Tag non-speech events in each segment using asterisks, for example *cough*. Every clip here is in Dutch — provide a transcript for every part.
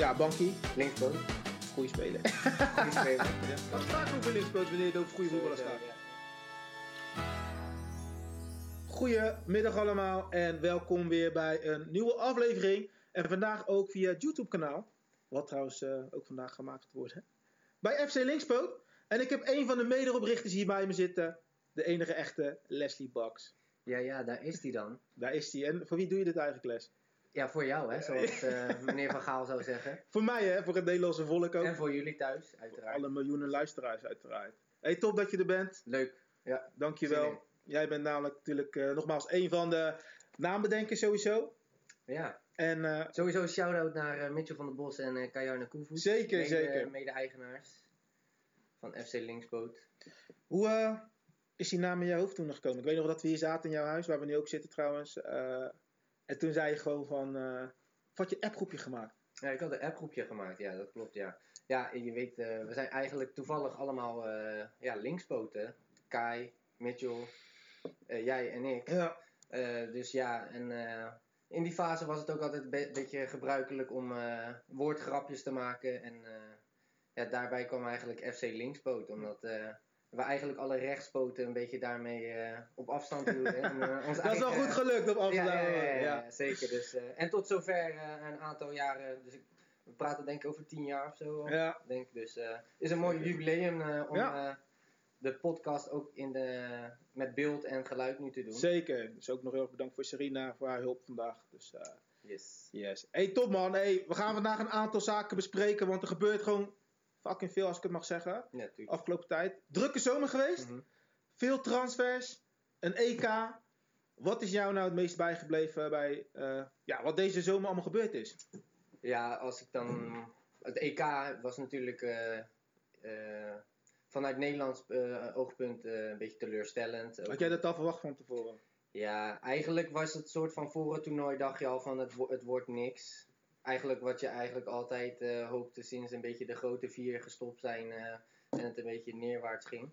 Ja, Bankie. Linkspoot. Goeie speler. Goeie speler. *laughs* Wat over linkspoot wanneer het over goede voetballers gaat. Goedemiddag allemaal en welkom weer bij een nieuwe aflevering. En vandaag ook via het YouTube kanaal. Wat trouwens eh, ook vandaag gemaakt wordt. Hè? Bij FC Linkspoot. En ik heb een van de mederoprichters hier bij me zitten. De enige echte Leslie Bucks. Ja, ja, daar is die dan. Daar is hij. En voor wie doe je dit eigenlijk, Les? Ja, voor jou, hè, zoals eh, meneer Van Gaal zou zeggen. *laughs* Voor mij, hè? Voor het Nederlandse volk ook. En voor jullie thuis, uiteraard. Alle miljoenen luisteraars, uiteraard. Hey, top dat je er bent. Leuk. Ja. Dankjewel. Jij bent namelijk natuurlijk eh, nogmaals een van de naambedenkers sowieso. ja. En eh, Sowieso een shout-out naar Mitchell van der Bos en uh, Kajarne Koevoet. Zeker, mede, zeker. Mede-eigenaars van FC Linksboot. hoe is die naam in je hoofd toen nog gekomen? Ik weet nog dat we hier zaten in jouw huis, waar we nu ook zitten trouwens. En toen zei je gewoon van, eh wat je appgroepje gemaakt. Ja, ik had een appgroepje gemaakt, ja, dat klopt, ja. Ja, en je weet, eh, we zijn eigenlijk toevallig allemaal eh, ja, linkspoten. Kai, Mitchell, jij en ik. Ja. Dus ja, en in die fase was het ook altijd een be- beetje gebruikelijk om woordgrapjes te maken. En ja, daarbij kwam eigenlijk FC Linkspoot, omdat we eigenlijk alle rechtspoten een beetje daarmee eh, op afstand hielden. en, eh, *laughs* ons Dat is wel goed gelukt op afstand. ja, ja, ja, ja, zeker. Dus, eh, en tot zover een aantal jaren, dus ik, we praten denk ik over tien jaar of zo. Ja. Denk. Dus het is een mooi jubileum om de podcast ook in de, met beeld en geluid nu te doen. Zeker. Dus ook nog heel erg bedankt voor Serena voor haar hulp vandaag. Dus Yes. yes. Hey, top man. Hey, we gaan vandaag een aantal zaken bespreken, want er gebeurt gewoon fucking veel als ik het mag zeggen. Ja. Afgelopen tijd. Drukke zomer geweest. Mhm. Veel transfers, een EK. Wat is jou nou het meest bijgebleven bij eh, ja, wat deze zomer allemaal gebeurd is? Ja, als ik dan. Het EK was natuurlijk eh, eh, vanuit Nederlands oogpunt een beetje teleurstellend. Had jij dat al verwacht van tevoren? Ja, eigenlijk was het soort van voor het toernooi dacht je al van het, wo- het wordt niks. Eigenlijk wat je eigenlijk altijd eh, hoopte sinds een beetje de grote vier gestopt zijn eh, en het een beetje neerwaarts ging.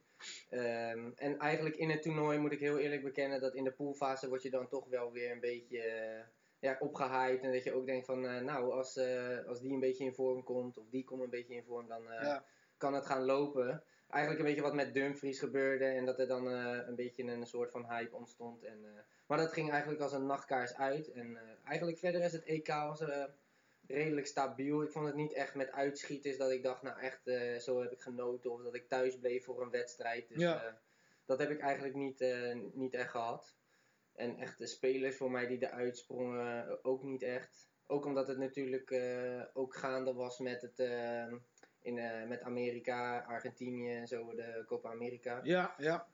Ehm, en eigenlijk in het toernooi moet ik heel eerlijk bekennen dat in de poolfase word je dan toch wel weer een beetje eh, ja, opgehyped. En dat je ook denkt van nou als, als die een beetje in vorm komt of die komt een beetje in vorm dan Ja. kan het gaan lopen. Eigenlijk een beetje wat met Dumfries gebeurde en dat er dan een beetje een soort van hype ontstond. En, maar dat ging eigenlijk als een nachtkaars uit. En eigenlijk verder is het EK eh, redelijk stabiel. Ik vond het niet echt met uitschieters dat ik dacht, nou echt, eh, zo heb ik genoten. Of dat ik thuis bleef voor een wedstrijd. Dus Ja. eh, dat heb ik eigenlijk niet, eh, niet echt gehad. En echt de spelers voor mij die eruit sprongen, ook niet echt. Ook omdat het natuurlijk ook gaande was met, het, in, met Amerika, Argentinië en zo, de Copa America. Ja, ja.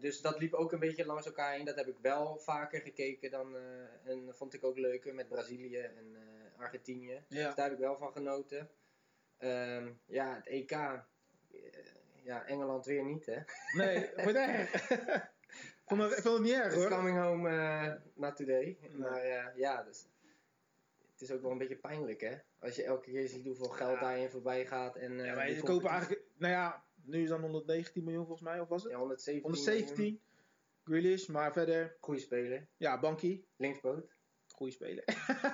Dus dat liep ook een beetje langs elkaar heen. Dat heb ik wel vaker gekeken dan, en vond ik ook leuker met Brazilië en Argentinië. Ja. Dus daar heb ik wel van genoten. Ehm, ja, het EK. eh, ja, Engeland weer niet, hè? Nee, wat erg. vond het, ik vond het niet erg It's hoor. coming home eh not today. Maar eh, ja, dus, het is ook wel een beetje pijnlijk, hè? Als je elke keer ziet hoeveel geld Ja. daarin voorbij gaat. En, Ja, maar je kopen eigenlijk, nou ja, nu is dan 119 miljoen volgens mij, of was het? Ja, 117. 117. Grealish, maar verder, Goeie speler. ja, Bankie. Linkspoot. Goeie speler.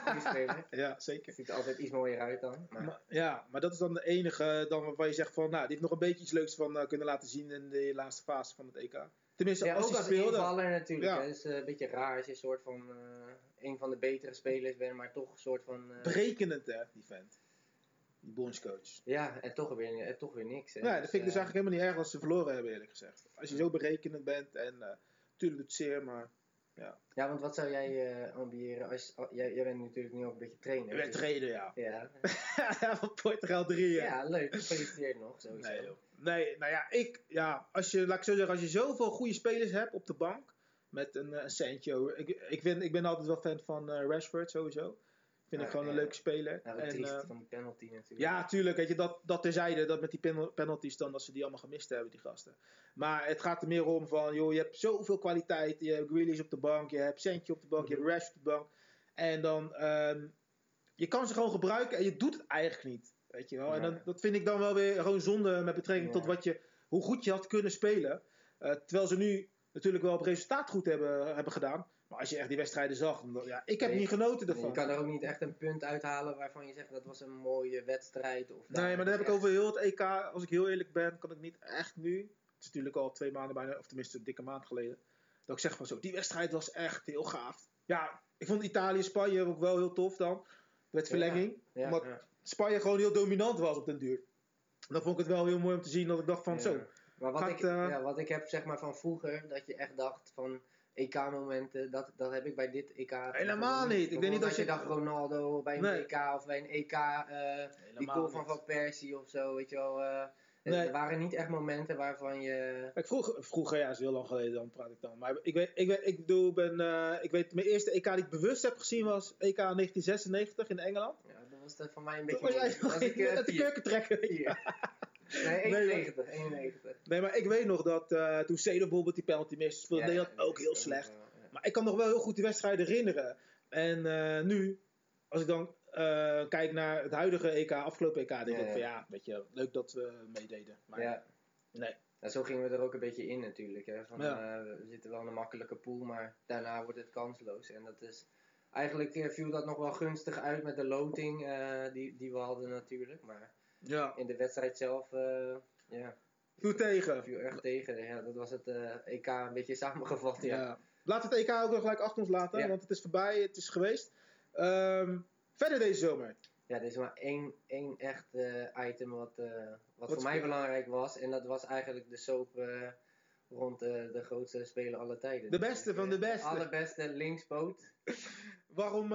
Goeie speler. *laughs* ja, zeker. Ziet er altijd iets mooier uit dan. Maar, Maar, ja, maar dat is dan de enige dan waarvan je zegt van, nou, die heeft nog een beetje iets leuks van eh, kunnen laten zien in de laatste fase van het EK. Tenminste, ja, als ook hij als speelde. invaller natuurlijk. Ja. Het is eh, een beetje raar als je een soort van eh, een van de betere spelers bent, maar toch een soort van. Berekenend, hè, die vent. Die bondscoach. ja, en toch weer, eh, toch weer niks. Hè. Ja, dat vind ik dus eh, eigenlijk helemaal niet erg als ze verloren hebben, eerlijk gezegd. Als je zo berekenend bent en natuurlijk doet het zeer, maar Ja, want wat zou jij eh, ambiëren? Als, jij, jij bent natuurlijk nu ook een beetje trainer. je bent dus- trainer, ja. Ja. ja, *laughs* van Portugal 3. Ja. ja, leuk. Gefeliciteerd nog, sowieso. Nee, joh. nee, nou ja, ik, ja, als je, laat ik zo zeggen, als je zoveel goede spelers hebt op de bank, met een, eh, een Sancho, ik, ik, vind, ik ben altijd wel fan van eh, Rashford sowieso. Vind ik gewoon een ja. leuke speler. Wat en, triest eh, van die penalty natuurlijk. ja, tuurlijk, weet je, dat, dat terzijde, dat met die pen- penalties dan, dat ze die allemaal gemist hebben, die gasten. Maar het gaat er meer om van, joh, je hebt zoveel kwaliteit, je hebt Grealish op de bank, je hebt Sancho op de bank, je hebt Rashford op de bank. En dan, ehm, je kan ze gewoon gebruiken en je doet het eigenlijk niet, weet je wel. En dan, dat vind ik dan wel weer gewoon zonde met betrekking tot wat je, hoe goed je had kunnen spelen. Eh, terwijl ze nu natuurlijk wel op resultaat goed hebben, hebben gedaan. Maar als je echt die wedstrijden zag, dan- ja, ik heb Nee, niet genoten Je ervan. kan er ook niet echt een punt uithalen waarvan je zegt dat was een mooie wedstrijd. Of Nee, maar dan heb ik over heel het EK. Als ik heel eerlijk ben, kan ik niet echt nu. Het is natuurlijk al twee maanden bijna, of tenminste een dikke maand geleden. Dat ik zeg van zo, die wedstrijd was echt heel gaaf. Ja, ik vond Italië-Spanje ook wel heel tof dan. Met verlenging. Ja, omdat. Spanje gewoon heel dominant was op den duur. Dan vond ik het wel heel mooi om te zien dat ik dacht van zo. Maar wat, Gaat, ik, eh, ja, wat ik heb zeg maar van vroeger, dat je echt dacht van EK-momenten, dat, dat heb ik bij dit EK. Helemaal niet. Ik denk niet dat je dacht Ronaldo bij een Nee. EK of bij een EK, eh, die goal van Van Persie of zo, weet je wel. eh, Nee. Er waren niet echt momenten waarvan je... Kijk, vroeger, vroeger, ja, is heel lang geleden, dan praat ik dan. Maar ik weet, ik weet, ik bedoel, ben, eh, ik weet, mijn eerste EK die ik bewust heb gezien was EK 1996 in Engeland. Ja, dat was dat voor mij een Toen beetje... was jij nog ik, eh, Nee, Nee, maar- 91. 91. Nee, maar ik weet nog dat eh, toen Cedar bijvoorbeeld die penalty miste, speelde Ja, Nederland ook heel slecht. wel, ja. Maar ik kan nog wel heel goed die wedstrijden herinneren. En eh, nu, als ik dan eh, kijk naar het huidige EK, afgelopen EK, denk Ja, ik van ja, weet je, leuk dat we meededen. Maar Ja. nee. Ja, zo gingen we er ook een beetje in natuurlijk. Hè. Van, Ja. we zitten wel in een makkelijke pool, maar daarna wordt het kansloos. En dat is, eigenlijk viel dat nog wel gunstig uit met de loting die, die we hadden natuurlijk. Maar Ja, in de wedstrijd zelf, eh, ja, viel tegen. viel erg tegen. Ja, dat was het eh, EK een beetje *laughs* samengevat. Ja. Ja. Laten we het EK ook nog gelijk achter ons laten, Ja. want het is voorbij, het is geweest. Ehm, verder deze zomer. Ja, er is maar één, één echt eh, item wat, wat, voor mij belangrijk was. En dat was eigenlijk de soap rond de grootste speler aller tijden. De beste van de beste. allerbeste linkspoot. *laughs* Waarom,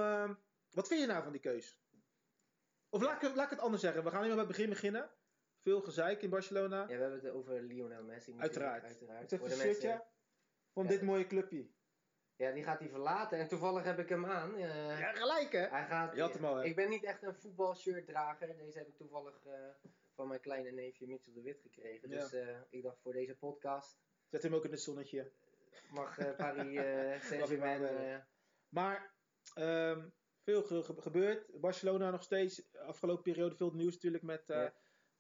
wat vind je nou van die keus? Of laat ik, laat ik het anders zeggen, we gaan even bij het begin beginnen. Veel gezeik in Barcelona. Ja, we hebben het over Lionel Messi. Uiteraard. uiteraard. Het is een shirtje van Ja. dit mooie clubje. Ja, die gaat hij verlaten. En toevallig heb ik hem aan. eh, Ja, gelijk hè? Hij gaat, Je had hem al, hè? Ik ben niet echt een voetbalshirtdrager. Deze heb ik toevallig eh, van mijn kleine neefje Mitchell de Wit gekregen. Ja. Dus eh, ik dacht voor deze podcast Zet hem ook in het zonnetje. mag Paris *laughs* Saint-Germain... Maar ehm, veel ge- ge- gebeurd. Barcelona nog steeds, afgelopen periode veel nieuws natuurlijk met, eh,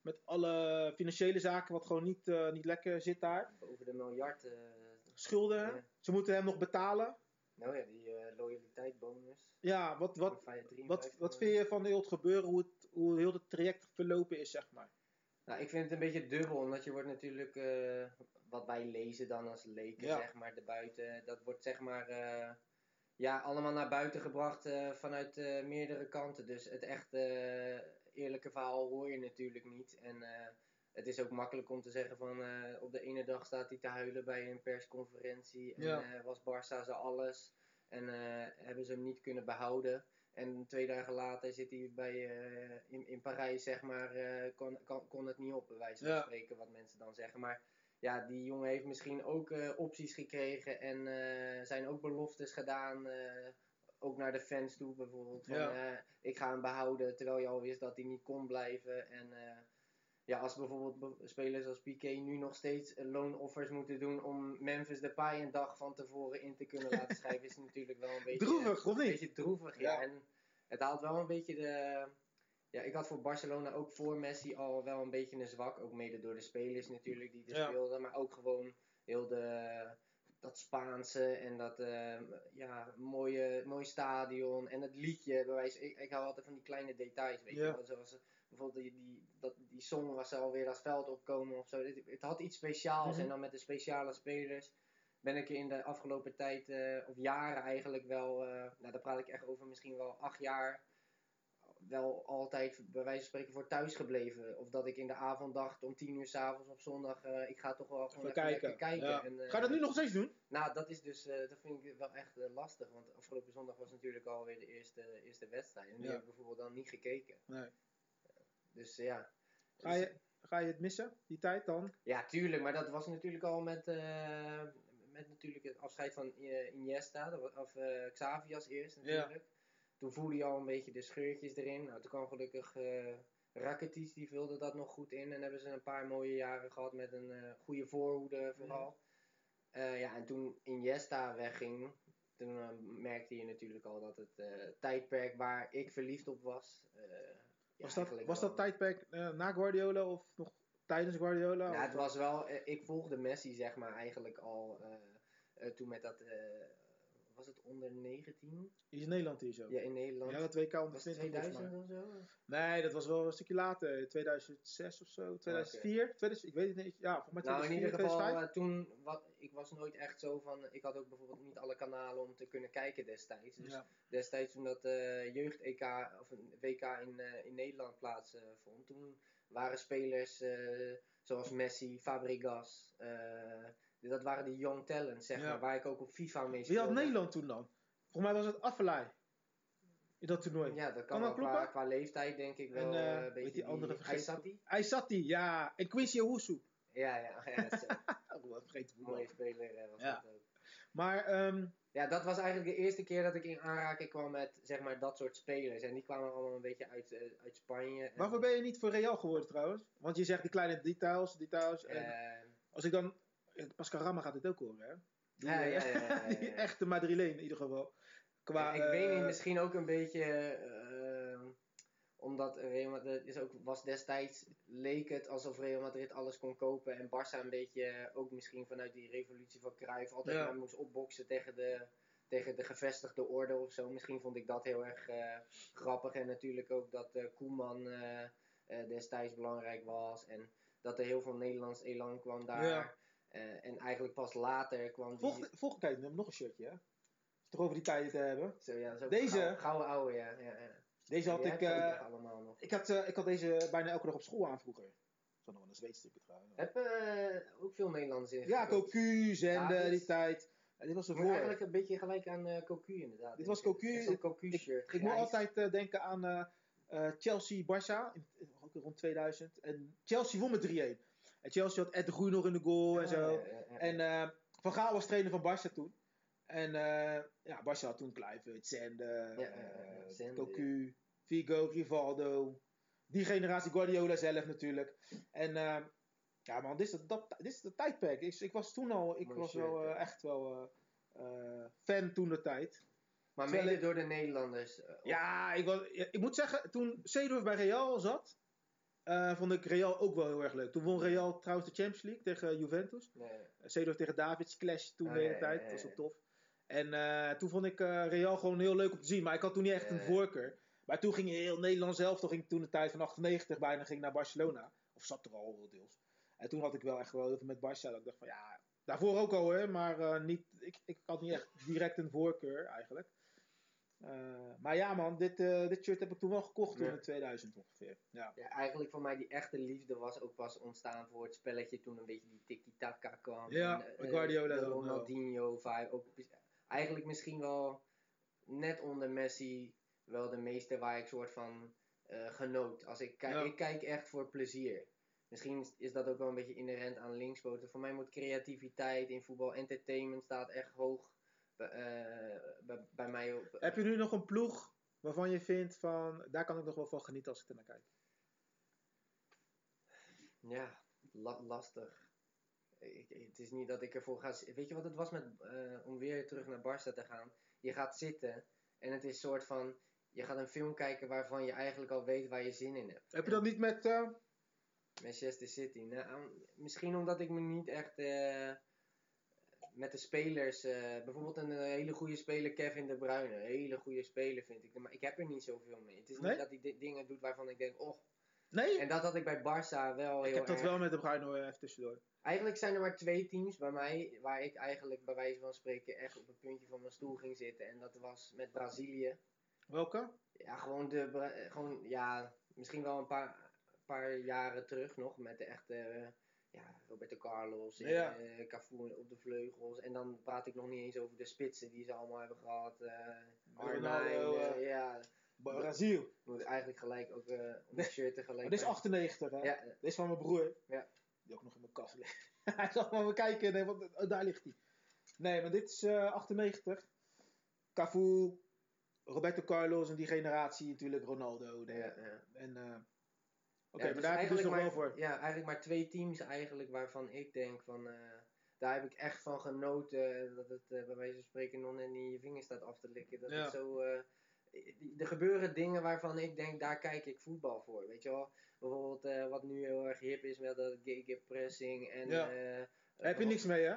met alle financiële zaken wat gewoon niet, eh, niet lekker zit daar. over de miljard... eh, Schulden, Ja. ze moeten hem nog betalen. nou ja, die loyaliteitbonus. Ja, wat, wat, van vijf- 53 wat, wat vind je van heel het gebeuren, hoe, het, hoe heel het traject verlopen is, zeg maar? Nou, ik vind het een beetje dubbel, omdat je wordt natuurlijk, wat wij lezen dan als leken, Ja. zeg maar, de buiten, dat wordt zeg maar, ja, allemaal naar buiten gebracht eh, vanuit eh, meerdere kanten. Dus het echte eh, eerlijke verhaal hoor je natuurlijk niet. En het is ook makkelijk om te zeggen van, op de ene dag staat hij te huilen bij een persconferentie en Ja. was Barça ze alles. En hebben ze hem niet kunnen behouden. En twee dagen later zit hij bij, in, in Parijs, zeg maar, kon, kon, kon het niet op, bij wijze van Ja. spreken, wat mensen dan zeggen. Maar ja, die jongen heeft misschien ook eh, opties gekregen en eh, zijn ook beloftes gedaan. eh, ook naar de fans toe bijvoorbeeld. Van, Ja. ik ga hem behouden, terwijl je al wist dat hij niet kon blijven. En ja, als bijvoorbeeld be- spelers als Piqué nu nog steeds loonoffers moeten doen om Memphis Depay een dag van tevoren in te kunnen laten *laughs* schrijven, is natuurlijk wel een beetje Droevig, of een niet? beetje droevig, ja. Ja. En het haalt wel een beetje de. Ja, ik had voor Barcelona ook voor Messi al wel een beetje een zwak. Ook mede door de spelers natuurlijk die er Ja. speelden. Maar ook gewoon heel de, dat Spaanse en dat eh, ja, mooie, mooie stadion. En het liedje. bij wijze- Ik, ik hou altijd van die kleine details. Weet Ja. je wel. Zoals eh, bijvoorbeeld die, die, dat, die song was alweer als veld opkomen of zo. Het, het had iets speciaals. Mhm. En dan met de speciale spelers ben ik in de afgelopen tijd, eh, of jaren eigenlijk wel, eh, nou daar praat ik echt over misschien wel acht jaar, wel altijd bij wijze van spreken voor thuis gebleven. Of dat ik in de avond dacht om tien uur s'avonds op zondag, eh, ik ga toch wel gewoon Even kijken. lekker kijken. Ja. En, eh, Ga je dat nu nog steeds doen? Nou, dat is dus, eh, dat vind ik wel echt lastig. Want afgelopen zondag was natuurlijk alweer de eerste, eerste wedstrijd. En die Ja. heb ik bijvoorbeeld dan niet gekeken. Nee. Dus ja. Ga Dus- je, ga je het missen, die tijd dan? Ja, tuurlijk, maar dat was natuurlijk al met, met natuurlijk het afscheid van Iniesta, of Xavi als eerst natuurlijk. Toen voelde je al een beetje de scheurtjes erin. Nou, toen kwam gelukkig eh Rakitic, die vulde dat nog goed in. En hebben ze een paar mooie jaren gehad met een eh, goede voorhoede vooral. Eh, ja, en toen Iniesta wegging, toen merkte je natuurlijk al dat het tijdperk waar ik verliefd op was... ja, Was dat, was dat tijdperk na Guardiola of nog tijdens Guardiola? Nou, Of- het was wel, ik volgde Messi zeg maar eigenlijk al toen met dat, was het onder 19? Hier is Nederland hier zo. Ja, in Nederland. Ja, dat WK onder was het 20 volgens 2000 mij. of zo? Nee, dat was wel een stukje later. 2006 of zo. 2004. 2000, ik weet het niet. Ja, volgens mij Nou, in 2004, ieder geval, 2005. eh, toen, wat, ik was nooit echt zo van, ik had ook bijvoorbeeld niet alle kanalen om te kunnen kijken destijds. Dus Ja. destijds toen dat eh, jeugd-EK of een WK in, eh, in Nederland plaatsvond, toen waren spelers zoals Messi, Fabregas, dat waren die young talents, zeg Ja. maar, waar ik ook op FIFA mee Wie speelde. had Nederland toen dan? Volgens mij was het Affelay. In dat toernooi. Ja, dat kan, Kan wel dat qua, qua leeftijd denk ik wel En, eh, eh, een weet beetje die andere vergeten? Aysati? Aysati, ja. En Quincy Owusu. Ja, ja, ja, dat is *laughs* een Oh, mooie speler eh, was Ja. dat ook. Maar, ehm, Ja, dat was eigenlijk de eerste keer dat ik in aanraking kwam met zeg maar dat soort spelers. En die kwamen allemaal een beetje uit, eh, uit Spanje. En, waarvoor ben je niet voor Real geworden trouwens? Want je zegt die kleine details, details. En eh, als ik dan... Pascal Rama gaat dit ook horen, hè? Die, Ja, eh, ja, ja, ja, ja, *laughs* die echte Madrileen in ieder geval. Qua, ik weet niet, eh, misschien ook een beetje eh, omdat Real Madrid is ook, was destijds, leek het alsof Real Madrid alles kon kopen. En Barça een beetje ook misschien vanuit die revolutie van Cruijff altijd Ja. maar moest opboksen tegen de, tegen de gevestigde orde of zo. Misschien vond ik dat heel erg eh, grappig. En natuurlijk ook dat eh, Koeman eh, eh, destijds belangrijk was. En dat er heel veel Nederlands elan kwam daar. Ja. Eh, en eigenlijk pas later kwam die... Volgende, volgende neem nog een shirtje, hè? Toch over die tijden te hebben. Zo, ja, zo Deze? Gouden, gouden ouwe, ja. ja, ja. Deze had ik... eh, allemaal nog. ik, had, eh, ik had deze bijna elke dag op school aan vroeger. Was nog wel een zweetstukken trouwens. Heb eh, ook veel Nederlanders in. Ja, Cocu, Ja, dit- die tijd. Ja, dit was ervoor. eigenlijk een beetje gelijk aan eh Cocu inderdaad. Dit was. Cocu. Echt Zo'n Cocu shirt. Ik moet altijd eh, denken aan eh, eh, Chelsea-Barça, ook rond 2000. En Chelsea won met 3-1. En Chelsea had Ed de Groen nog in de goal en zo. ja. En eh, Van Gaal was trainer van Barça toen. En eh ja, Barça had toen Kluivert, Zende, eh, Zende, Cocu, Figo, Rivaldo. Die generatie, Guardiola zelf natuurlijk. En ja man, dit is, het- dat, dit is de tijdperk. Ik, ik was toen al, ik Mooi was shirt, wel echt wel fan toen de tijd. maar mede door de Nederlanders. Ja, ik, was, ik moet zeggen, toen Seedorf bij Real zat, eh, vond ik Real ook wel heel erg leuk. Toen won Real trouwens de Champions League tegen Juventus. Nee, Seedorf tegen Davids clash toen Ah, de hele tijd. Dat was wel tof. En eh, toen vond ik eh, Real gewoon heel leuk om te zien. Maar ik had toen niet echt een voorkeur. Maar toen ging heel Nederland zelf, toen ging ik toen de tijd van 98 bijna ging naar Barcelona. Of zat er al deels. En toen had ik wel echt wel heel veel met Barça. Dat ik dacht van ja, daarvoor ook al hè. Maar eh, niet, ik, ik had niet echt direct een voorkeur eigenlijk. Eh, maar ja man, dit, eh, dit shirt heb ik toen wel gekocht toen in 2000 ongeveer. Ja. ja, eigenlijk voor mij die echte liefde was ook pas ontstaan voor het spelletje toen een beetje die tiki-taka kwam. Ja, En, eh, Guardiola de Ronaldinho vibe. Ook, eigenlijk misschien wel net onder Messi wel de meeste waar ik soort van genoot. Als ik, kijk, Ja. ik kijk echt voor plezier. Misschien is- dat ook wel een beetje inherent aan linkspoten. Voor mij moet creativiteit in voetbal, entertainment staat echt hoog bij, eh, bij, bij mij op. Heb je nu nog een ploeg waarvan je vindt van, daar kan ik nog wel van genieten als ik er naar kijk? Ja, la- lastig. Ik, het is niet dat ik ervoor ga. Weet je wat het was met, eh, om weer terug naar Barça te gaan? Je gaat zitten en het is soort van. Je gaat een film kijken waarvan je eigenlijk al weet waar je zin in hebt. Heb je dat niet met... eh, Manchester City. Nou, misschien omdat ik me niet echt eh, met de spelers. eh, bijvoorbeeld een eh, hele goede speler, Kevin De Bruyne. Hele goede speler vind ik. Maar ik heb er niet zoveel mee. Het is Nee? niet dat hij di- dingen doet waarvan ik denk, oh. nee? En dat had ik bij Barça wel heel ik heb dat erg. wel met de hoor, even tussendoor. Eigenlijk zijn er maar twee teams bij mij waar ik eigenlijk bij wijze van spreken echt op het puntje van mijn stoel ging zitten. En dat was met Brazilië. Welke? Ja, gewoon de, gewoon, ja, misschien wel een paar, paar jaren terug nog met de echte, eh, ja, Roberto Carlos, en, Ja. eh, Cafu op de vleugels. En dan praat ik nog niet eens over de spitsen die ze allemaal hebben gehad. eh Arnijn, eh, eh, ja, Brazil. moet eigenlijk gelijk ook op mijn shirt tegelijk. Dit is bij- 98 hè? Ja, Dit is van mijn broer. Ja. Die ook nog in mijn kast ligt. *laughs* hij zag maar kijken en denkt, wat- oh, daar ligt hij. Nee, maar dit is eh 98. Cafu, Roberto Carlos en die generatie natuurlijk Ronaldo. de- ja, ja. En, eh, Oké, Ja, maar dus daar heb je dus nog wel maar- voor. Ja, eigenlijk maar twee teams eigenlijk waarvan ik denk van... eh, daar heb ik echt van genoten dat het eh, bij wijze van spreken niet in je vinger staat af te likken. Dat Ja. het zo... eh, er gebeuren dingen waarvan ik denk, daar kijk ik voetbal voor. Weet je wel? Bijvoorbeeld eh, wat nu heel erg hip is met dat gegenpressing en... Ja. eh, Daar heb je niks mee hè?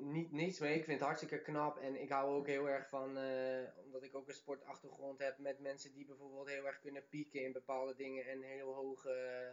Niet, niets mee. Ik vind het hartstikke knap. En ik hou ook heel erg van, eh, omdat ik ook een sportachtergrond heb, met mensen die bijvoorbeeld heel erg kunnen pieken in bepaalde dingen en heel hoog, eh,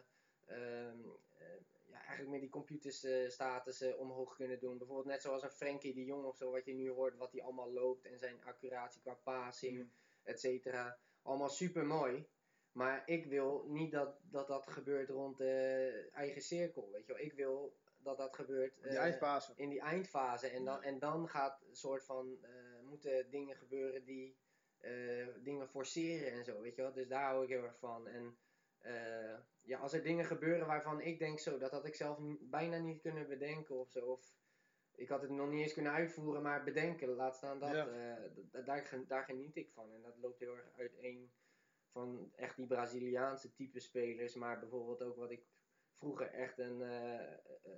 ehm, eh, ja, eigenlijk met die computerstatussen omhoog kunnen doen. Bijvoorbeeld net zoals een Frenkie de Jong of zo, wat je nu hoort, wat hij allemaal loopt en zijn accuratie qua passing, Mm. et cetera. Allemaal super mooi. Maar ik wil niet dat, dat dat gebeurt rond de eigen cirkel, weet je wel. Ik wil dat dat gebeurt Die eh, eindfase. in die eindfase. En dan, en dan gaat een soort van, eh, moeten dingen gebeuren die eh, dingen forceren en zo, weet je wel. Dus daar hou ik heel erg van. En eh, ja, als er dingen gebeuren waarvan ik denk zo, dat had ik zelf bijna niet kunnen bedenken of zo. Of ik had het nog niet eens kunnen uitvoeren, maar bedenken, laat staan dat. Ja. eh, daar, daar geniet ik van. En dat loopt heel erg uiteen van echt die Braziliaanse type spelers. Maar bijvoorbeeld ook wat ik vroeger echt een, eh,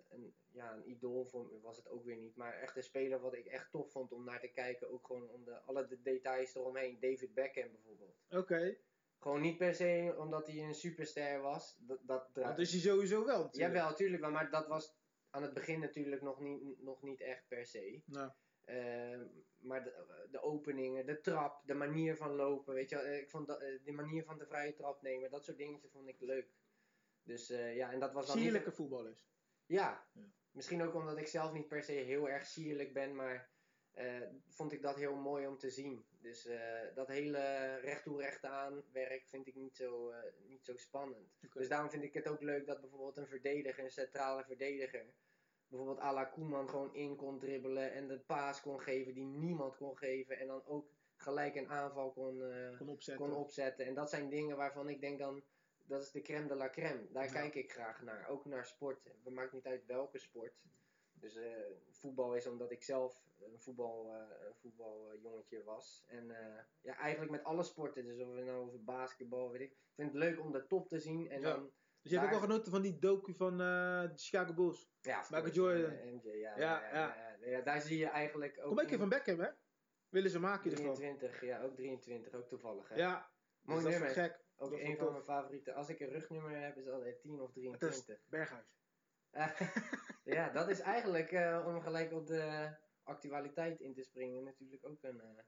een, ja, een idool vond, was het ook weer niet. Maar echt een speler wat ik echt tof vond om naar te kijken. Ook gewoon om de, alle de details eromheen. David Beckham bijvoorbeeld. Oké. Gewoon niet per se omdat hij een superster was. Dat, dat Dat is hij sowieso wel. natuurlijk. Jawel, tuurlijk wel. Maar dat was aan het begin natuurlijk nog niet, nog niet echt per se. Nou, maar de, de openingen, de trap, de manier van lopen, weet je wel. eh, Ik vond dat, eh, de manier van de vrije trap nemen, dat soort dingetjes vond ik leuk. Dus eh, ja, en dat was dan sierlijke niet... voetballers. Ja. Ja. misschien ook omdat ik zelf niet per se heel erg sierlijk ben, maar eh, vond ik dat heel mooi om te zien. Dus eh, dat hele recht toe recht aan werk vind ik niet zo, niet zo spannend. Dus daarom vind ik het ook leuk dat bijvoorbeeld een verdediger, een centrale verdediger, bijvoorbeeld à la Koeman gewoon in kon dribbelen en de paas kon geven die niemand kon geven. En dan ook gelijk een aanval kon, Kon opzetten. kon opzetten. En dat zijn dingen waarvan ik denk dan, dat is de crème de la crème. Daar Ja. kijk ik graag naar. Ook naar sport. Het maakt niet uit welke sport. Dus eh, voetbal is omdat ik zelf een voetbal, een voetbaljongetje was. En eh, ja, eigenlijk met alle sporten. Dus of we nou over basketbal, weet ik. Ik vind het leuk om de top te zien. En Ja. dan, Dus je hebt ook al genoten van die docu van de Chicago Bulls. ja, Michael Jordan. MJ, ja, Ja, ja, ja. Daar zie je eigenlijk ook... Kom een keer van Beckham, hè? Willen ze maken in ieder geval. 23, ja, ook 23, ook toevallig. Hè? Ja, Mooi dus dat nummer. is wel gek. Ook Dat een van mijn favorieten. Als ik een rugnummer heb, is altijd 10 of Het is 23. Berghuis. *laughs* ja, dat is eigenlijk, eh, om gelijk op de actualiteit in te springen, natuurlijk ook een eh,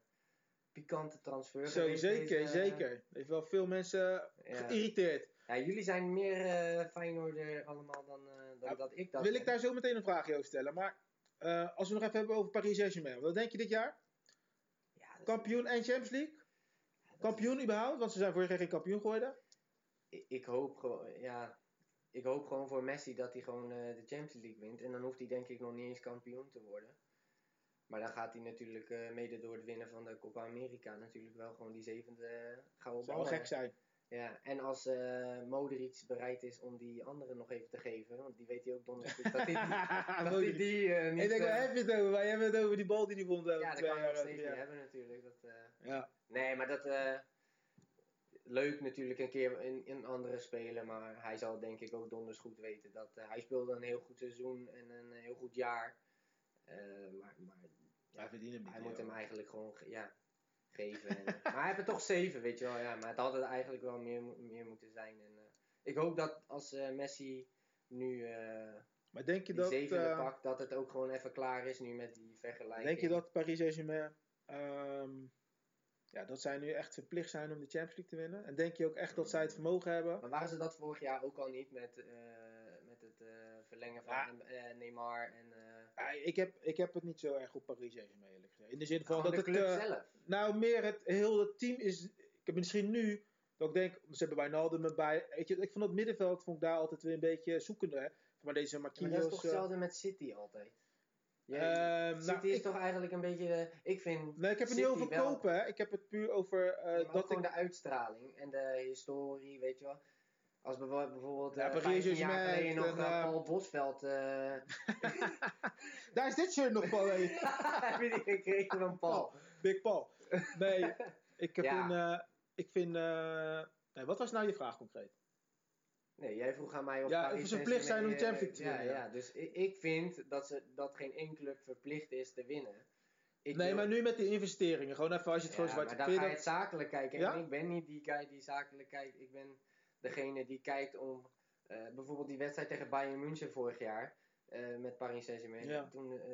pikante transfer. Zo, zeker, deze, zeker. Heeft wel veel mensen Ja. geïrriteerd. ja, jullie zijn meer eh Feyenoorder allemaal dan, eh, dan Ja, dat ik dat Wil ben. ik daar zo meteen een vraag over stellen. Maar eh, als we nog even hebben over Paris Saint-Germain. Wat denk je dit jaar? Ja, dat Kampioen en Champions League? Kampioen überhaupt? Want ze zijn vorig jaar geen kampioen geworden. ik, ik hoop gewoon, ja, ik hoop gewoon voor Messi dat hij gewoon eh, de Champions League wint. En dan hoeft hij denk ik nog niet eens kampioen te worden. Maar dan gaat hij natuurlijk eh, mede door het winnen van de Copa America natuurlijk wel gewoon die zevende eh, gouden zou bal. wel gek zijn. Ja, en als eh Modric bereid is om die andere nog even te geven, want die weet hij ook donders goed dat hij die, *laughs* dat hij die niet... Ik denk, waar heb je het over? Waar heb je het over die bal die die vond? ja, dat kan je nog jaar, steeds niet hebben natuurlijk. Dat, Ja. Nee, maar dat. eh, leuk natuurlijk een keer in, in andere spelen. Maar hij zal denk ik ook donders goed weten dat eh, hij speelde een heel goed seizoen en een heel goed jaar. Eh, maar maar ja, Hij verdient hij moet hem eigenlijk gewoon ge- ja, geven. En, *laughs* maar hij heeft er toch zeven, weet je wel. Ja, maar het had het eigenlijk wel meer, meer moeten zijn. En, ik hoop dat als Messi nu Maar denk je die dat... zevende pakt, dat het ook gewoon even klaar is nu met die vergelijking. Denk je dat Paris Saint-Germain, ehm, ja, dat zij nu echt verplicht zijn om de Champions League te winnen? En denk je ook echt dat zij het vermogen hebben? Maar waren ze dat vorig jaar ook al niet met, eh, met het eh, verlengen van Ja. eh, Neymar en Ah, ik, heb, ik heb het niet zo erg op Paris eerlijk gezegd. In de zin van gewoon dat de het... zelf? nou, meer het heel het team is... Ik heb misschien nu... Dat ik denk, ze hebben Wijnaldum erbij. Weet je, ik vond het middenveld vond ik daar altijd weer een beetje zoekende. Hè? Maar deze Maar dat is Marquinhos... toch hetzelfde met City altijd? Ja, Ehm, City nou, is ik- toch eigenlijk een beetje, de- ik vind Nee, ik heb het niet over wel- kopen, hè. Ik heb het puur over eh, Ja, ook dat gewoon ik... de uitstraling en de historie, weet je wel. Als bijvo- bijvoorbeeld Ja, eh Paris 15 jaar geleden nog eh, eh, Paul Bosveld eh *laughs* Daar is dit shirt nog hé. *laughs* heb je die gekregen van Paul. Big Paul. Nee, *laughs* ik heb Ja. een... eh, ik vind... eh, nee, wat was nou je vraag concreet? Nee, jij vroeg aan mij of Ja, Paris of ze verplicht zijn om de Champions League te ja, winnen, Ja, dus ik, ik vind dat, ze, dat geen één club verplicht is te winnen. Ik nee, wil- maar nu met die investeringen. Gewoon even als je het Ja, gewoon zwart... maar dan ga je het zakelijk kijken. Ja? En ik ben niet die guy die zakelijk kijkt. Ik ben degene die kijkt om... eh, bijvoorbeeld die wedstrijd tegen Bayern München vorig jaar. eh, met Paris Saint-Germain. Ja. Toen, eh,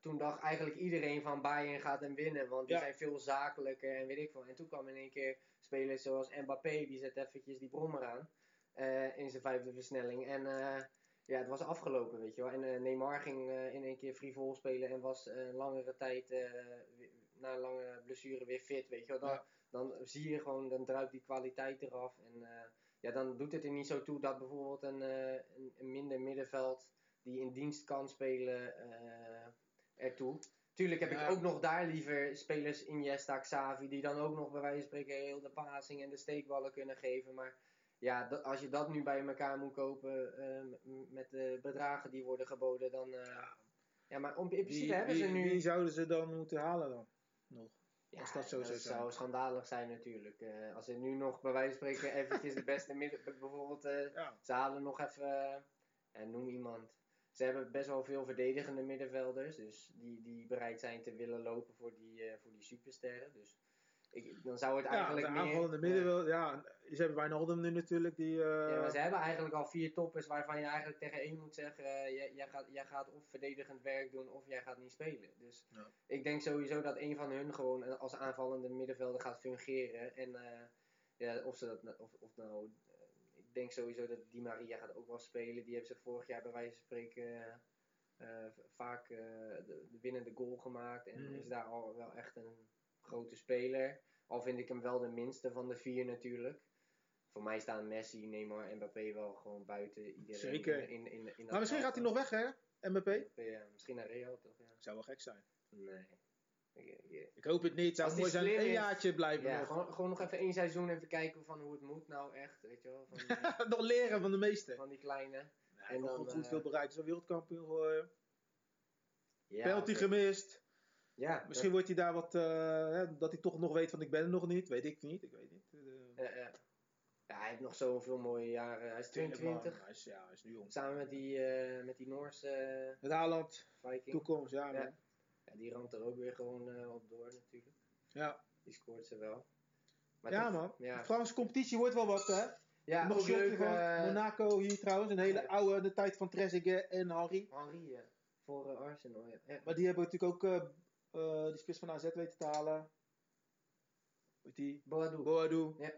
toen dacht eigenlijk iedereen van Bayern gaat hem winnen, want die Ja. zijn veel zakelijker en weet ik veel. En toen kwam in één keer spelers zoals Mbappé, die zet eventjes die brommer aan eh, in zijn vijfde versnelling. En eh, ja, het was afgelopen, weet je wel. En eh, Neymar ging in één keer frivol spelen en was een langere tijd, na een lange blessure, weer fit, weet je wel. Dan, Ja. dan zie je gewoon, dan druipt die kwaliteit eraf. En ja, dan doet het er niet zo toe dat bijvoorbeeld een, een, een minder middenveld die in dienst kan spelen ertoe. Tuurlijk heb Ja. ik ook nog daar liever spelers Iniesta, Xavi, die dan ook nog bij wijze van spreken heel de passing en de steekballen kunnen geven. Maar ja, dat, als je dat nu bij elkaar moet kopen eh, met de bedragen die worden geboden, dan... eh, ja, maar om, in principe hebben ze nu... wie zouden ze dan moeten halen dan? Nog. Ja, als dat zo zou zijn. zou schandalig zijn natuurlijk. Eh, als er nu nog bij wijze van spreken eventjes de beste *laughs* midden... Bijvoorbeeld, Ja. ze halen nog even... en noem iemand. Ze hebben best wel veel verdedigende middenvelders. Dus die, die bereid zijn te willen lopen voor die, voor die supersterren. Dus ik, dan zou het Ja, eigenlijk meer... aanvallende middenveld. Ja, ze hebben Wijnaldum nu natuurlijk. Die, eh, Ja, maar ze hebben eigenlijk al vier toppers waarvan je eigenlijk tegen één moet zeggen: eh, jij, jij, gaat, jij gaat of verdedigend werk doen of jij gaat niet spelen. Dus Ja. ik denk sowieso dat een van hun gewoon eh, als aanvallende middenvelder gaat fungeren. En eh, ja, of ze dat nou- of, of nou, eh, ik denk sowieso dat Di Maria gaat ook wel spelen. Die hebben ze vorig jaar bij wijze van spreken eh, eh, vaak eh, de, de winnende goal gemaakt en Mhm. is daar al wel echt een grote speler. Al vind ik hem wel de minste van de vier natuurlijk. Voor mij staan Messi, Neymar en Mbappé wel gewoon buiten iedereen. Zeker. In, in, in, in dat maar misschien gaat hij nog weg, hè? MBP? Ja, misschien naar Real toch? Ja. Zou wel gek zijn. Nee. Ik- ik- Ik hoop het niet. Zou mooi zijn. Een jaartje blijven Ja, nog. gewoon, gewoon nog even één seizoen even kijken van hoe het moet nou echt, weet je wel. Van, *laughs* nog leren van de meeste. van die kleine. En nog dan, goed eh, veel bereikt. Is al wereldkampioen geworden. Ja, Penalty gemist. Ja, Misschien wordt hij daar wat... eh, dat hij toch nog weet van ik ben er nog niet. Weet ik niet. Ik weet niet. Eh, Ja, ja. ja, hij heeft nog zoveel mooie jaren. Hij is 22. Hij is, ja, hij is nu jong. Samen met die, eh, met die Noorse Het Haaland. Viking. Toekomst. Ja, Ja. man. Ja, die ramt er ook weer gewoon op door natuurlijk. Ja, Die scoort ze wel. Maar ja toch- man. Ja, De Franse competitie wordt wel wat, hè? ja Nog leuk. van Monaco hier trouwens. Een hele oude, de tijd van Trezeguet en Henry. Henri, ja. Voor Arsenal, ja. Maar die hebben natuurlijk ook eh, eh, die spits van AZ weten te halen. Weet die? Boadu. Boadu. Ja.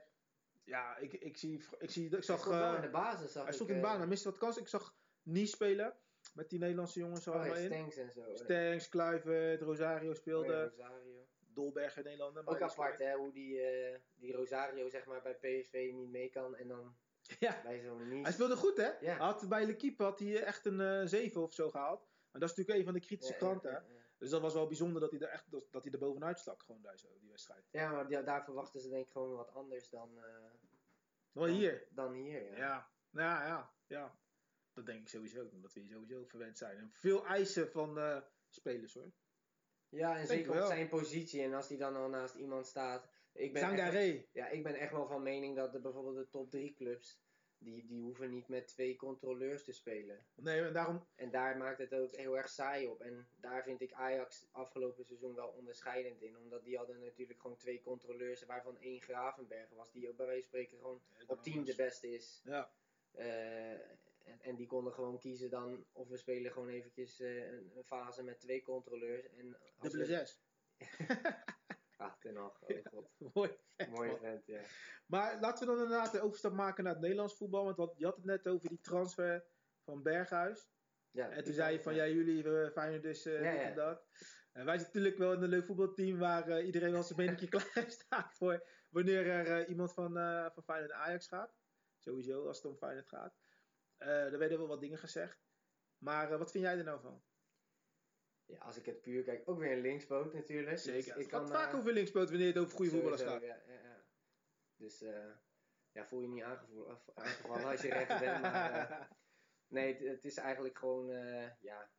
Ja, ik, ik, zie, ik, zie, ik Hij zag... stond wel eh, in de basis, zag hij stond in de eh, baan, hij miste wat kansen. Ik zag Nice spelen. Met die Nederlandse jongens Oh, ja, allemaal in. Stenks en zo. eh. Stenks, Kluivert, Rosario Oh, speelde. ja, Rosario. Dolberg in Nederlander. maar Ook apart, hè, hoe die, eh, die Rosario zeg maar bij PSV niet mee kan en dan *laughs* Ja, bij zo'n hij speelde goed hè. Ja. Hij had bij L'Equipe had hij echt een eh 7 of zo gehaald. En dat is natuurlijk een van de kritische Ja, kanten. Dus dat was wel bijzonder dat hij er echt dat, dat hij er bovenuit stak, gewoon daar zo, die wedstrijd. Ja, maar die- daar verwachten ze denk ik gewoon wat anders dan, eh, Wel dan- hier. dan hier. Ja. Ja. Ja, ja, ja. Dat denk ik sowieso, omdat we hier sowieso verwend zijn. En veel eisen van eh, spelers hoor. Ja, en Denk zeker op zijn positie en als die dan al naast iemand staat. Ik ben, echt, ja, ik ben echt wel van mening dat de, bijvoorbeeld de top 3 clubs, die, die hoeven niet met twee controleurs te spelen. Nee, en daarom. En daar maakt het ook heel erg saai op. En daar vind ik Ajax afgelopen seizoen wel onderscheidend in. Omdat die hadden natuurlijk gewoon twee controleurs, waarvan één Gravenberg was, die ook bij wijze van spreken gewoon op 10 de beste is. Ja, Eh, en, en die konden gewoon kiezen dan of we spelen gewoon eventjes eh, een, een fase met twee controleurs. En als dubbele we- zes. *laughs* Ah, ten acht, oh god. Mooi. Mooie man. vent, ja. Maar laten we dan inderdaad de overstap maken naar het Nederlands voetbal. Want wat, je had het net over die transfer van Berghuis. ja En toen zei je van, ja, jullie uh, Feyenoord dus uh, Ja, ja. en dat. En wij zitten natuurlijk wel in een leuk voetbalteam waar uh, iedereen wel zijn beenetje *laughs* *laughs* klaar staat voor wanneer er iemand van, van Feyenoord naar Ajax gaat. Sowieso, als het om Feyenoord gaat. Er werden wel wat dingen gezegd. Maar wat vind jij er nou van? Ja, als ik het puur kijk, ook weer een linkspoot natuurlijk. Zeker. Dus ik ik kan vaak eh, over linkspoot wanneer het over goede voetballers gaat. Ja, ja, ja. Dus eh, ja, voel je niet aangevallen als je recht bent. *laughs* Maar, eh, nee, het, het is eigenlijk gewoon, eh, ja.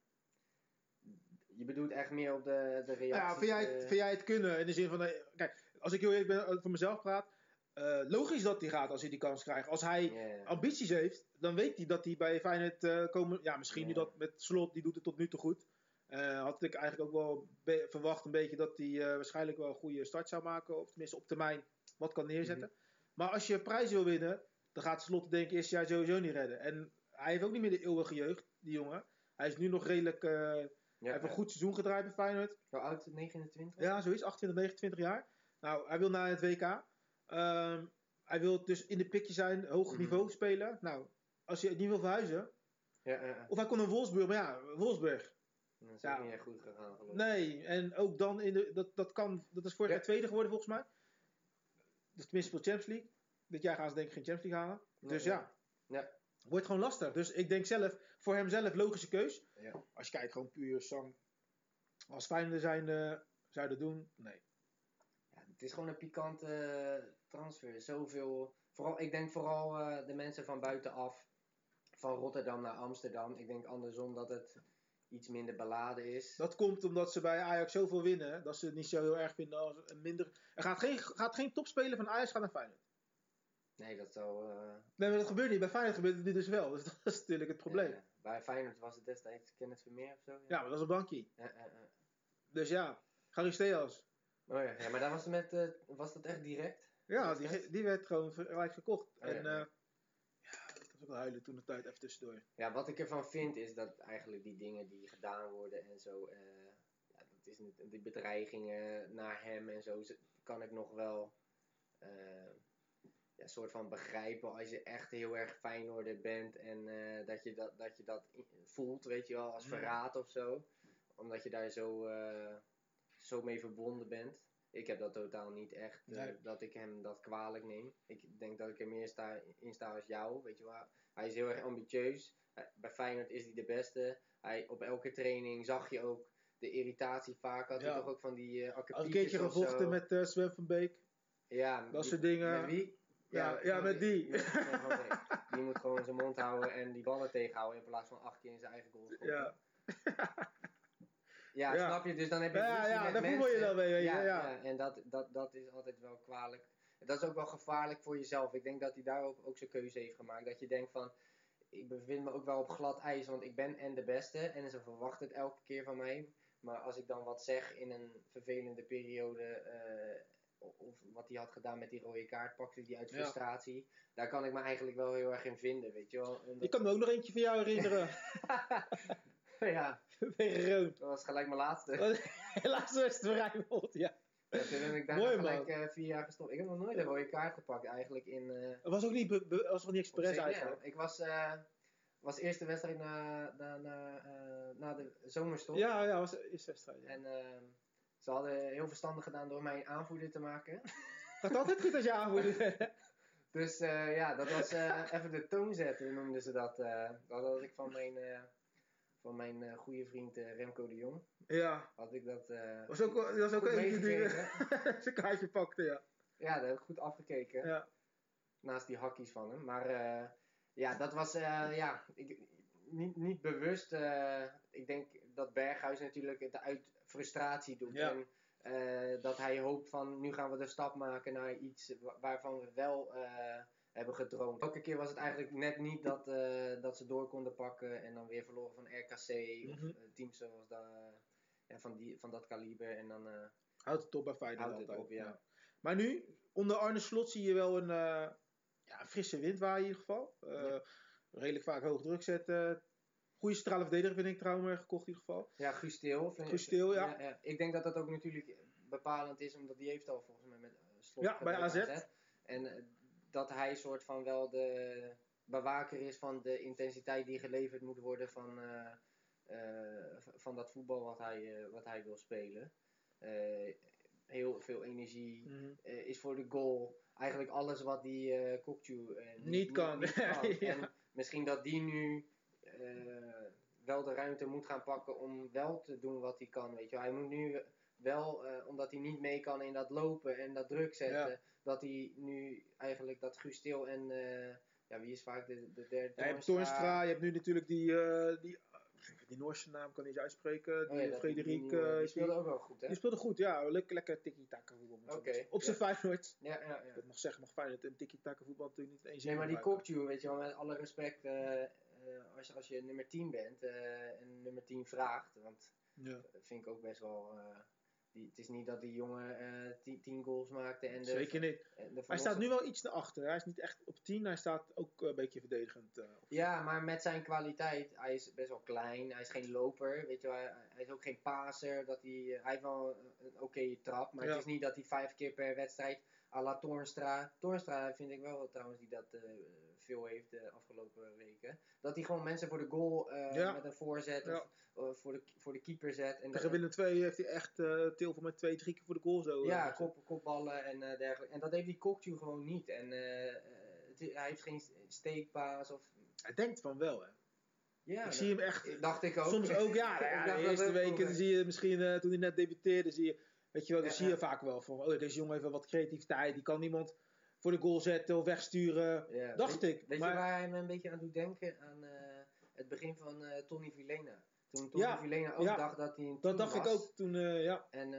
Je bedoelt echt meer op de, de reacties. Ja, vind jij, het, vind jij het kunnen in de zin van, kijk, als ik heel eerlijk ben, voor mezelf praat, uh, logisch dat hij gaat als hij die kans krijgt. Als hij ambities heeft, dan weet hij dat hij bij Feyenoord uh, komen, ja misschien nu dat met Slot, die doet het tot nu toe goed. Uh, had ik eigenlijk ook wel verwacht een beetje dat hij uh, waarschijnlijk wel een goede start zou maken, of tenminste op termijn wat kan neerzetten. Mhm. Maar als je prijs wil winnen, dan gaat Slot denk ik eerst jaar sowieso niet redden. En hij heeft ook niet meer de eeuwige jeugd, die jongen. Hij is nu nog redelijk... eh, hij heeft een ja. goed seizoen gedraaid bij Feyenoord. Hoe oud? 29? Ja, zoiets. 28, 29 jaar. Nou, hij wil naar het WK. Ehm, hij wil dus in de pikje zijn, hoog Mhm. niveau spelen. Nou, als je niet wil verhuizen... Ja, ja. Of hij kon naar Wolfsburg, maar ja, Wolfsburg. Dat is Ja. niet echt goed gegaan geloof. Nee, en ook dan in de. Dat, dat kan. Dat is vorig Ja. jaar tweede geworden volgens mij. Dus tenminste voor Champions League. Dit jaar gaan ze denk ik geen Champions League halen. Nee, dus ja. Ja. Wordt gewoon lastig. Dus ik denk zelf, voor hemzelf logische keus. Ja. Als je kijkt, gewoon puur zang. Als Feyenoord zijn eh zouden doen, nee. Ja, het is gewoon een pikante eh, transfer. Zoveel. Vooral, ik denk vooral eh, de mensen van buitenaf. Van Rotterdam naar Amsterdam. Ik denk andersom dat het iets minder beladen is. Dat komt omdat ze bij Ajax zoveel winnen, dat ze het niet zo heel erg vinden als een minder. Er gaat geen, gaat geen topspeler van Ajax gaan naar Feyenoord. Nee, dat zou. eh, Nee, maar dat gebeurt niet. Bij Feyenoord gebeurt het nu dus wel. Dus *laughs* dat is natuurlijk het probleem. ja, bij Feyenoord was het destijds Kenneth Vermeer of zo. Ja, Ja, maar dat is een bankie. Dus ja, Charisteas. Oh ja, ja maar dat was, met, eh, was dat echt direct? Ja, die, die werd gewoon gelijk gekocht. Oh, en ja. eh, ja, dat was ook wel huilen toen de tijd even tussendoor. Ja, wat ik ervan vind is dat eigenlijk die dingen die gedaan worden en zo, eh, ja, dat is niet, die bedreigingen naar hem en zo, kan ik nog wel eh, ja, soort van begrijpen als je echt heel erg Feyenoorder bent en eh, dat, je dat, dat je dat voelt, weet je wel, als verraad of zo. Omdat je daar zo, zo mee verbonden bent. Ik heb dat totaal niet echt, eh, dat ik hem dat kwalijk neem. Ik denk dat ik er meer sta, in sta als jou, weet je wel. Hij is heel erg ambitieus. Hij- Bij Feyenoord is hij de beste. Hij, op elke training zag je ook de irritatie vaak. Had Ja. hij toch ook van die uh, Als een keertje gevochten met eh, Sven van Beek. ja, Dat soort dingen. Met wie? Ja, ja, met die. met die moet gewoon zijn mond houden en die ballen tegenhouden in plaats van acht keer in zijn eigen goal schoppen. Ja. *laughs* Ja, Ja. snap je? Dus dan heb je Ja, ja, met daar voetbal je mensen. dan mee, weet je, Ja, ja. ja, en dat, dat, dat is altijd wel kwalijk. Dat is ook wel gevaarlijk voor jezelf. Ik denk dat hij daar ook, ook zijn keuze heeft gemaakt. Dat je denkt van, ik bevind me ook wel op glad ijs, want ik ben en de beste. En ze verwachten het elke keer van mij. Maar als ik dan wat zeg in een vervelende periode, eh, of wat hij had gedaan met die rode kaart, pakte hij uit Ja. frustratie. Daar kan ik me eigenlijk wel heel erg in vinden, weet je wel. Omdat- Ik kan me ook nog eentje van jou herinneren. *laughs* *laughs* ja, *laughs* Tegen Roon. dat was gelijk mijn laatste. *laughs* Helaas werd het voor Rijnmond, ja. Ja, toen ben ik daar Mooi, gelijk eh, vier jaar gestopt. Ik heb nog nooit een rode kaart gepakt eigenlijk in... eh, Het was ook niet, was ook niet expres eigenlijk. Ik was, eh was eerste wedstrijd na, na, na, na de zomerstop. Ja, ja, was de eerste wedstrijd. Ja. En eh, ze hadden heel verstandig gedaan door mij aanvoerder te maken. Gaat altijd goed als je aanvoerder Dus ja, dat was even de toon zetten, noemden ze dat. dat had ik van mijn, van mijn eh, goede vriend eh, Remco de Jong. Ja, Had ik dat eh, was ook, was ook eentje die *laughs* zijn kaartje pakte, ja. Ja, dat heb ik goed afgekeken. ja. Naast die hakjes van hem. Maar ja, dat was ja, ik, niet, niet bewust. ik denk dat Berghuis natuurlijk het uit frustratie doet. Ja. En dat hij hoopt van nu gaan we de stap maken naar iets wa- waarvan we wel hebben gedroomd. Elke keer was het eigenlijk net niet dat, eh, dat ze door konden pakken en dan weer verloren van RKC of eh, teams zoals dat, ja, van, die, van dat kaliber. En dan eh, Houdt het op bij Feyenoord houdt het altijd. op, ja. Maar nu, onder Arne Slot zie je wel een eh, ja, frisse wind waaien in ieder geval. Eh, Ja. Redelijk vaak hoog druk zetten. Goede centrale verdediger vind ik trouwens gekocht in ieder geval. Ja, Guus Steel. vind- Guus Steel, ja. Ik denk dat dat ook natuurlijk bepalend is, omdat die heeft al volgens mij met eh, slot Ja, bij gedaan AZ. En eh, dat hij soort van wel de bewaker is van de intensiteit die geleverd moet worden van, eh, eh, van dat voetbal wat hij, eh, wat hij wil spelen. Heel veel energie, Mhm. is voor de goal. Eigenlijk alles wat die Kokju eh, niet, Niet kan. *laughs* Ja. En misschien dat die nu wel de ruimte moet gaan pakken om wel te doen wat hij kan. Weet je. Hij moet nu wel, eh, omdat hij niet mee kan in dat lopen en dat druk zetten, Ja. dat hij nu eigenlijk dat Guus Til en eh, ja, wie is vaak de, de derde Ja, je hebt Toornstra, je hebt nu natuurlijk die, eh, die, die Noorse naam kan ik niet eens uitspreken. Die Oh ja, Frederik. die, die speelde ook wel goed, hè? die speelde goed, ja. Lekker, lekker tiki-taka voetbal. zeggen. Op zijn Feyenoord. Ja, ja, ja. Dat mag zeggen, mag Feyenoord en tiki-taka voetbal natuurlijk niet eens Nee, maar die Kokju, weet je wel, met alle respect, als, als je nummer 10 bent en nummer 10 vraagt, want Ja. vind ik ook best wel, die, het is niet dat die jongen eh, tien, tien goals maakte en de, Zeker niet. de Hij staat nu wel iets erachter. Hij is niet echt op 10, hij staat ook een beetje verdedigend. eh, op. Ja, maar met zijn kwaliteit, hij is best wel klein, hij is geen loper, weet je hij, hij is ook geen paser, dat hij, hij heeft wel een, oké trap, maar Ja. het is niet dat hij vijf keer per wedstrijd à la Toornstra, Toornstra vind ik wel trouwens die dat eh, veel heeft de afgelopen weken, dat hij gewoon mensen voor de goal eh, Ja. met een voorzet Ja. of eh, voor, de, voor de keeper zet. En Tegen Willem II heeft hij echt uh, Tilvel met twee, drie keer voor de goal zo. Ja, kop, kopballen en dergelijke. En dat heeft die Kokju gewoon niet. En het hij heeft geen steekpaas of... Hij denkt van wel, hè. Ja, ik zie hem echt. *laughs* dacht ik ook. Soms ook, ja. *laughs* ja, de eerste weken zie je misschien, toen hij net debuteerde, zie je, weet je wel, dan Ja, zie je vaak wel van, oh, deze jongen heeft wel wat creativiteit, die kan iemand voor de goal zetten of wegsturen. Ja, Dacht weet, ik, Weet maar- je waar hij me een beetje aan doet denken? Aan eh, het begin van eh Tony Vilena. Toen Tony Ja, Vilena ook ja. dacht dat hij een Dat dacht ik ook toen, eh, ja, En,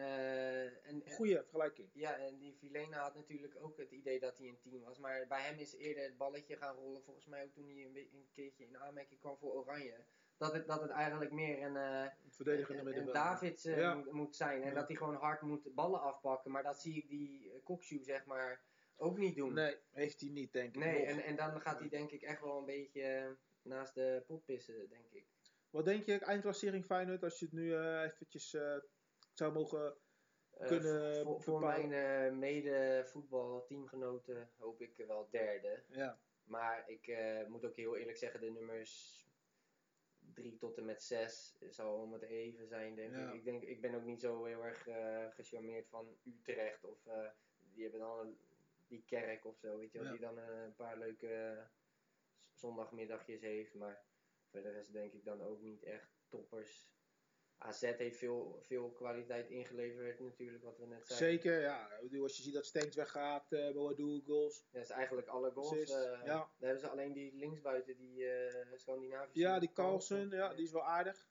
en, goede vergelijking. ja, en die Vilena had natuurlijk ook het idee dat hij een team was. Maar bij hem is eerder het balletje gaan rollen. Volgens mij ook toen hij een, een keertje in aanmerking kwam voor Oranje. Dat het, dat het eigenlijk meer een, Verdedigende een, een Davids Ja. moet, moet zijn. En Ja. dat hij gewoon hard moet ballen afpakken. Maar dat zie ik die uh, Kokshoe zeg maar ook niet doen. Nee, heeft hij niet, denk ik. Nee, en, en dan gaat hij denk ik echt wel een beetje eh, naast de pot pissen, denk ik. Wat denk je, eindklassering Feyenoord, als je het nu eh, eventjes eh, zou mogen... Kunnen voor, mijn mede voetbalteamgenoten hoop ik wel derde. Ja, Maar ik eh, moet ook heel eerlijk zeggen, de nummers 3 tot en met 6 zal om het even zijn, denk Ja. ik. Ik, denk, ik ben ook niet zo heel erg gecharmeerd van Utrecht. Of eh, die hebben dan een- die kerk of zo, weet je wel. Ja. Die dan eh, een paar leuke eh, zondagmiddagjes heeft. Maar voor de rest denk ik dan ook niet echt toppers. AZ heeft veel, veel kwaliteit ingeleverd natuurlijk, wat we net zeiden. zeker. Ja, als je ziet dat Stenks weggaat, eh Boadu goals. Dat is eigenlijk alle goals. Ja. Daar hebben ze alleen die linksbuiten, die eh Scandinavische. Ja, die Carlsen, ja, die is wel aardig.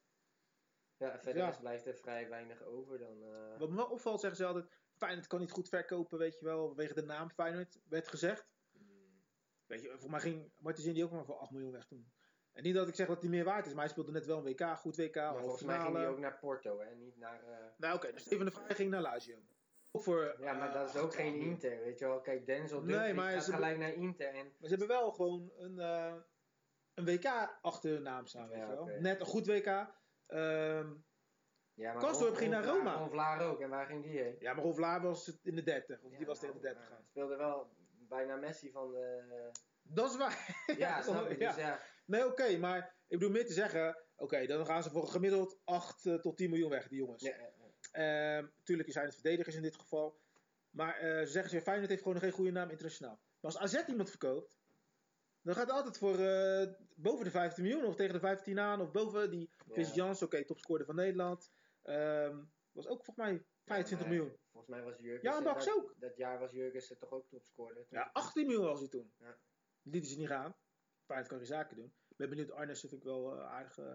Ja, verder Ja. blijft er vrij weinig over dan. eh, Wat me wel opvalt, zeggen ze altijd, Feyenoord kan niet goed verkopen, weet je wel, vanwege de naam Feyenoord, werd gezegd. mm, Weet je, voor mij ging Martin Zin die ook maar voor 8 miljoen weg toen. En niet dat ik zeg dat hij meer waard is, maar hij speelde net wel een WK, goed WK, maar volgens mij ging die ook naar Porto, hè? Niet naar. eh, Nou oké, dus Steven de Vrij ging naar Lazio. Ook voor, Ja, maar eh, dat is ook 8 geen. Inter, weet je wel. Kijk, Denzel Nee, Dumfries maar gaat ze- gelijk naar Inter. En, Maar ze hebben wel gewoon een, eh, een WK achter hun naam staan, weet Ja, je wel. Net een goed WK. Ehm, ja, maar Ron- ging naar Ron Vlaar- Roma. Ron Vlaar ook, en waar ging die heen? ja, maar Rolf Laar was in de 30, of die was tegen de nou, 30 eh, gegaan. speelde wel bijna Messi van de. Dat is waar. *laughs* Ja, snap ja. Dus ja, Nee, oké, maar ik bedoel meer te zeggen, oké, dan gaan ze voor gemiddeld 8 eh, tot 10 miljoen weg, die jongens. ja, ja. Ehm, tuurlijk zijn het verdedigers in dit geval. Maar eh, ze zeggen, ze, Feyenoord heeft gewoon geen goede naam internationaal. Maar als AZ iemand verkoopt, dan gaat het altijd voor eh, boven de 15 miljoen of tegen de 15 aan. Of boven die Chris Ja. Jans, oké, topscorer van Nederland. Ehm, was ook volgens mij 25 Ja, maar miljoen. Volgens mij was Jurgensen. Ja, ook. Dat jaar was Jurgensen toch ook topscorer. Ja, 18 miljoen was hij toen. Ja. Lieten ze niet gaan. Feyenoord kan geen zaken doen. Ik ben benieuwd, Arnes vind ik wel eh, aardig. eh,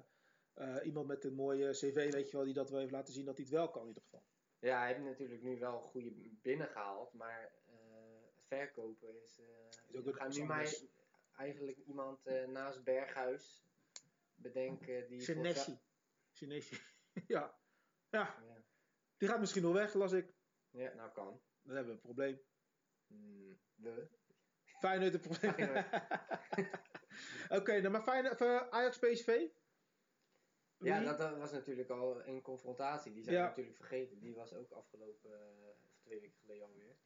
eh, iemand met een mooie cv, weet je wel, die dat wel heeft laten zien dat hij het wel kan in ieder geval. Ja, hij heeft natuurlijk nu wel goede binnengehaald, maar eh, verkopen is. eh Is ook we een gaan nu maar eigenlijk iemand eh, naast Berghuis bedenken die. Senesi. Senesi. *laughs* ja. Ja, die gaat misschien nog weg, las ik. ja, nou kan. Dan hebben we een probleem. Hmm, we. Feyenoord een probleem. *laughs* *laughs* Oké, nou maar Feyenoord, of, Ajax PSV? Ja, dat, dat was natuurlijk al een confrontatie. Die zijn Ja. natuurlijk vergeten. Die was ook afgelopen, eh, of twee weken geleden alweer.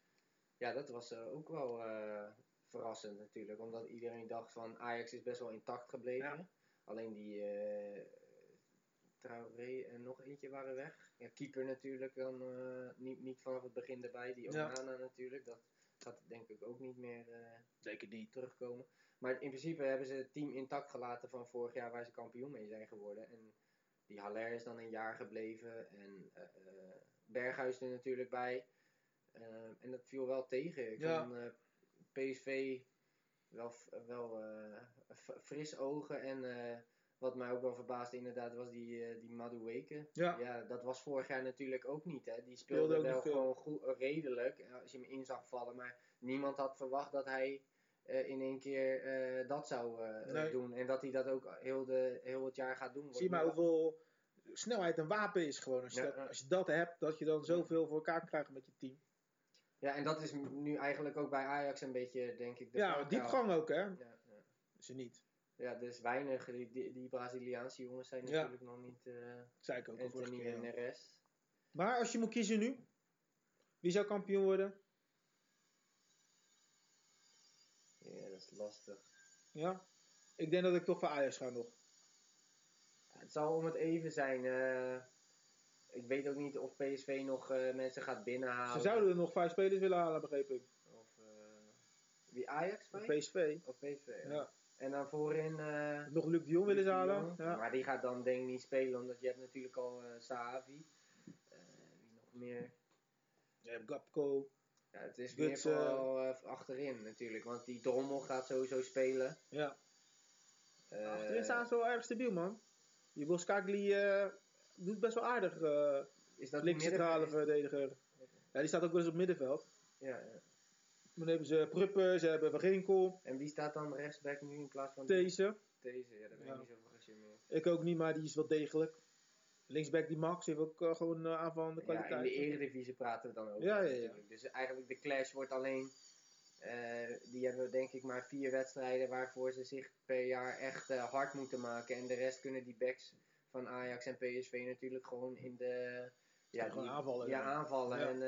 Ja, dat was eh, ook wel eh, verrassend natuurlijk. Omdat iedereen dacht van Ajax is best wel intact gebleven. Ja. Alleen die eh Traoré en nog eentje waren weg. Ja, keeper natuurlijk dan eh, niet, niet vanaf het begin erbij. Die Ja. Onana natuurlijk. Dat gaat denk ik ook niet meer... eh, Zeker niet. terugkomen. Maar in principe hebben ze het team intact gelaten van vorig jaar waar ze kampioen mee zijn geworden. En die Haller is dan een jaar gebleven. En eh, eh, Berghuis er natuurlijk bij. En dat viel wel tegen. Ik Ja. vond eh, PSV wel, wel eh, fris ogen. En eh, wat mij ook wel verbaasde inderdaad was die, eh die Madueke. Ja. Ja, dat was vorig jaar natuurlijk ook niet. Hè. Die Speelde wel gewoon goed, redelijk, eh, als je hem in zag vallen. Maar niemand had verwacht dat hij eh, in één keer dat zou Nee. doen. En dat hij dat ook heel, de, heel het jaar gaat doen. Zie maar hoeveel snelheid een wapen is gewoon. Als je, Ja, dat, als je dat hebt, dat je dan zoveel voor elkaar krijgt met je team. Ja, en dat is nu eigenlijk ook bij Ajax een beetje, denk ik, de ja, diepgang ook, hè? Ja, er niet. Ja, dus weinig. Die, die, Braziliaanse jongens zijn Ja. natuurlijk nog niet... eh zei ik ook al vorige Anthony keer. en ja. de rest. Maar als je moet kiezen nu, wie zou kampioen worden? Ja, dat is lastig. Ja? Ik denk dat ik toch voor Ajax ga nog. Ja, het zal om het even zijn. eh, ik weet ook niet of PSV nog eh, mensen gaat binnenhalen. Ze zouden er nog vijf spelers willen halen, begreep ik. Of, wie Ajax? Of? PSV. Of PSV, ja. Ja. En dan voorin... eh, Nog Luc de Jong willen ze halen. Ja. Maar die gaat dan denk ik niet spelen, omdat je hebt natuurlijk al Sahavi. Eh, wie nog meer? Je hebt Gapco. Ja, het is Gutsen. meer vooral achterin natuurlijk, want die Drommel gaat sowieso spelen. Ja. Achterin staan ze wel erg stabiel, man. Die Boskagli doet best wel aardig. is dat links centrale verdediger. Ja, die staat ook wel eens op middenveld. Ja, ja. Dan hebben ze Pruppen, ze hebben Van Ginkel, En wie staat dan rechtsback nu in plaats van deze. deze? Ja, daar ben ik Ja. niet zoveel gezien meer. Ik ook niet, maar die is wel degelijk. Linksback die Max heeft ook eh, gewoon uh, aanvallende Ja, in kwaliteit. de eredivisie praten we dan ook. Ja, over ja, ja. natuurlijk. Dus eigenlijk de clash wordt alleen... eh, die hebben denk ik maar vier wedstrijden waarvoor ze zich per jaar echt hard moeten maken. En de rest kunnen die backs van Ajax en PSV natuurlijk gewoon in de... Ja, die- aanvallen, Ja, ja. aanvallen Ja. en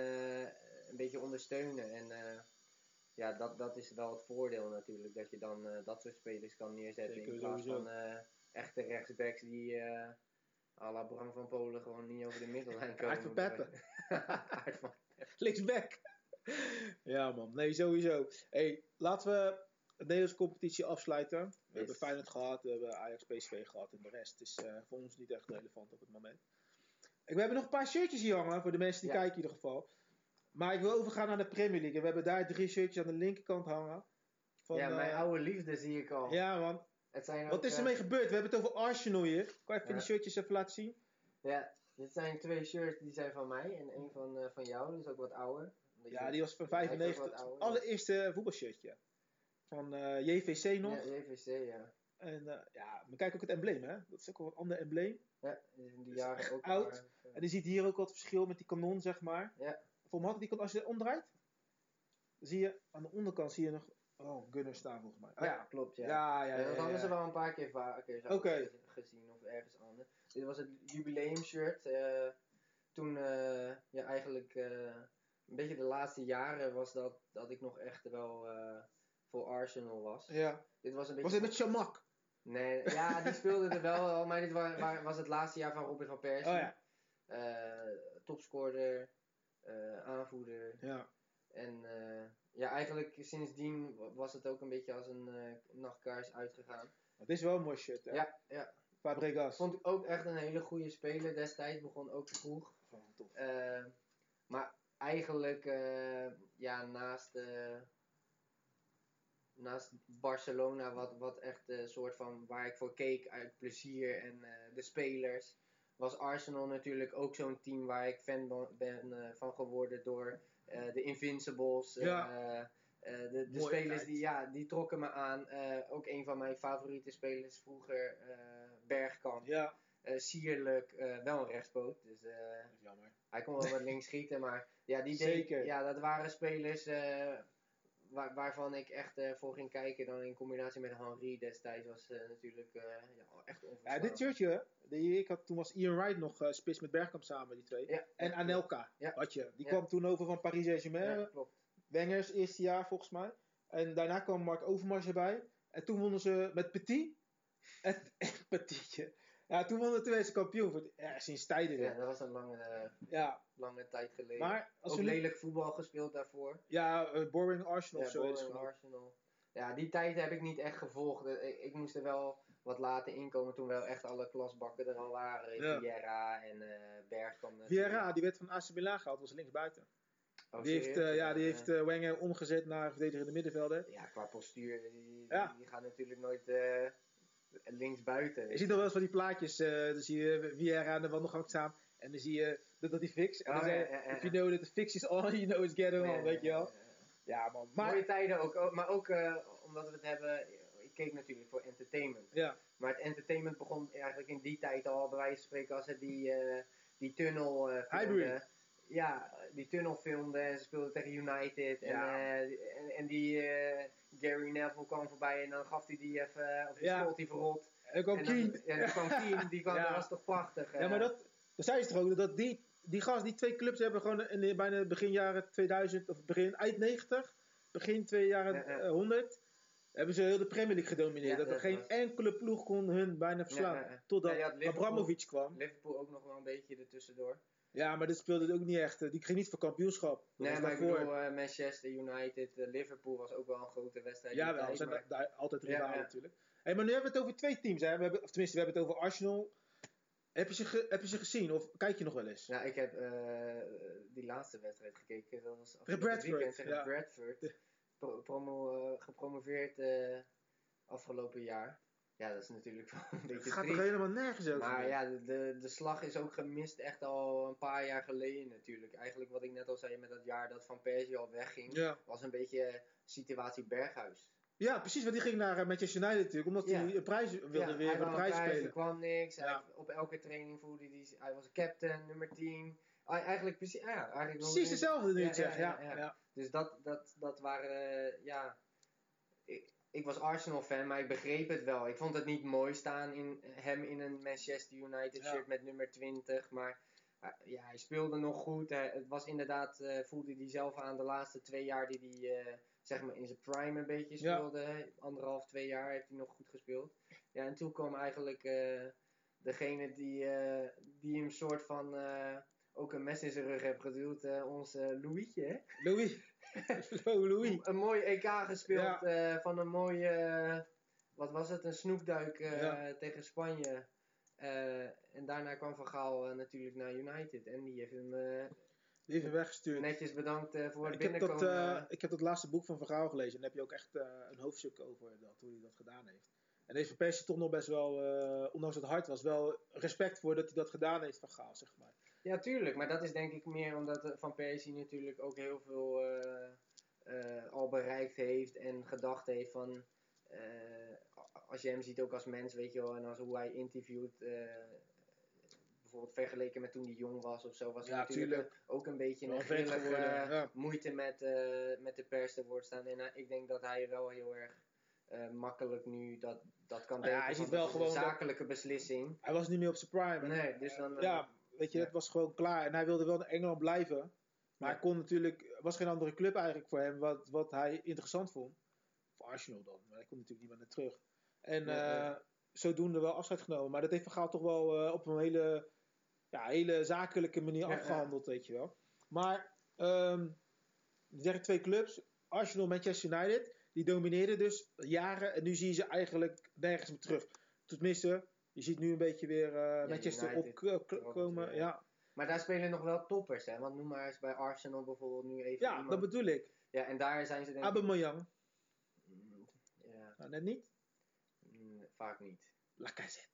een beetje ondersteunen. En ja, dat, dat is wel het voordeel natuurlijk. Dat je dan eh, dat soort spelers kan neerzetten. Zeker, in plaats sowieso. van eh, echte rechtsbacks die... eh à la Bram van Polen gewoon niet over de middellijn *laughs* komen. Aard van Peppe. *laughs* Aard van Linksback. ja, man. Nee, sowieso. Hey, laten we de Nederlandse competitie afsluiten. We Yes. hebben Feyenoord gehad, we hebben Ajax PSV gehad en de rest is voor ons niet echt relevant op het moment. En we hebben nog een paar shirtjes hier hangen voor de mensen die Ja. kijken in ieder geval. Maar ik wil overgaan naar de Premier League. En we hebben daar drie shirtjes aan de linkerkant hangen. Van, ja, mijn eh, oude liefde zie ik al. Ja, man. Het zijn ook, Wat is eh, ermee gebeurd? We hebben het over Arsenal hier. Kan je even Ja. die shirtjes even laten zien? Ja, dit zijn twee shirts die zijn van mij en één van, eh, van jou, dus ook wat ouder. Ja, die was van Hij is ook 95. wat ouder. Allereerste voetbalshirtje. Van JVC nog. Ja, JVC, ja. En ja, maar kijk ook het embleem, hè? Dat is ook wel een ander embleem. Ja, die is in die Is jaren ook oud. En je ziet hier ook wat verschil met die kanon, zeg maar. Ja. Voor die kanon, als je het omdraait, zie je aan de onderkant zie je nog. Oh, Gunner staan volgens mij. Oh, ja, klopt, ja. ja, ja. Ja, ja, dat hadden ze wel een paar keer vaker gezien of ergens anders. Dit was het jubileumshirt. eh toen, eh, ja, eigenlijk eh, een beetje de laatste jaren was dat, dat ik nog echt wel eh, voor Arsenal was. Ja. Dit was een Was beetje... het met Chamak? Nee, ja, die speelde er wel al, maar dit wa- wa- was het laatste jaar van Robin van Persie. Oh ja. Eh, topscorer, eh, aanvoerder. Ja. En eh, ja, eigenlijk sindsdien wa- was het ook een beetje als een eh, nachtkaars uitgegaan. Het is wel een mooi shirt, hè? Ja, ja. Fabregas. Vond ik ook echt een hele goede speler destijds. Begon ook vroeg. Tof. Eh, maar eigenlijk, eh, ja, naast, eh, naast Barcelona, wat, wat echt een soort van waar ik voor keek uit plezier en eh, de spelers, was Arsenal natuurlijk ook zo'n team waar ik fan ben eh, van geworden door eh, de Invincibles. Ja. eh, de de spelers tijd. die, ja, die trokken me aan. Ook een van mijn favoriete spelers vroeger, eh, Bergkamp. Ja. Sierlijk, wel een rechtspoot. Dus Dat is jammer. hij kon wel wat *laughs* links schieten, maar ja, die deed, ja, dat waren spelers waar, waarvan ik echt eh, voor ging kijken. Dan in combinatie met Henry destijds was eh, natuurlijk eh, ja, echt Ja, onverstaanbaar. dit shirtje, die ik had, toen was Ian Wright nog spits met Bergkamp samen, die twee. Ja, En ja, Anelka Ja. had je. Die Ja. kwam toen over van Paris Saint-Germain. Ja, klopt. Wengers eerste jaar volgens mij. En daarna kwam Mark Overmars erbij. En toen wonnen ze met Petit. En, *laughs* en Petietje. Ja, toen wonnen de Tweede kampioen. Voor het- ja, sinds tijden. Ja, dat was een lange, eh, ja, lange tijd geleden. maar als ook we nu... lelijk voetbal gespeeld daarvoor. Ja, eh, Boring Arsenal Ja, of zo Boring het. Arsenal. Ja, die tijd heb ik niet echt gevolgd. Eh, Ik, ik moest er wel wat later inkomen toen wel echt alle klasbakken er al waren. Ja. Vieira en Bergkamp. natuurlijk. Vieira, die werd van AC Milan gehaald, was linksbuiten. Oh, die heeft, ja, die heeft eh, Wenger omgezet naar verdedigende middenvelder. Ja, qua postuur, die, Ja. die gaat natuurlijk nooit links buiten. Je ziet nog wel eens van die plaatjes, eh, dan zie je Vieira aan de wandelgang staan. En dan zie je dat, dat die fix. En dan Oh, zei ja, je, ja, ja. if you know that the fix is on, you know it's getting on, weet je wel. Ja man, maar... Mooie tijden ook, ook- maar ook eh, omdat we het hebben, ik keek natuurlijk voor entertainment. Ja. Maar het entertainment begon eigenlijk in die tijd al, bij wijze van spreken, als ze die, eh, die tunnel filmden. Ja, die tunnel filmden en ze speelden tegen United. En, Ja. eh, en, en die eh, Gary Neville kwam voorbij en dan gaf hij die even, of Ja. schoot hij verrot. En En Keen. en dan kwam Keen, die kwam, Ja. dat was toch prachtig. Ja, eh. maar dat, dat zei ze toch ook, dat die, die gast, die twee clubs hebben gewoon in de, bijna begin jaren 2000, of begin, eind 90, begin twee jaren Ja, ja. eh, 100, hebben ze heel de Premier League gedomineerd. Ja, dat er geen was- enkele ploeg kon hun bijna verslaan. Ja, ja, ja. Totdat Ja. Abramovic kwam. Liverpool ook nog wel een beetje ertussendoor. Ja, maar dit speelde ook niet echt. eh, Die ging niet voor kampioenschap. Dat Nee, maar ik bedoel, eh, Manchester United, eh, Liverpool was ook wel een grote wedstrijd. Ja, wel. zijn maar- daar altijd Ja, rivalen ja. natuurlijk. Hey, maar nu hebben we het over twee teams. Hè. We hebben, of tenminste, we hebben het over Arsenal. Heb je ze, heb je ze gezien of kijk je nog wel eens? Nou, ik heb die laatste wedstrijd gekeken. Dat was Tegen afgelopen Bradford, weekend tegen ja. Bradford. *laughs* Pro- promo, gepromoveerd afgelopen jaar. Ja, dat is natuurlijk wel een Het gaat toch helemaal nergens over? Maar ja, de, de, slag is ook gemist echt al een paar jaar geleden natuurlijk. Eigenlijk wat ik net al zei met dat jaar dat Van Persie al wegging. Ja. Was een beetje situatie Berghuis. ja, precies. Want die ging naar eh, Manchester United natuurlijk. Omdat Ja. hij een prijs wilde Ja, weer voor de prijs spelen. Er kwam niks. Hij, op elke training voelde hij, hij was captain, nummer 10. Hij- Eigenlijk precies, ja, eigenlijk Precies hetzelfde nu Ja, het zegt. ja. Dus dat, dat, dat waren, eh, ja. Ik, ik was Arsenal fan, maar ik begreep het wel. Ik vond het niet mooi staan in hem in een Manchester United Ja. shirt met nummer 20. Maar eh, ja, hij speelde nog goed. Hij, het was inderdaad, eh, voelde hij zelf aan de laatste twee jaar die hij eh, zeg maar in zijn prime een beetje Ja. speelde. Anderhalf, twee jaar heeft hij nog goed gespeeld. Ja, en toen kwam eigenlijk degene die, die hem soort van ook een mes in zijn rug heeft geduwd. onze Louietje, hè? Louis. *laughs* Louis. Een mooi EK gespeeld Ja. eh, van een mooie, eh, wat was het, een snoepduik eh, Ja. tegen Spanje. En daarna kwam Van Gaal natuurlijk naar United. En die heeft hem Die heeft hem weggestuurd. netjes bedankt voor het ik, heb dat, binnenkomen. ik heb dat laatste boek van Verhaal gelezen. En daar heb je ook echt een hoofdstuk over dat, hoe hij dat gedaan heeft. En heeft Van Persie toch nog best wel, ondanks het hard was, wel respect voor dat hij dat gedaan heeft van Gaal, zeg maar. Ja, tuurlijk. Maar dat is denk ik meer omdat eh, Van Persie natuurlijk ook heel veel eh, eh, al bereikt heeft en gedacht heeft van... als je hem ziet ook als mens, weet je wel, en als hoe hij interviewt... bijvoorbeeld vergeleken met toen hij jong was of zo, was hij Ja, natuurlijk tuurlijk. ook een beetje een grillige ja. moeite met, met de pers te woord staan. En ik denk dat hij wel heel erg makkelijk nu dat, dat kan Nou ja, denken. hij ziet wel gewoon een dat- zakelijke beslissing. Hij was niet meer op zijn prime. Nee, dus dan... ja, weet je, het was gewoon klaar. En hij wilde wel in Engeland blijven. Maar hij kon natuurlijk, was geen andere club eigenlijk voor hem wat, wat hij interessant vond. Voor Arsenal dan, maar hij kon natuurlijk niet meer naar terug. En eh, zodoende wel afscheid genomen. Maar dat heeft Van Gaal toch wel eh, op een hele, ja, hele zakelijke manier afgehandeld, weet je wel. Maar, ehm er twee clubs, Arsenal en Manchester United, die domineerden dus jaren. En nu zie je ze eigenlijk nergens meer terug. Tenminste, je ziet nu een beetje weer eh, Manchester opkomen. ja. Maar daar spelen nog wel toppers, hè? Want noem maar eens bij Arsenal bijvoorbeeld nu even Ja, iemand. dat bedoel ik. Ja, en daar zijn ze denk ik... Aubameyang. Ja, Nou, net niet. mm, vaak niet. Lacazette.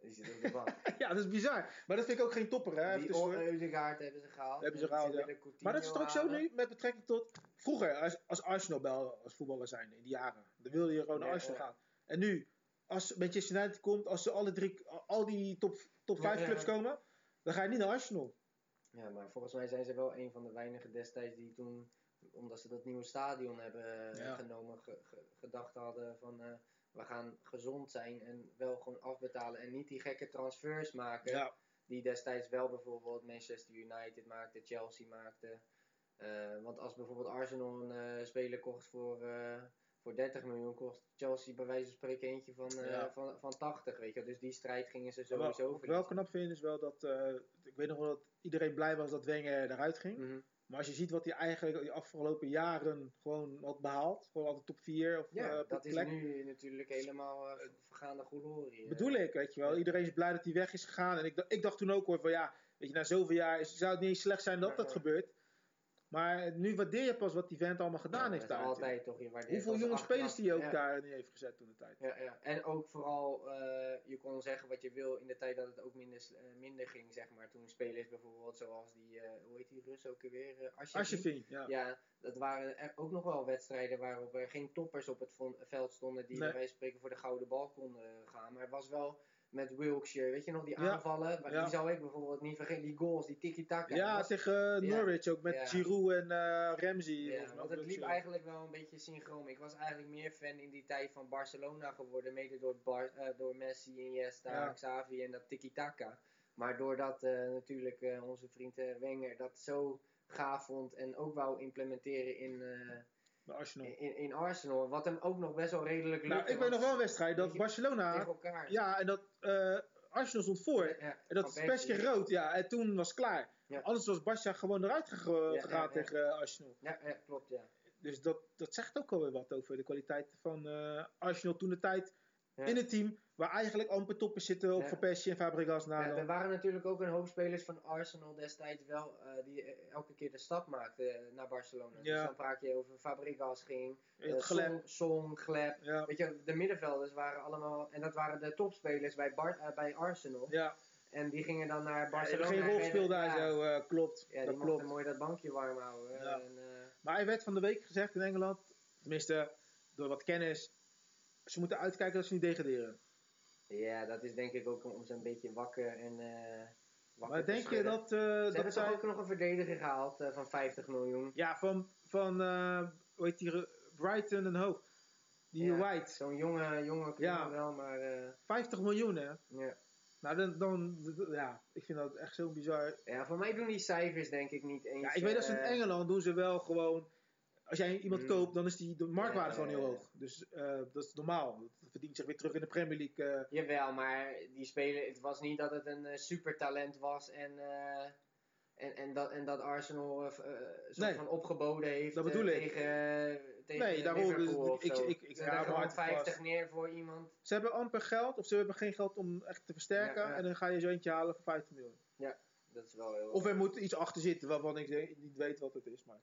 Die zit op de bank. *laughs* ja, dat is bizar. Maar dat vind ik ook geen topper, hè? Die hebben ze gehaald. Hebben ze gehaald, ja. Maar dat is toch ook zo nu met betrekking tot... Vroeger, als, als Arsenal wel als voetballer zijn in die jaren. Dan wilde je gewoon naar Arsenal gaan. En nu, als Manchester United komt, als ze alle drie, al die top, top Ja, 5 ja, clubs komen, dan ga je niet naar Arsenal. Ja, maar volgens mij zijn ze wel een van de weinigen destijds die toen, omdat ze dat nieuwe stadion hebben eh, Ja. genomen, ge- ge- gedacht hadden van eh, we gaan gezond zijn en wel gewoon afbetalen en niet die gekke transfers maken. Ja, Die destijds wel bijvoorbeeld Manchester United maakte, Chelsea maakte. Eh, want als bijvoorbeeld Arsenal een eh, speler kocht voor, eh, voor 30 miljoen, kost Chelsea bij wijze van spreken eentje van, eh, Ja. van, van 80. Weet je. wel. Dus die strijd gingen ze sowieso wat ik wel knap vind is wel dat... eh, ik weet nog wel dat iedereen blij was dat Wenger eruit ging. Mhm. Maar als je ziet wat hij eigenlijk die afgelopen jaren gewoon had behaald. Gewoon altijd top 4 of Ja, eh, dat is plek. nu natuurlijk helemaal eh, vergaande glorie. Bedoel ik, weet je wel. Iedereen is blij dat hij weg is gegaan. En ik, dacht- ik dacht toen ook hoor van ja, weet je, na zoveel jaar is, zou het niet eens slecht zijn dat dat gebeurt. Maar nu waardeer je pas wat die vent allemaal gedaan Ja, heeft daar. altijd toch. Je waardeert Hoeveel jonge spelers die hij ook ja. daar neer heeft gezet toen de tijd. Ja, ja. En ook vooral, eh, je kon zeggen wat je wil in de tijd dat het ook minder, eh, minder ging, zeg maar. Toen spelers bijvoorbeeld zoals die, eh, hoe heet die Rus ook weer? Uh, Asjefin, ja. Ja, dat waren er ook nog wel wedstrijden waarop er geen toppers op het veld stonden die Nee. bij spreken voor de gouden bal konden gaan. Maar het was wel met Wilkshire, weet je nog, die aanvallen, maar Ja. die zou ik bijvoorbeeld niet vergeten, die goals, die tiki-taka. Ja, was- tegen Ja. Norwich ook met Ja. Giroud en eh Ramsey. Ja, want het liep eigenlijk wel een beetje synchroon. Ik was eigenlijk meer fan in die tijd van Barcelona geworden, mede door, Bar eh, door Messi, Iniesta. Xavi en dat tiki-taka. Maar doordat eh, natuurlijk onze vriend Wenger dat zo gaaf vond en ook wou implementeren in, Bij Arsenal. in, in Arsenal, wat hem ook nog best wel redelijk lukte. Nou, ik weet nog wel een wedstrijd dat Barcelona. Ja, en dat eh, Arsenal stond voor. Ja, En dat is best rood, ja. En toen was het klaar. Ja. Anders was Barca gewoon eruit gegaan tegen eh, Arsenal. Ja, klopt, ja. Dus dat, dat zegt ook alweer wat over de kwaliteit van eh, Arsenal toen de tijd. Ja. In het team waar eigenlijk amper toppers zitten op Ja. Van Persie en Fabregas na. Ja, er waren natuurlijk ook een hoop spelers van Arsenal destijds wel eh, die eh, elke keer de stap maakten eh, naar Barcelona. Ja. Dus dan praat je over Fabregas ging, Het eh, gelep. Son, Son, Gleb. Ja. Weet je, de middenvelders waren allemaal, en dat waren de topspelers bij, Bar, bij Arsenal. ja. En die gingen dan naar Ja, die Barcelona. hebben geen en rolspel werden- daar ja, zo, klopt. Ja, die dat mochten klopt. mooi dat bankje warm houden. Ja. En, Maar hij werd van de week gezegd in Engeland, tenminste door wat kennis, ze moeten uitkijken dat ze niet degraderen. ja, dat is denk ik ook om ze een beetje wakker en eh wakker Maar te denk je dat, eh, Ze hebben dat toch zij... ook nog een verdediger gehaald eh, van 50 miljoen. Ja, van, van hoe heet die, Brighton en Hoog. Die Ja. White. Zo'n jonge, jonge Ja. wel, maar eh, 50 miljoen hè. ja. Nou, dan, dan, ja, ik vind dat echt zo bizar. ja, voor mij doen die cijfers denk ik niet eens. Ja, ik weet dat ze in Engeland doen ze wel gewoon. Als jij iemand Mm. koopt, dan is die de marktwaarde Ja, gewoon ja, heel ja. hoog. Dus eh, dat is normaal. Dat verdient zich weer terug in de Premier League. eh. Jawel, maar die spelen, het was niet dat het een eh, supertalent was en, en, en, dat, en dat Arsenal Nee. van opgeboden heeft Dat bedoel ik. tegen, tegen Nee, daarom, Liverpool dus ik- zo. ik- ik- ja, gewoon vast. 50 neer voor iemand. Ze hebben amper geld, of ze hebben geen geld om echt te versterken. Ja, ja. En dan ga je zo eentje halen voor 50 miljoen. Dat is wel heel... Of er moet iets achter zitten waarvan ik niet weet wat het is. Maar.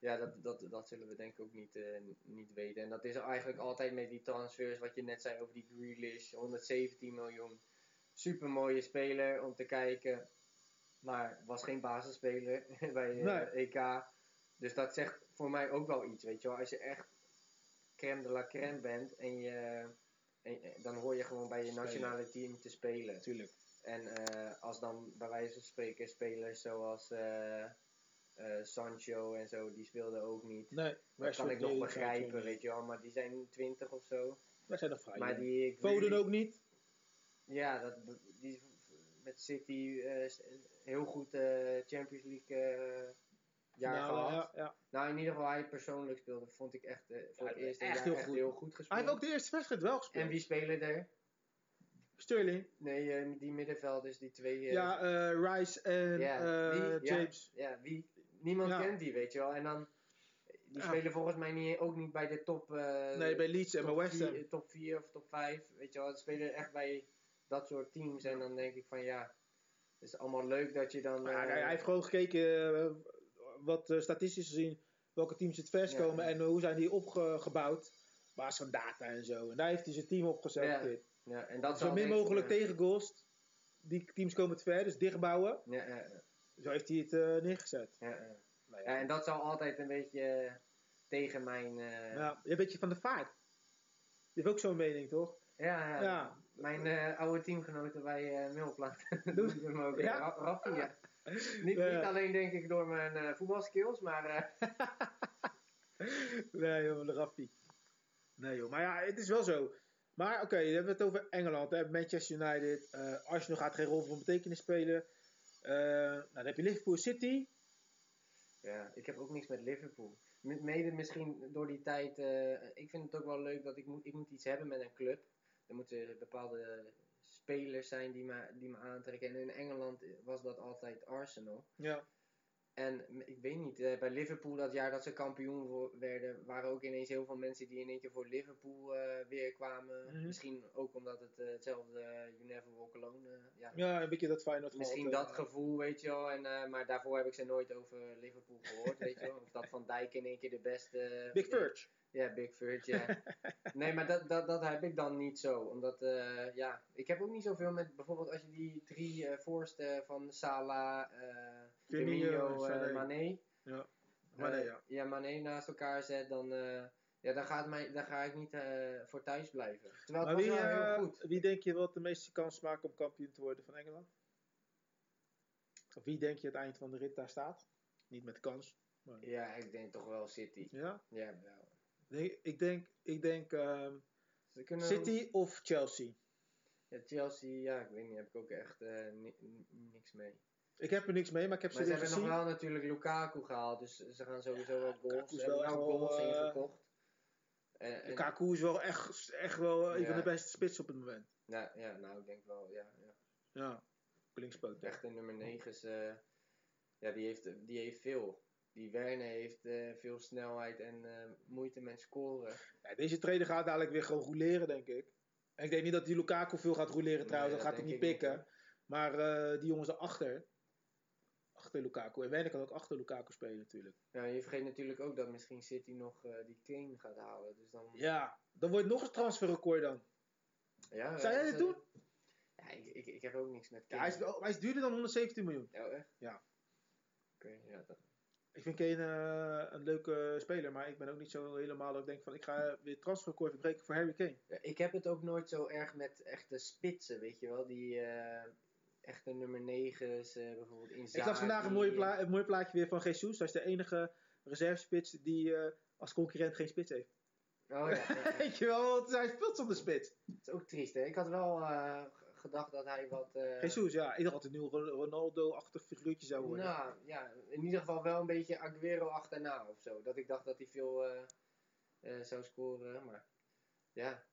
Ja, dat, dat, dat zullen we denk ik ook niet, eh, niet weten. En dat is eigenlijk altijd met die transfers, wat je net zei over die Grealish, 117 miljoen. Super mooie speler om te kijken, maar was geen basisspeler *laughs* bij eh, EK. Dus dat zegt voor mij ook wel iets, weet je wel. Als je echt crème de la crème bent en je, en, en- dan hoor je gewoon bij je Spelen. nationale team te spelen. Natuurlijk. En eh, als dan bij wijze van spreken spelers zoals eh, eh, Sancho en zo, die speelden ook niet. Nee, Dat kan ik nog begrijpen, weet je wel, maar die zijn 20 of zo. Wij zijn nog vrij. Maar die Foden ook niet. Ja, dat, die met City eh, heel goed eh, Champions League eh, jaar Finale, gehad. ja, ja. Nou, in ieder geval hij persoonlijk speelde, vond ik echt eh, voor Ja, het eerst een echt jaar heel echt goed. heel goed Hij gespeeld. heeft ook de eerste wedstrijd wel gespeeld. en wie spelen er? Sterling. Nee, eh, die middenvelders, die twee. eh, ja, eh, Rice en eh. James. Ja, wie? Niemand Ja. kent die, weet je wel. En dan, die Ja. spelen volgens mij niet, ook niet bij de top, eh Nee, bij Leeds en bij West Ham. vier, top 4 of top 5, weet je wel. Ze spelen echt bij dat soort teams. En dan denk ik van ja, het is allemaal leuk dat je dan... Ja, eh, hij, heeft gewoon gekeken eh, wat statistisch gezien welke teams het verst Ja. komen en hoe zijn die opgebouwd. Op basis van data en zo. En daar heeft hij zijn team opgezet. Ja, en dat Zo min mogelijk tegengoals. Die teams komen te ver, dus dichtbouwen. Ja, ja, Zo heeft hij het eh, neergezet. ja, ja. Nou Ja, en dat zal altijd een beetje eh, tegen mijn... eh, Ja, je weet je van de vaart. Die heeft ook zo'n mening, toch? ja, ja. Ja. Mijn oude teamgenoten bij uh, Milplant *laughs* Doen- ze hem ook. Ja? Ja? Raffi, ja. Niet, Ja. niet alleen denk ik door mijn voetbalskills, maar... *laughs* nee joh, de Raffi. Nee joh, maar ja, het is wel zo. Maar oké, we hebben het over Engeland, hè? Manchester United. eh Arsenal gaat geen rol van betekenis spelen. Eh, nou, dan heb je Liverpool City. Ja, ik heb ook niks met Liverpool. Mede misschien door die tijd. eh, ik vind het ook wel leuk dat ik moet, ik moet iets hebben met een club. Er moeten bepaalde spelers zijn die me, die me aantrekken. En in Engeland was dat altijd Arsenal. Ja. En ik weet niet, eh, bij Liverpool dat jaar dat ze kampioen werden, waren ook ineens heel veel mensen die in één keer voor Liverpool eh, weer kwamen. Mhm. Misschien ook omdat het eh, hetzelfde uh, You Never Walk Alone, ja. Ja, een beetje dat Feyenoord Misschien dat gevoel, weet je wel. En, maar daarvoor heb ik ze nooit over Liverpool gehoord, weet je wel. *laughs* Of dat Van Dijk in één keer de beste... Big Verge. Ja, Big Verge, ja. *laughs* nee, maar dat, dat, dat heb ik dan niet zo. Omdat, ja, ik heb ook niet zoveel met bijvoorbeeld als je die drie eh voorste van Salah, eh Firmino, Firmino, eh, Sané. Mané. Ja. Maar eh, ja. ja, Mané naast elkaar zet, dan, eh, ja, dan, gaat mij, dan ga ik niet voor thuis blijven. Terwijl Maar wie, wel heel goed. wie denk je wat de meeste kans maakt om kampioen te worden van Engeland? Of wie denk je het eind van de rit daar staat? Niet met kans. Ja, ik denk toch wel City. Ja? Ja, wel. Nee, ik denk, ik denk ehm, Ze kunnen City of Chelsea. Ja, Chelsea, ja, ik weet niet, heb ik ook echt ni- ni- niks mee. Ik heb er niks mee, maar ik heb Maar ze ze weer hebben gezien. nog wel natuurlijk Lukaku gehaald, dus ze gaan sowieso wel goals. Ze hebben wel goals eh, ingekocht. En, en, Lukaku is wel echt, echt wel een van de beste spitsen op het moment. ja, ja, nou, ik denk wel, ja. ja. Ja, linkspoot. Echt de nummer 9 is, eh, ja, die heeft, die heeft veel. Die Werner heeft eh, veel snelheid en moeite met scoren. Ja, deze trainer gaat dadelijk weer gewoon rouleren, denk ik. En ik denk niet dat die Lukaku veel gaat rouleren trouwens, Nee, dat gaat hij niet ik pikken. maar die jongens erachter, achter Lukaku. En Werner kan ook achter Lukaku spelen natuurlijk. Ja, je vergeet natuurlijk ook dat misschien City nog eh, die Kane gaat halen. Dus dan, Ja, dan wordt nog een transferrecord dan. ja, Zou jij eh, dit ze- doen? Ja, ik, ik, ik heb ook niks met Ja, Kane. hij, is, hij is duurder dan 117 miljoen. Oh, echt? Ja. Oké, ja, dat, Ik vind Kane eh, een leuke speler, maar ik ben ook niet zo helemaal dat ik denk van ik ga weer transferrecord verbreken voor Harry Kane. Ja, ik heb het ook nooit zo erg met echte spitsen, weet je wel. Die eh, echte nummer 9's, eh, bijvoorbeeld in Ik zag vandaag een mooi, pla een mooi plaatje weer van Jesus. Hij is de enige reservespits die eh, als concurrent geen spits heeft. Oh ja. *laughs* Weet je wel, want hij speelt zonder spits. dat is ook triest, hè. Ik had wel g- gedacht dat hij wat... eh, Jesus, ja. Ik dacht dat het nu Ronaldo-achtig figuurtje zou worden. Nou, ja, in ieder geval wel een beetje Aguero achterna of zo. Dat ik dacht dat hij veel zou scoren, maar... Ja,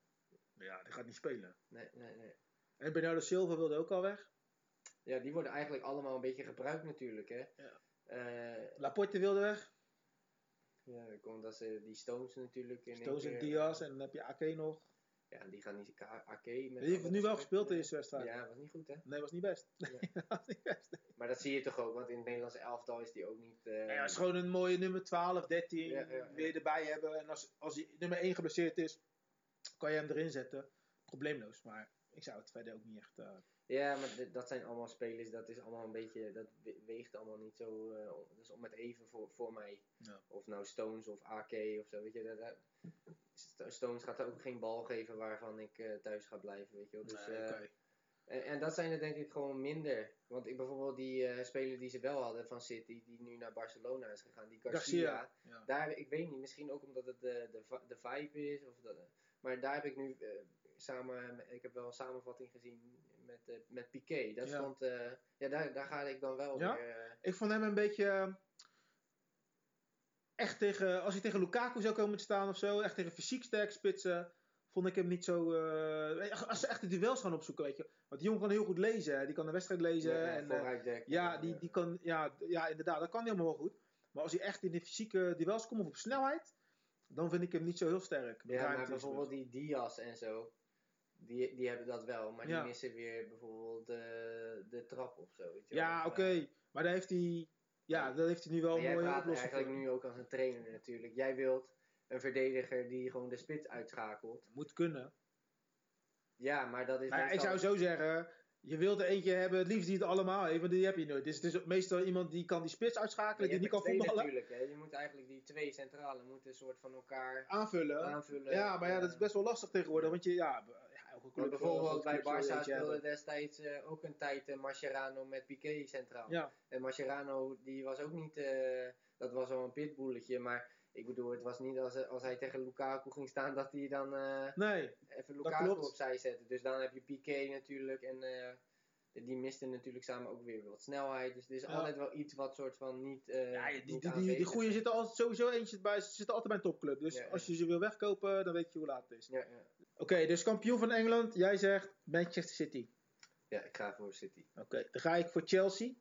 Ja, die gaat niet spelen. nee, nee, nee. En Bernardo Silva wilde ook al weg. Ja, die worden eigenlijk allemaal een beetje gebruikt natuurlijk, hè. Ja. Eh, Laporte wilde weg. ja, komt dat ze die Stones natuurlijk in Stones en Diaz. eh, En dan heb je Ake nog. Ja, die gaan niet... AK met Die heeft nu wel gespeeld in eh, deze wedstrijd. Ja, was niet goed, hè. Nee, was niet best. Nee. *laughs* Nee, was niet best. Maar dat zie je toch ook, want in het Nederlandse elftal is die ook niet... eh, Ja, het is gewoon een mooie nummer 12, 13 Ja, ja, ja. weer erbij hebben. En als, als hij nummer 1 geblesseerd is, kan je hem erin zetten. Probleemloos. Maar ik zou het verder ook niet echt... eh, Ja, maar dat zijn allemaal spelers, dat is allemaal een beetje, dat we- weegt allemaal niet zo, dat is om het even voor, voor mij. Ja. Of nou Stones of AK of zo, weet je. Dat, dat- St- Stones gaat er ook geen bal geven waarvan ik eh, thuis ga blijven, weet je wel. Dus, nee, eh, en, en dat zijn er denk ik gewoon minder. Want ik bijvoorbeeld die eh, speler die ze wel hadden van City, die nu naar Barcelona is gegaan, die Garcia. Ja. Daar, ik weet niet, misschien ook omdat het de, de, de vibe is. Of dat, maar daar heb ik nu samen, ik heb wel een samenvatting gezien met, eh, met Piqué. Dat Ja. eh, ja, daar, daar ga ik dan wel Ja? weer. eh, Ik vond hem een beetje... Echt tegen... Als hij tegen Lukaku zou komen te staan of zo. Echt tegen fysiek sterk spitsen. Vond ik hem niet zo... als ze echt de duels gaan opzoeken, weet je. Want die jongen kan heel goed lezen. hè. Die kan de wedstrijd lezen. ja, en. Ja, die, die kan, ja, ja, inderdaad, dat kan hij allemaal wel goed. Maar als hij echt in de fysieke duels komt of op snelheid, dan vind ik hem niet zo heel sterk. Ja, maar in bijvoorbeeld die Diaz en zo, die, die hebben dat wel. Maar Ja. die missen weer bijvoorbeeld de, de trap of zo. Weet je Ja, oké. Eh, Maar daar heeft hij, ja, daar heeft hij nu wel een mooie oplossing eigenlijk nu ook als een trainer natuurlijk. Jij wilt een verdediger die gewoon de spits uitschakelt. Moet kunnen. Ja, maar dat is Maar ik zou zo zeggen, je wilt er eentje hebben, het liefst die het allemaal heeft, want die heb je nooit. Dus het is meestal iemand die kan die spits uitschakelen, die niet kan voetballen, natuurlijk, hè. Je moet eigenlijk die twee centrale moeten een soort van elkaar aanvullen. aanvullen. Ja, maar ja, dat is best wel lastig tegenwoordig, want je, ja, Maar bijvoorbeeld bij Barça speelde destijds eh, ook een tijd eh, Mascherano met Piqué centraal. Ja, En Mascherano, die was ook niet, eh, dat was wel een pitbulletje, maar ik bedoel, het was niet als, als hij tegen Lukaku ging staan dat hij dan eh, nee, even Dat Lukaku klopt. opzij zette. Dus dan heb je Piqué natuurlijk en eh, die misten natuurlijk samen ook weer wat snelheid. Dus er is Ja. altijd wel iets wat soort van niet. eh Ja, die, niet die, die, goeie zitten altijd, sowieso eentje bij, ze zitten altijd bij een topclub. Dus Ja, ja. als je ze wil wegkopen, dan weet je hoe laat het is. Oké, dus kampioen van Engeland. Jij zegt Manchester City. ja, ik ga voor City. Oké, dan ga ik voor Chelsea.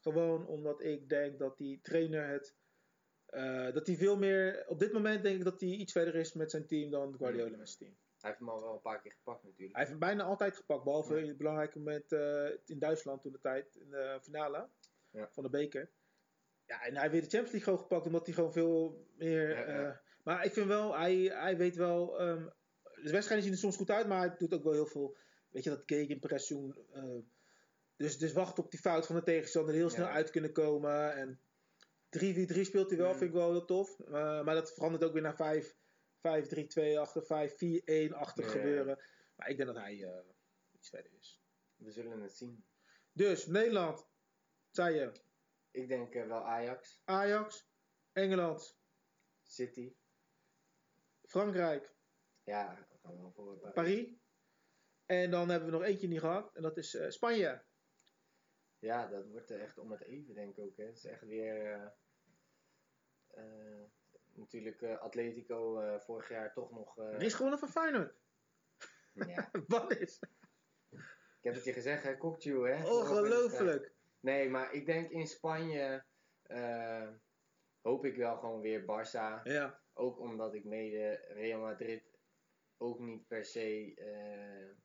Gewoon omdat ik denk dat die trainer het. eh, dat hij veel meer. Op dit moment denk ik dat hij iets verder is met zijn team dan Guardiola met zijn team. Hij heeft hem al wel een paar keer gepakt natuurlijk. Hij heeft hem bijna altijd gepakt, behalve Ja. in het belangrijke moment eh, in Duitsland toen de tijd, in de finale Ja. van de beker. Ja, en hij heeft weer de Champions League gewoon gepakt, omdat hij gewoon veel meer. Ja, eh, maar ik vind wel, hij, hij weet wel. ehm, de wedstrijden zien er soms goed uit, maar hij doet ook wel heel veel. Weet je, dat gegenpression. eh dus, dus wachten op die fout van de tegenstander, heel snel Ja. uit kunnen komen. En 3-4-3 speelt hij wel, Mm. vind ik wel heel tof. Eh, maar dat verandert ook weer naar 5. 5-3-2 achter, 5-4-1 achter Ja. gebeuren. Maar ik denk dat hij eh, iets verder is. We zullen het zien. Dus Nederland, zei je, Ik denk wel Ajax, Ajax, Engeland, City. Frankrijk, Ja, wel voor Parijs. Paris. En dan hebben we nog eentje niet gehad. En dat is eh, Spanje. Ja, dat wordt echt om het even, denk ik ook. Hè. Het is echt weer. eh, eh, natuurlijk Atletico vorig jaar toch nog. Die is gewonnen van Feyenoord. ja, *laughs* Wat is? ik heb het je gezegd, hè, Cocktail, hè? Ongelooflijk. Nee, maar ik denk in Spanje. hoop ik wel gewoon weer Barça. Ja, Ook omdat ik mede Real Madrid ook niet per se eh,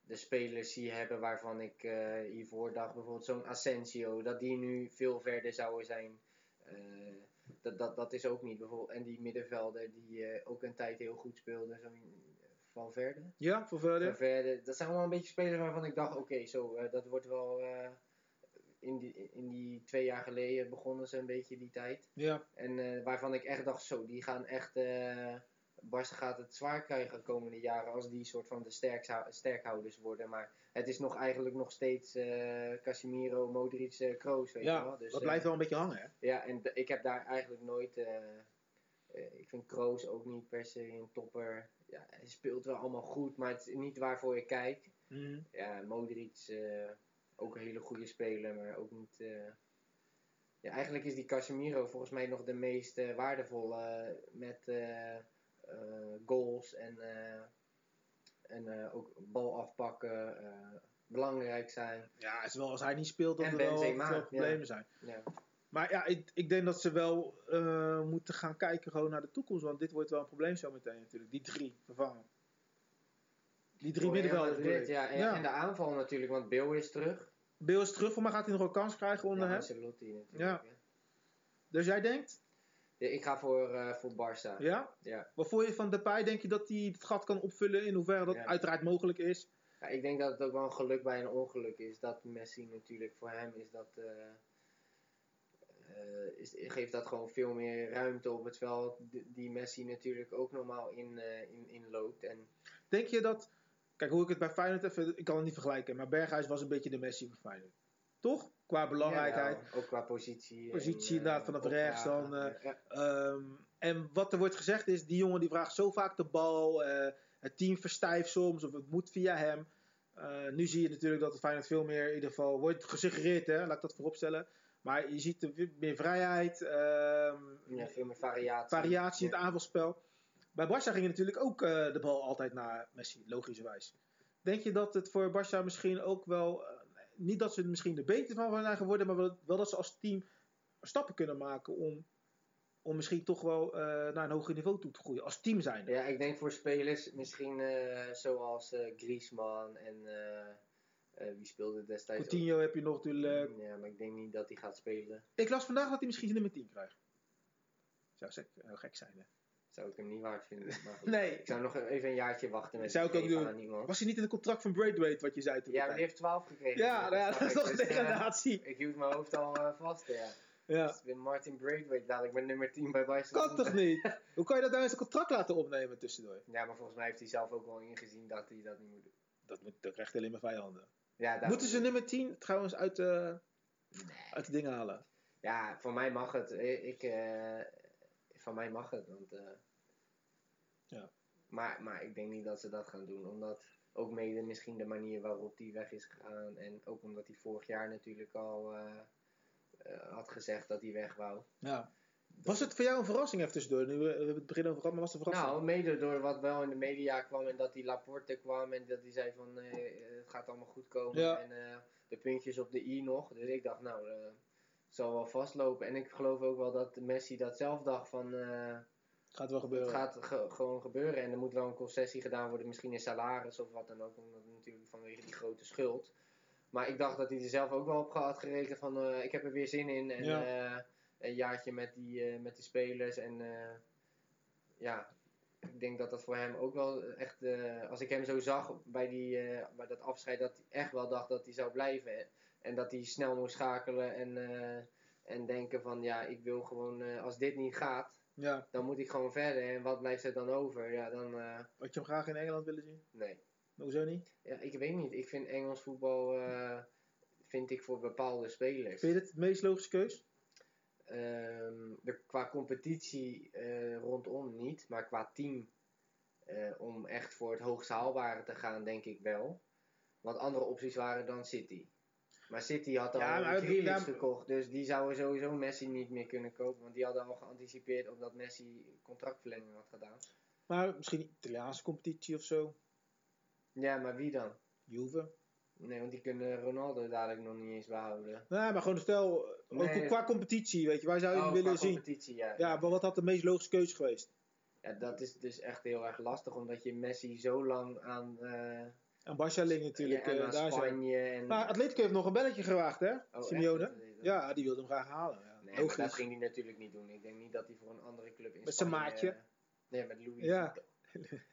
de spelers zie hebben waarvan ik eh, hiervoor dacht. Bijvoorbeeld zo'n Asensio, dat die nu veel verder zouden zijn. Eh, dat, dat, dat is ook niet. Bijvoorbeeld, en die middenvelder die ook een tijd heel goed speelde, zo'n Van Verde. ja voor verder. Valverde, dat zijn allemaal een beetje spelers waarvan ik dacht, oké, zo, dat wordt wel... in, die, in die twee jaar geleden begonnen ze een beetje die tijd. Ja, En waarvan ik echt dacht, zo, die gaan echt... eh Barca gaat het zwaar krijgen de komende jaren als die soort van de sterkhou- sterkhouders worden. Maar het is nog eigenlijk nog steeds eh Casemiro, Modric, eh Kroos, weet je wel. Dus, dat eh, blijft wel een beetje hangen, hè? ja, en ik heb daar eigenlijk nooit. eh, eh, ik vind Kroos ook niet per se een topper. Ja, hij speelt wel allemaal goed, maar het is niet waarvoor je kijkt. Mhm. Ja, Modric, eh, ook een hele goede speler, maar ook niet. eh, Ja, eigenlijk is die Casemiro volgens mij nog de meest eh, waardevolle eh, met eh, eh, goals en, eh, en eh, ook bal afpakken, eh, belangrijk zijn. Ja, het is wel, als hij niet speelt, dat En er wel, ja. problemen zijn. Ja. Maar ja, ik, ik denk dat ze wel eh, moeten gaan kijken gewoon naar de toekomst. Want dit wordt wel een probleem zo meteen natuurlijk. Die drie vervangen. Die drie Real middenvelders. Ja, en, de aanval natuurlijk, want Bill is terug. Bill is terug, voor mij gaat hij nog een kans krijgen onder Ja, hem. Natuurlijk. Ja. Dus jij denkt, ik ga voor, eh voor Barça. ja? Ja. Wat vond je van Depay? Denk je dat hij het gat kan opvullen in hoeverre dat Ja. uiteraard mogelijk is? Ja, ik denk dat het ook wel een geluk bij een ongeluk is. Dat Messi natuurlijk voor hem is dat. eh, eh, is, geeft dat gewoon veel meer ruimte op het veld. Die, Messi natuurlijk ook normaal in, in, in loopt. En Denk je dat... Kijk, hoe ik het bij Feyenoord even... Ik kan het niet vergelijken, maar Berghuis was een beetje de Messi van Feyenoord. Toch? Qua belangrijkheid. Ja, ook qua positie. Positie en, inderdaad, eh, vanaf opdragen. rechts dan, eh. Ehm, en wat er wordt gezegd is, die jongen die vraagt zo vaak de bal. eh, het team verstijft soms, of het moet via hem. Eh, nu zie je natuurlijk dat het Feyenoord veel meer, in ieder geval, wordt gesuggereerd, hè, laat ik dat vooropstellen. Maar je ziet er meer vrijheid, ehm, ja, veel meer variatie. variatie in het aanvalspel. Bij Barça ging natuurlijk ook eh, de bal altijd naar Messi, logischerwijs. Denk je dat het voor Barça misschien ook wel, eh, niet dat ze misschien er beter van zijn geworden, maar wel, wel dat ze als team stappen kunnen maken om, om misschien toch wel eh, naar een hoger niveau toe te groeien. Als team zijn. Ja, ik denk voor spelers misschien eh, zoals eh Griezmann en wie speelde destijds ook? Coutinho heb je nog natuurlijk. Ja, maar ik denk niet dat hij gaat spelen. Ik las vandaag dat hij misschien zijn nummer 10 krijgt. Zou gek zijn. Hè? Zou ik hem niet waard vinden. Maar goed. Nee. Ik zou nog even een jaartje wachten met Zou ik ook doen. Was hij niet in het contract van Braithwaite, wat je zei toen? Ja, maar die heeft 12 gekregen. ja, nou ja, dat is toch ik. een Dus, eh, degradatie. ik hield mijn hoofd al eh, vast, ja. Ja. Dus met Martin Braithwaite dadelijk met nummer 10 bij Barcelona. Kan toch niet? *laughs* Hoe kan je dat nou in zijn contract laten opnemen tussendoor? Ja, maar volgens mij heeft hij zelf ook wel ingezien dat hij dat niet moet doen. Dat, moet, dat krijgt alleen maar vijanden. Ja, Moeten ze nummer 10 trouwens uit, de uit de dingen halen? Ja, voor mij mag het. Eh, Ik, eh, van mij mag het, want... eh, Ja. maar, maar ik denk niet dat ze dat gaan doen, omdat ook mede misschien de manier waarop die weg is gegaan en ook omdat hij vorig jaar natuurlijk al eh, eh, had gezegd dat hij weg wou. Ja. Was het voor jou een verrassing even tussendoor? Nu, we, we het begin over gehad, maar was het een verrassing? Nou, mede door wat wel in de media kwam en dat die Laporte kwam en dat hij zei van het gaat allemaal goed komen Ja. en de puntjes op de i nog. Dus ik dacht nou, zal wel vastlopen. En ik geloof ook wel dat Messi dat zelf dacht van... eh, Gaat wel gebeuren. het gaat ge- gewoon gebeuren. En er moet wel een concessie gedaan worden. Misschien in salaris of wat dan ook. Omdat natuurlijk vanwege die grote schuld. Maar ik dacht dat hij er zelf ook wel op had gerekend van... eh, ik heb er weer zin in. En Ja. eh, een jaartje met, die, met de spelers. En ja, ik denk dat dat voor hem ook wel echt... als ik hem zo zag bij, die, bij dat afscheid... dat hij echt wel dacht dat hij zou blijven. En dat hij snel moest schakelen en, eh, en denken van... Ja, ik wil gewoon... eh, als dit niet gaat Ja. dan moet ik gewoon verder. En wat blijft er dan over? Ja, dan. eh, Had je hem graag in Engeland willen zien? nee. Hoezo niet? Ja, ik weet niet. Ik vind Engels voetbal. vind ik voor bepaalde spelers. Vind je dit het meest logische keus? Ehm, de, qua competitie rondom niet. Maar qua team. om echt voor het hoogst haalbare te gaan, denk ik wel. Want andere opties waren dan City. Maar City had al Ja, Grealish gekocht. Dus die zouden sowieso Messi niet meer kunnen kopen. Want die hadden al geanticipeerd op dat Messi contractverlenging had gedaan. Maar misschien Italiaanse competitie of zo. Ja, maar wie dan? Juve. Nee, want die kunnen Ronaldo dadelijk nog niet eens behouden. Nee, maar gewoon stel, Nee. qua competitie, weet je, waar zou je Oh, willen qua zien? competitie, ja. Ja, maar wat had de meest logische keuze geweest? Ja, dat is dus echt heel erg lastig, omdat je Messi zo lang aan, eh En Barca ligt natuurlijk ja, en eh, daar. Spanje en... Maar Atletico heeft nog een belletje gewaagd, hè? Oh, Simeone. Ja, die wilde hem graag halen. Ja, Nee, dat ging hij natuurlijk niet doen. Ik denk niet dat hij voor een andere club in Met zijn maatje? Nee, met Louis. Ja.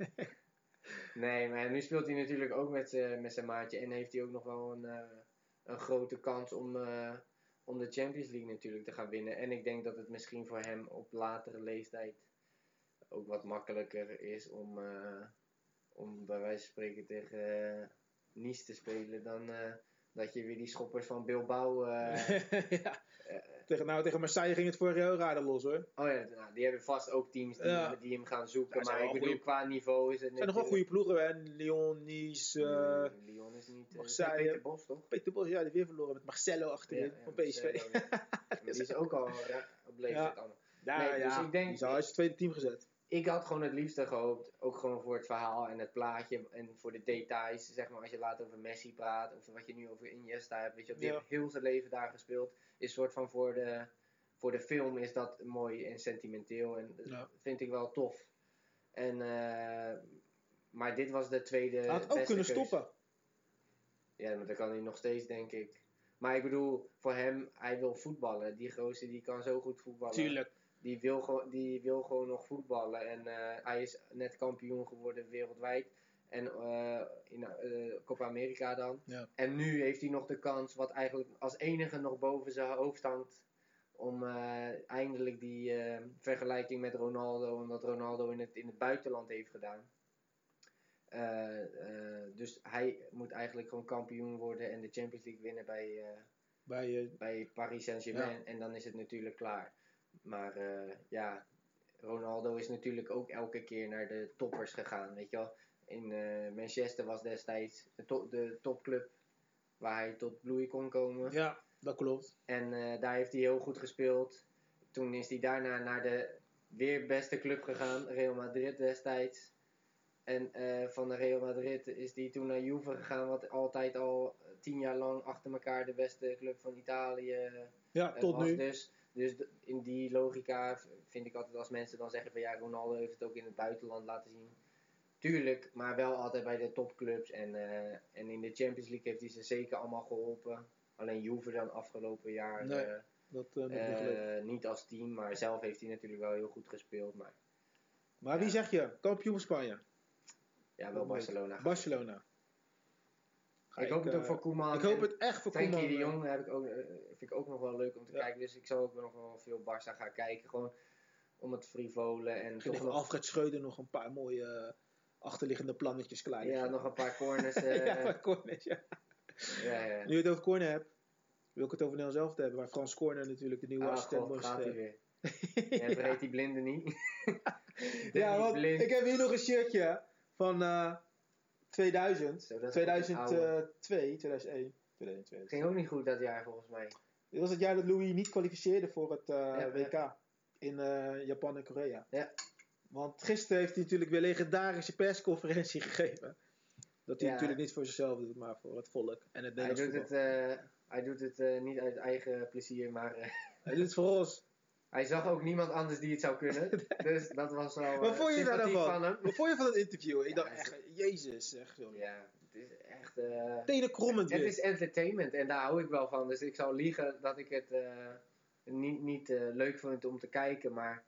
*laughs* nee, maar nu speelt hij natuurlijk ook met, z'n- met zijn maatje. En heeft hij ook nog wel een, eh, een grote kans om, eh, om de Champions League natuurlijk te gaan winnen. En ik denk dat het misschien voor hem op latere leeftijd ook wat makkelijker is om, eh, om bij wijze van spreken tegen eh, Nice te spelen. Dan eh, dat je weer die schoppers van Bilbao... eh, *laughs* ja. tegen, nou, tegen Marseille ging het vorig jaar ook aardig los, hoor. Oh ja, nou, die hebben vast ook teams die, Ja. die hem gaan zoeken. Ja, maar ik bedoel, goeie- qua niveau is het Er zijn nog wel goede ploegen, hè? Lyon, Nice, Lyon is niet... Marseille. is Peter Bos, toch? Peter Bos, ja, die weer verloren met Marcelo achterin Ja, ja, van PSV. Ja. *laughs* Die is ook al op leeftijd Ja. allemaal. Ja, Nee, dus ja, ik denk- die zou uit het tweede team gezet. Ik had gewoon het liefste gehoopt, ook gewoon voor het verhaal en het plaatje en voor de details, zeg maar als je later over Messi praat, of wat je nu over Iniesta hebt, weet je, die Ja. heeft heel zijn leven daar gespeeld, is soort van voor de, voor de film is dat mooi en sentimenteel en Ja. vind ik wel tof. En, eh, maar dit was de tweede Hij had ook kunnen keus. stoppen. Ja, maar dat kan hij nog steeds, denk ik. Maar ik bedoel, voor hem, hij wil voetballen. Die gozer die kan zo goed voetballen. Tuurlijk. Die wil, gewoon- die wil gewoon nog voetballen. En eh, hij is net kampioen geworden wereldwijd. En eh, in eh, Copa America dan. Ja. En nu heeft hij nog de kans, wat eigenlijk als enige nog boven zijn hoofd hangt. Om eindelijk die vergelijking met Ronaldo, omdat Ronaldo in het, in het buitenland heeft gedaan. Dus hij moet eigenlijk gewoon kampioen worden en de Champions League winnen bij, Bij, bij Paris Saint-Germain. En dan is het natuurlijk klaar. Maar eh, ja, Ronaldo is natuurlijk ook elke keer naar de toppers gegaan. Weet je wel? In eh, Manchester was destijds de, de topclub waar hij tot bloei kon komen. ja, dat klopt. En eh, daar heeft hij heel goed gespeeld. Toen is hij daarna naar de weer beste club gegaan, Real Madrid destijds. En van de Real Madrid is hij toen naar Juve gegaan, wat altijd al tien jaar lang achter elkaar de beste club van Italië Ja, tot was nu. Dus, dus in die logica vind ik altijd als mensen dan zeggen van ja, Ronaldo heeft het ook in het buitenland laten zien. Tuurlijk, maar wel altijd bij de topclubs. En, eh, en in de Champions League heeft hij ze zeker allemaal geholpen. Alleen Juve dan afgelopen jaar Nee, eh, Dat eh, niet als team, maar zelf heeft hij natuurlijk wel heel goed gespeeld. Maar Maar wie zeg je? Kampioen Spanje? ja, wel Barcelona. Barcelona. Ga ik hoop het eh, ook voor Koeman. Ik hoop het echt voor Frenkie Koeman. de eh. Jong heb ik ook, eh, vind ik ook nog wel leuk om te Ja. kijken. Dus ik zal ook nog wel veel Barça gaan kijken. Gewoon om het frivolen en toch van nog Alfred Schreuder nog een paar mooie eh, achterliggende plannetjes klaar. Ja, nog een paar corners. *laughs* eh, ja, van corners, ja. ja, ja. Nu je het over corner hebt, wil ik het over Nederland zelf hebben. Waar Frans Corner natuurlijk de nieuwe Ah, assistent god, moest. gaat hij eh, weer. *laughs* En vergeet die blinde niet. *laughs* ja, want Blind. ik heb hier nog een shirtje van eh 2000, Zo, dat is ook een oude. 2002, 2001, 2002. Ging ook niet goed dat jaar volgens mij. Dit was het jaar dat Louis niet kwalificeerde voor het eh, Ja, WK in eh, Japan en Korea. Ja. Want gisteren heeft hij natuurlijk weer legendarische persconferentie *laughs* gegeven. Dat hij natuurlijk niet voor zichzelf doet, maar voor het volk en het Hij Nederlands doet voetbal. het, eh, Hij doet het niet uit eigen plezier, maar Hij doet het voor ons. Hij zag ook niemand anders die het zou kunnen. *laughs* dus dat was wel Wat eh, vond je daar dan van? Wat vond je van het interview? Ik Ja, dacht echt, jezus, zeg joh. Ja, het is echt... eh, Tenen krommend het is entertainment en daar hou ik wel van. Dus ik zou liegen dat ik het eh, niet, niet eh, leuk vind om te kijken. Maar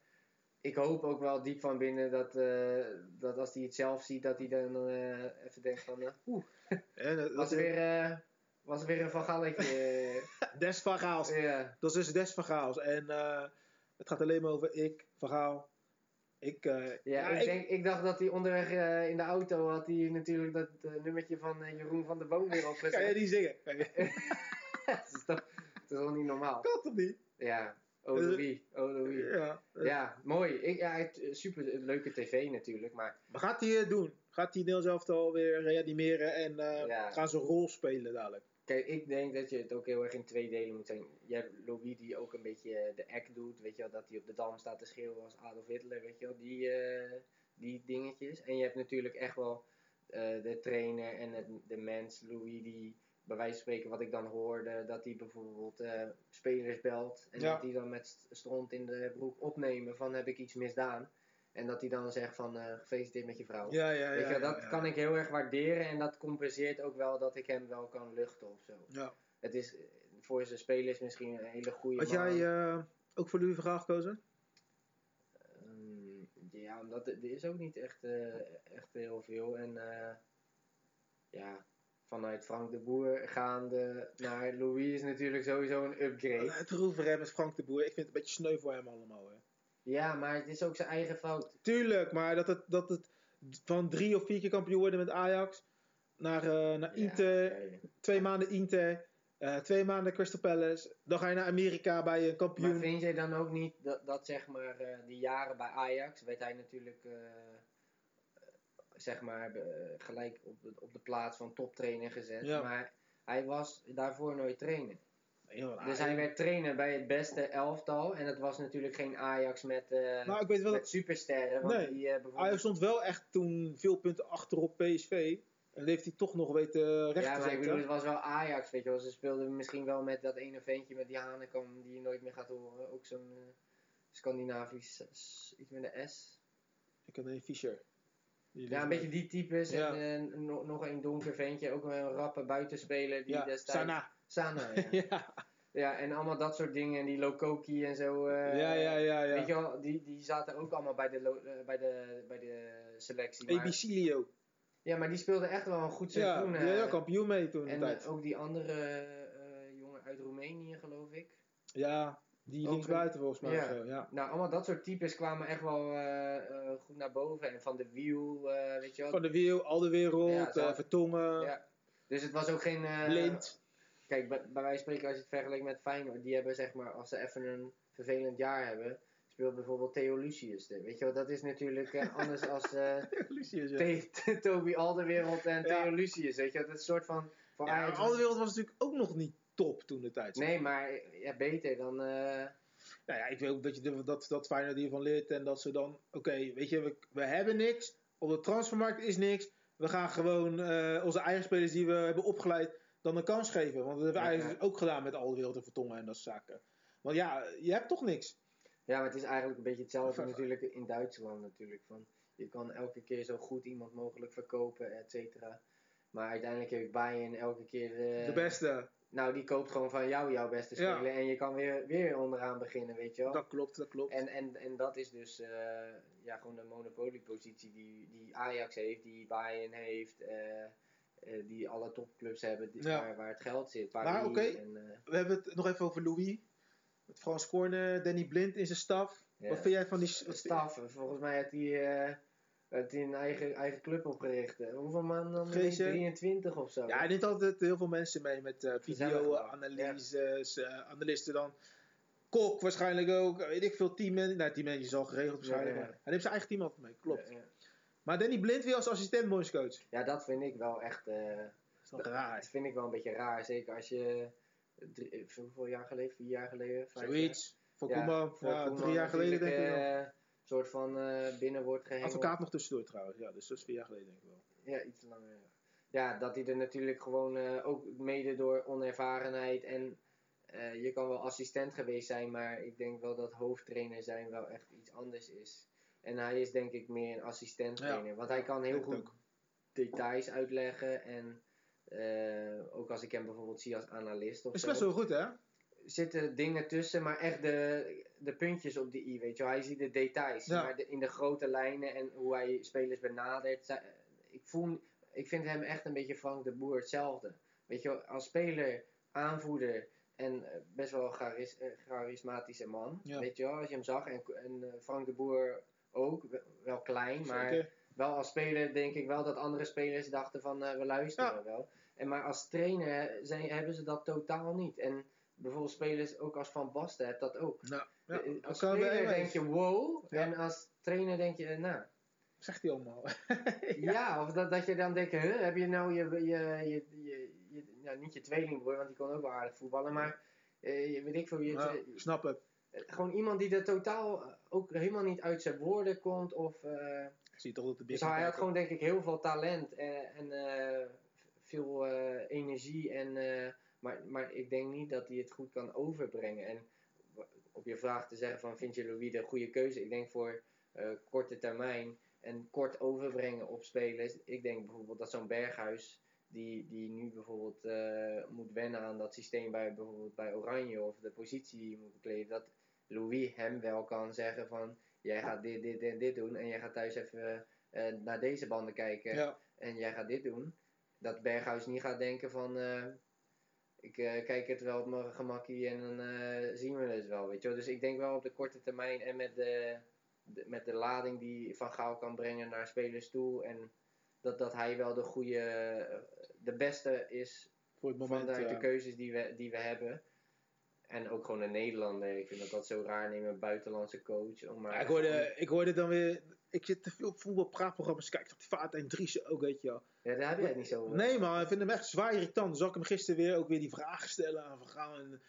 ik hoop ook wel diep van binnen dat, eh, dat als hij het zelf ziet, dat hij dan eh, even denkt van... eh, Oeh, En, dat was weer, eh, was weer een van Galletje. *laughs* Des van Gaals. ja. Dat is dus Des van Gaals. En eh, het gaat alleen maar over ik, Van Gaal. Ik, eh, Ja, ik, Denk, ik dacht dat hij onderweg eh, in de auto had hij natuurlijk dat eh, nummertje van Jeroen van der Boom weer Kan jij opgezet. die zingen? Kan je- *laughs* dat, is toch, dat is toch niet normaal? Kan toch niet? Ja, Louis. Ja. Ja, mooi. Ik, ja, het, super leuke tv natuurlijk, maar Maar gaat hij doen? Gaat hij Nederlands elftal weer reanimeren en Ja. gaan ze een rol spelen dadelijk? Kijk, ik denk dat je het ook heel erg in twee delen moet zijn. Je hebt Louis die ook een beetje eh, de act doet, weet je wel, dat hij op de dam staat te schreeuwen als Adolf Hitler, weet je wel, die, eh, die dingetjes. En je hebt natuurlijk echt wel eh, de trainer en het, de mens, Louis, die bij wijze van spreken, wat ik dan hoorde, dat hij bijvoorbeeld spelers belt en Ja. dat die dan met st- stront in de broek opnemen van heb ik iets misdaan. En dat hij dan zegt van eh gefeliciteerd met je vrouw. Ja, ja, ja. Weet je, wel, ja, dat ja. kan ik heel erg waarderen en dat compenseert ook wel dat ik hem wel kan luchten of zo. Ja. Het is eh, voor zijn spelers misschien een hele goede Had man. jij eh, ook voor Louis Vergaal gekozen? Ehm, ja, omdat er, is ook niet echt, echt heel veel. En ja, vanuit Frank de Boer gaande naar Louis is natuurlijk sowieso een upgrade. Het voor hem is Frank de Boer. Ik vind het een beetje sneu voor hem allemaal. Hè. Ja, maar het is ook zijn eigen fout. Tuurlijk, maar dat het, dat het van drie of vier keer kampioen worden met Ajax naar, eh, naar Ja, Inter, twee maanden Inter, eh, twee maanden Crystal Palace. Dan ga je naar Amerika bij een Maar kampioen. vind jij dan ook niet dat, dat zeg maar eh, die jaren bij Ajax werd hij natuurlijk zeg maar gelijk op de, op de plaats van toptrainer gezet. Ja. Maar hij was daarvoor nooit trainer. Nee, joh, Dus hij werd trainer bij het beste elftal. En het was natuurlijk geen Ajax met, eh, Maar ik weet wel met dat supersterren. Want Nee. die, eh, bijvoorbeeld... Ajax stond wel echt toen veel punten achter op PSV. En dat heeft hij toch nog weten recht ja, te maar ik bedoel, zetten. het was wel Ajax, weet je wel. Ze speelden misschien wel met dat ene ventje met die Hanekam die je nooit meer gaat horen. Ook zo'n eh, Scandinavisch, iets met een S. Ik had een Fischer. Ja, een beetje die types. Ja. En eh, nog, nog een donker ventje, ook een rappe buitenspeler die Ja, destijds... Sana. Sana, ja. *laughs* ja. ja, en allemaal dat soort dingen. En die Lokoki en zo. eh, ja, ja, ja, Weet ja. je wel, die, die zaten ook allemaal bij de, eh, bij de, bij de selectie. Maar, Ebicilio. ja, maar die speelden echt wel een goed Ja, seizoen. had ook kampioen mee toen de en tijd. ook die andere eh, jongen uit Roemenië, geloof ik. Ja, die ook linksbuiten volgens mij. ja. zo, ja. Nou, allemaal dat soort types kwamen echt wel goed naar boven. En van de wiel, weet je wel. Van de Wiel, Alderwereld, Ja, zo. eh Vertongen, Ja. Dus het was ook geen... Blind. Kijk, bij, bij wijze van spreken, als je het vergelijkt met Feyenoord, die hebben zeg maar, als ze even een vervelend jaar hebben, speelt bijvoorbeeld Theo Lucius er. Weet je wel, dat is natuurlijk eh, anders als eh *laughs* Lucius, ja. *laughs* Toby Alderwereld en Ja. Theo Lucius. Weet je wel, dat is een soort van... Voor Ja, Ajax- Alderwereld was natuurlijk ook nog niet top toen de tijd. Nee, maar ja, beter dan... eh, Nou ja, ik weet ook dat, je, dat, dat Feyenoord hiervan leert en dat ze dan, oké, weet je, we, we hebben niks, op de transfermarkt is niks, we gaan gewoon onze eigen spelers die we hebben opgeleid dan een kans geven. Want dat hebben we Ja, eigenlijk ook gedaan met Alderwereld en Vertongen en dat soort zaken. Want ja, je hebt toch niks. Ja, maar het is eigenlijk een beetje hetzelfde *laughs* natuurlijk in Duitsland natuurlijk. Van, je kan elke keer zo goed iemand mogelijk verkopen, et cetera. Maar uiteindelijk heeft Bayern elke keer... eh, De beste. Nou, die koopt gewoon van jou jouw beste Ja. speler. En je kan weer, weer onderaan beginnen, weet je wel. Dat klopt, dat klopt. En, en, en dat is dus eh, ja, gewoon de monopoliepositie die, die Ajax heeft, die Bayern heeft, eh, eh, die alle topclubs hebben, die- Ja. waar, waar het geld zit. Paris Maar oké. eh, We hebben het nog even over Louis. Met Frans Korne, Danny Blind in zijn staf. ja. Wat vind jij van die... Staf, volgens mij heeft hij, eh, heeft hij een eigen, eigen club opgericht. Hoeveel man dan? Geesje? 23 of zo. Ja, hij neemt altijd heel veel mensen mee met wel, video-analyses, analisten dan. Kok waarschijnlijk ook, weet ik veel, team Nou, team is al geregeld waarschijnlijk. Ja, ja. maar Hij neemt zijn eigen team altijd mee, klopt. Maar Danny Blind weer als assistent bondscoach. Ja, dat vind ik wel echt. eh, Dat raar. Dat vind ik wel een beetje raar. Zeker als je. Drie, hoeveel jaar geleden? Vier jaar geleden? Vijf Zoiets. Voor jaar? Voor ja, Koeman drie jaar geleden denk ik wel. eh, soort van eh, binnen wordt gehengeld. Advocaat nog tussendoor trouwens, ja, dus dat is vier jaar geleden denk ik wel. Ja, iets langer. ja. ja, dat hij er natuurlijk gewoon eh, ook mede door onervarenheid en eh, je kan wel assistent geweest zijn, maar ik denk wel dat hoofdtrainer zijn wel echt iets anders is. En hij is denk ik meer een assistent trainer, want hij kan heel goed ook. details uitleggen en eh, ook als ik hem bijvoorbeeld zie als analist of Is zo, best wel goed, hè? zitten dingen tussen, maar echt de, de puntjes op de i, weet je wel. Hij ziet de details, Ja. maar de, in de grote lijnen en hoe hij spelers benadert. zij- ik, voel, ik vind hem echt een beetje Frank de Boer hetzelfde. Weet je wel, als speler, aanvoerder en eh, best wel charis, eh, charismatische man. Ja. Weet je wel, als je hem zag. En, en Frank de Boer ook, wel- klein, maar Zeker. wel als speler denk ik wel dat andere spelers dachten van eh, we luisteren Ja. wel. En maar als trainer zijn, hebben ze dat totaal niet. En bijvoorbeeld spelers ook als Van Basten heeft dat ook. Nou, ja, Eh, dat als speler denk je wow. Ja. En als trainer denk je eh, nou. Zegt hij allemaal. *laughs* Ja, of dat, dat je dan denkt, huh, heb je nou je, je, je, je, je- nou, niet je tweelingbroer, want die kon ook wel aardig voetballen, maar eh, weet ik veel, je, Ja, je- ik snap het. Gewoon iemand die er totaal eh, ook helemaal niet uit zijn woorden komt of... zie toch dat de Dus hij had gewoon denk ik heel veel talent en, en eh, veel energie. En, maar, maar ik denk niet dat hij het goed kan overbrengen. En op je vraag te zeggen van vind je Louis de goede keuze? Ik denk voor korte termijn en kort overbrengen op spelers. Ik denk bijvoorbeeld dat zo'n Berghuis die, die nu bijvoorbeeld moet wennen aan dat systeem bij bijvoorbeeld bij Oranje of de positie moet bekleden. Dat Louis hem wel kan zeggen van jij gaat dit, dit en dit doen en jij gaat thuis even eh, naar deze banden kijken Ja, en jij gaat dit doen. Dat Berghuis niet gaat denken van eh, ik eh, kijk het wel op mijn gemakkie en dan zien we het wel, weet je wel. Dus ik denk wel op de korte termijn en met de, de- met de lading die Van Gaal kan brengen naar spelers toe en dat, dat hij wel de goede, de beste is voor het moment. vanuit ja. de keuzes die we, die we hebben. En ook gewoon een Nederlander. Ik vind dat dat zo raar nemen, een buitenlandse coach. Om maar Ja, ik, hoorde, ik hoorde dan weer. Ik zit te veel op voetbalpraatprogramma's. Ik dacht, Vaart en Driessen ook, weet je wel. Ja, daar heb je het niet zo over. Nee, man, ik vind hem echt zwaar irritant. Zal ik hem gisteren weer ook weer die vragen stellen aan. En,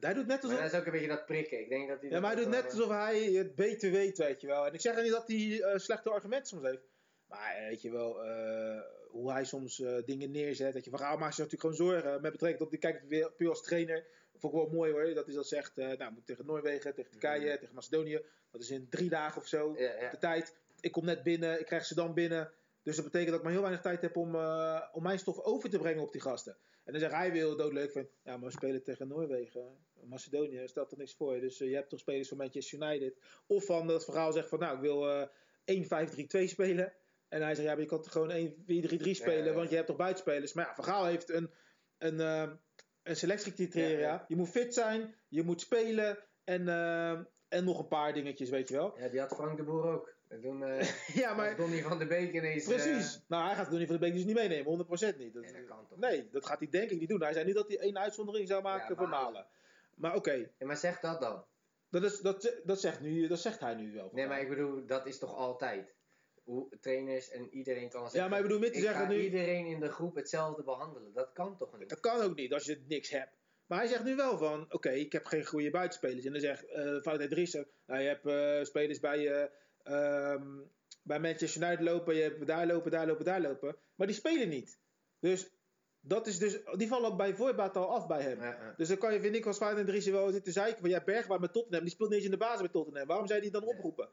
hij doet net Maar alsof. dat is ook een beetje dat prikken. Ik denk dat hij Ja, maar hij dat doet net wel, alsof hij het beter weet, weet je wel. En ik zeg niet dat hij eh, slechte argumenten soms heeft. Maar eh, weet je wel, eh, hoe hij soms eh, dingen neerzet. Dat je van Gaal maakt zich natuurlijk gewoon zorgen. Met betrekking tot, die kijkt weer puur als trainer. Vond ik wel mooi hoor, dat hij dat zegt. eh, nou, moet tegen Noorwegen, tegen Turkije, Mhm. tegen Macedonië. Dat is in drie dagen of zo. Ja, ja. De tijd. Ik kom net binnen, ik krijg ze dan binnen. Dus dat betekent dat ik maar heel weinig tijd heb om, eh, om mijn stof over te brengen op die gasten. En dan zegt hij weer heel doodleuk van, ja, maar we spelen tegen Noorwegen. Macedonië stelt er niks voor. Dus eh, je hebt toch spelers van Manchester United. Of van dat verhaal zegt van, nou, ik wil eh 1-5-3-2 spelen. En hij zegt, ja, maar je kan toch gewoon 1-4-3-3 spelen, Ja, want je hebt toch buitenspelers. Maar ja, Van Gaal heeft een, een, een selectiecriteria. Ja, ja. Je moet fit zijn, je moet spelen en, eh, en nog een paar dingetjes, weet je wel. Ja, die had Frank de Boer ook. En toen eh *laughs* Ja, maar Donny van der Beek ineens... eh, Precies. Nou, hij gaat Donny van de Beek dus niet meenemen, 100% niet. Dat, Nee, dat kan toch nee, dat gaat hij denk ik niet doen. Hij zei niet dat hij één uitzondering zou maken Ja, voor maar- Malen. Maar oké, ja, maar zeg dat dan. dat, is, dat, dat, zegt nu, dat zegt hij nu wel. Nee, maar ik bedoel, dat is toch altijd. Hoe trainers en iedereen kan zeggen... Ja, maar ik bedoel meer te zeggen nu- iedereen in de groep hetzelfde behandelen. Dat kan toch niet? Dat kan ook niet als je niks hebt. Maar hij zegt nu wel van, oké, ik heb geen goede buitenspelers. En dan zegt eh Fout Driessen, nou, je hebt eh, spelers bij, ehm, bij Manchester United lopen, je hebt daar lopen, daar lopen, daar lopen. Maar die spelen niet. Dus, dat is dus die vallen bij voorbaat al af bij hem. Ja, ja. Dus dan kan je, vind ik, als Fout Driessen wel zitten zeiken van, ja, Bergwijn met Tottenham, die speelt niet eens in de basis bij Tottenham. Waarom zou je die dan oproepen?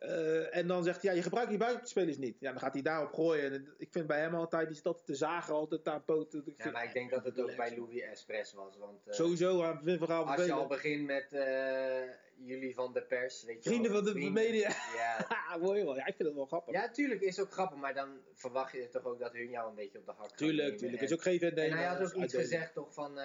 Eh, en dan zegt hij, ja, je gebruikt die buitenspelers niet. Ja, dan gaat hij daarop gooien. En ik vind bij hem altijd, die altijd te zagen, altijd aan poten. Ja, maar ik denk dat het ook bij Louis Espres was. Want eh, Sowieso aan als je al begint met eh, jullie van de pers, weet je Vrienden wel, van de vrienden. media. Ja. *laughs* Mooi wel. Ja, ik vind het wel grappig. ja, tuurlijk is ook grappig, maar dan verwacht je toch ook dat hun jou een beetje op de hak tuurlijk, tuurlijk. En- is ook geen En hij had ook iets gezegd toch van,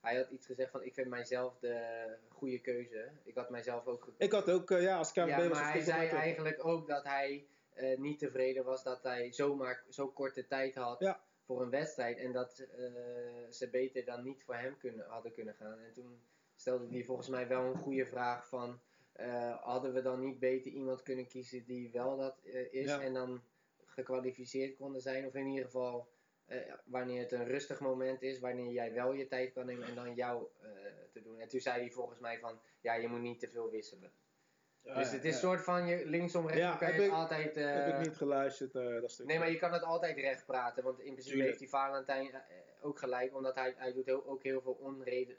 hij had iets gezegd van, ik vind mijzelf de goede keuze. Ik had mijzelf ook gekozen. Ik had ook, eh, ja, als KVB Ja, was maar hij zei eigenlijk. eigenlijk ook dat hij eh, niet tevreden was dat hij zomaar zo korte tijd had Ja. voor een wedstrijd. En dat eh, ze beter dan niet voor hem kunnen, hadden kunnen gaan. En toen stelde hij volgens mij wel een goede vraag van, hadden we dan niet beter iemand kunnen kiezen die wel dat is Ja. en dan gekwalificeerd konden zijn? Of in ieder geval eh, wanneer het een rustig moment is, wanneer jij wel je tijd kan nemen en dan jou eh, te doen. En toen zei hij volgens mij van, ja, je moet niet te veel wisselen. dus het is een ja. soort van je linksom rechtsom Ja, kan je heb het ik- altijd. eh, Heb ik niet geluisterd, eh, dat stuk. Nee, maar je kan het altijd recht praten. Want in principe heeft die Valentijn ook gelijk. Omdat hij, hij doet heel, ook heel veel onreden.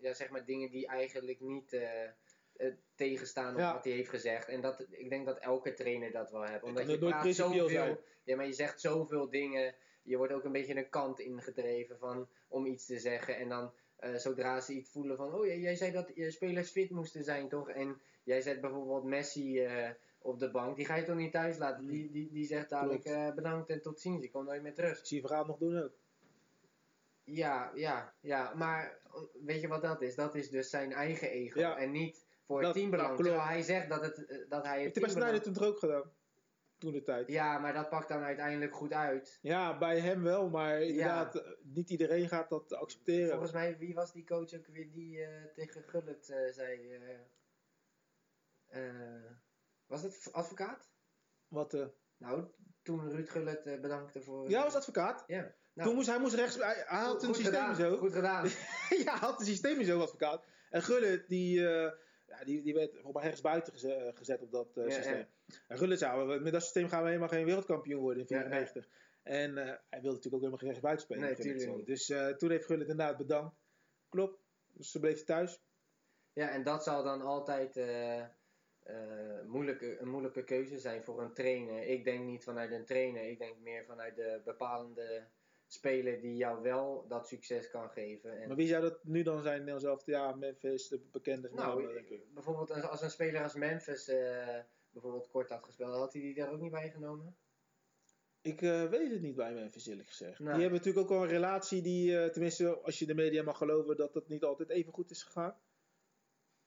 Ja, zeg maar dingen die eigenlijk niet eh, eh, tegenstaan op Ja. wat hij heeft gezegd. En dat, ik denk dat elke trainer dat wel heeft. Omdat je praat zoveel. Ja, maar je zegt zoveel dingen. Je wordt ook een beetje een kant ingedreven van, om iets te zeggen. En dan eh, zodra ze iets voelen van... Oh, jij, jij zei dat je spelers fit moesten zijn, toch? En jij zet bijvoorbeeld Messi eh, op de bank. Die ga je toch niet thuis laten? Die, die, die zegt dadelijk eh, bedankt en tot ziens. Ik kom nooit meer terug. Zie je verhaal nog doen ook. Ja, ja, ja. Maar weet je wat dat is? Dat is dus zijn eigen ego. Ja. En niet voor Dat- het teambelang. Terwijl hij zegt dat, het, dat hij het teambelang... Sneijder toen toch ook gedaan? Toen de tijd. Ja, maar dat pakt dan uiteindelijk goed uit. Ja, bij hem wel, maar inderdaad, eh, niet iedereen gaat dat accepteren. Volgens mij, wie was die coach ook weer die eh, tegen Gullit eh, zei... was het advocaat? Wat, Nou, toen Ruud Gullit bedankte voor... ja, was advocaat. Ja. Nou, Toen moest, hij moest rechts, hij, had goed- een goed systeem gedaan, zo. Goed gedaan. *laughs* ja, hij had een systeem zo, advocaat. En Gullit, die, die, die werd volgens mij ergens buiten geze- eh, gezet op dat eh, Ja, systeem. En Gullit zei, "We- met dat systeem gaan we helemaal geen wereldkampioen worden in Ja, ja. 94. En eh, hij wilde natuurlijk ook helemaal geen rechts buiten spelen. Nee, tuurlijk. Dus eh, toen heeft Gullit inderdaad bedankt. Klopt. Dus ze bleef thuis. Ja, en dat zal dan altijd eh, eh, moeilijke, een moeilijke keuze zijn voor een trainer. Ik denk niet vanuit een trainer, ik denk meer vanuit de bepalende speler die jou wel dat succes kan geven. En, Maar wie zou dat nu dan zijn? Nederlands elftal? Ja, Memphis, de bekende nou, namen, denk ik. bijvoorbeeld als- een speler als Memphis eh, bijvoorbeeld kort had gespeeld, had hij die daar ook niet bij genomen? Ik eh, weet het niet bij Memphis, eerlijk gezegd. Nee. Die hebben natuurlijk ook wel een relatie die, eh, tenminste, als je de media mag geloven, dat dat niet altijd even goed is gegaan.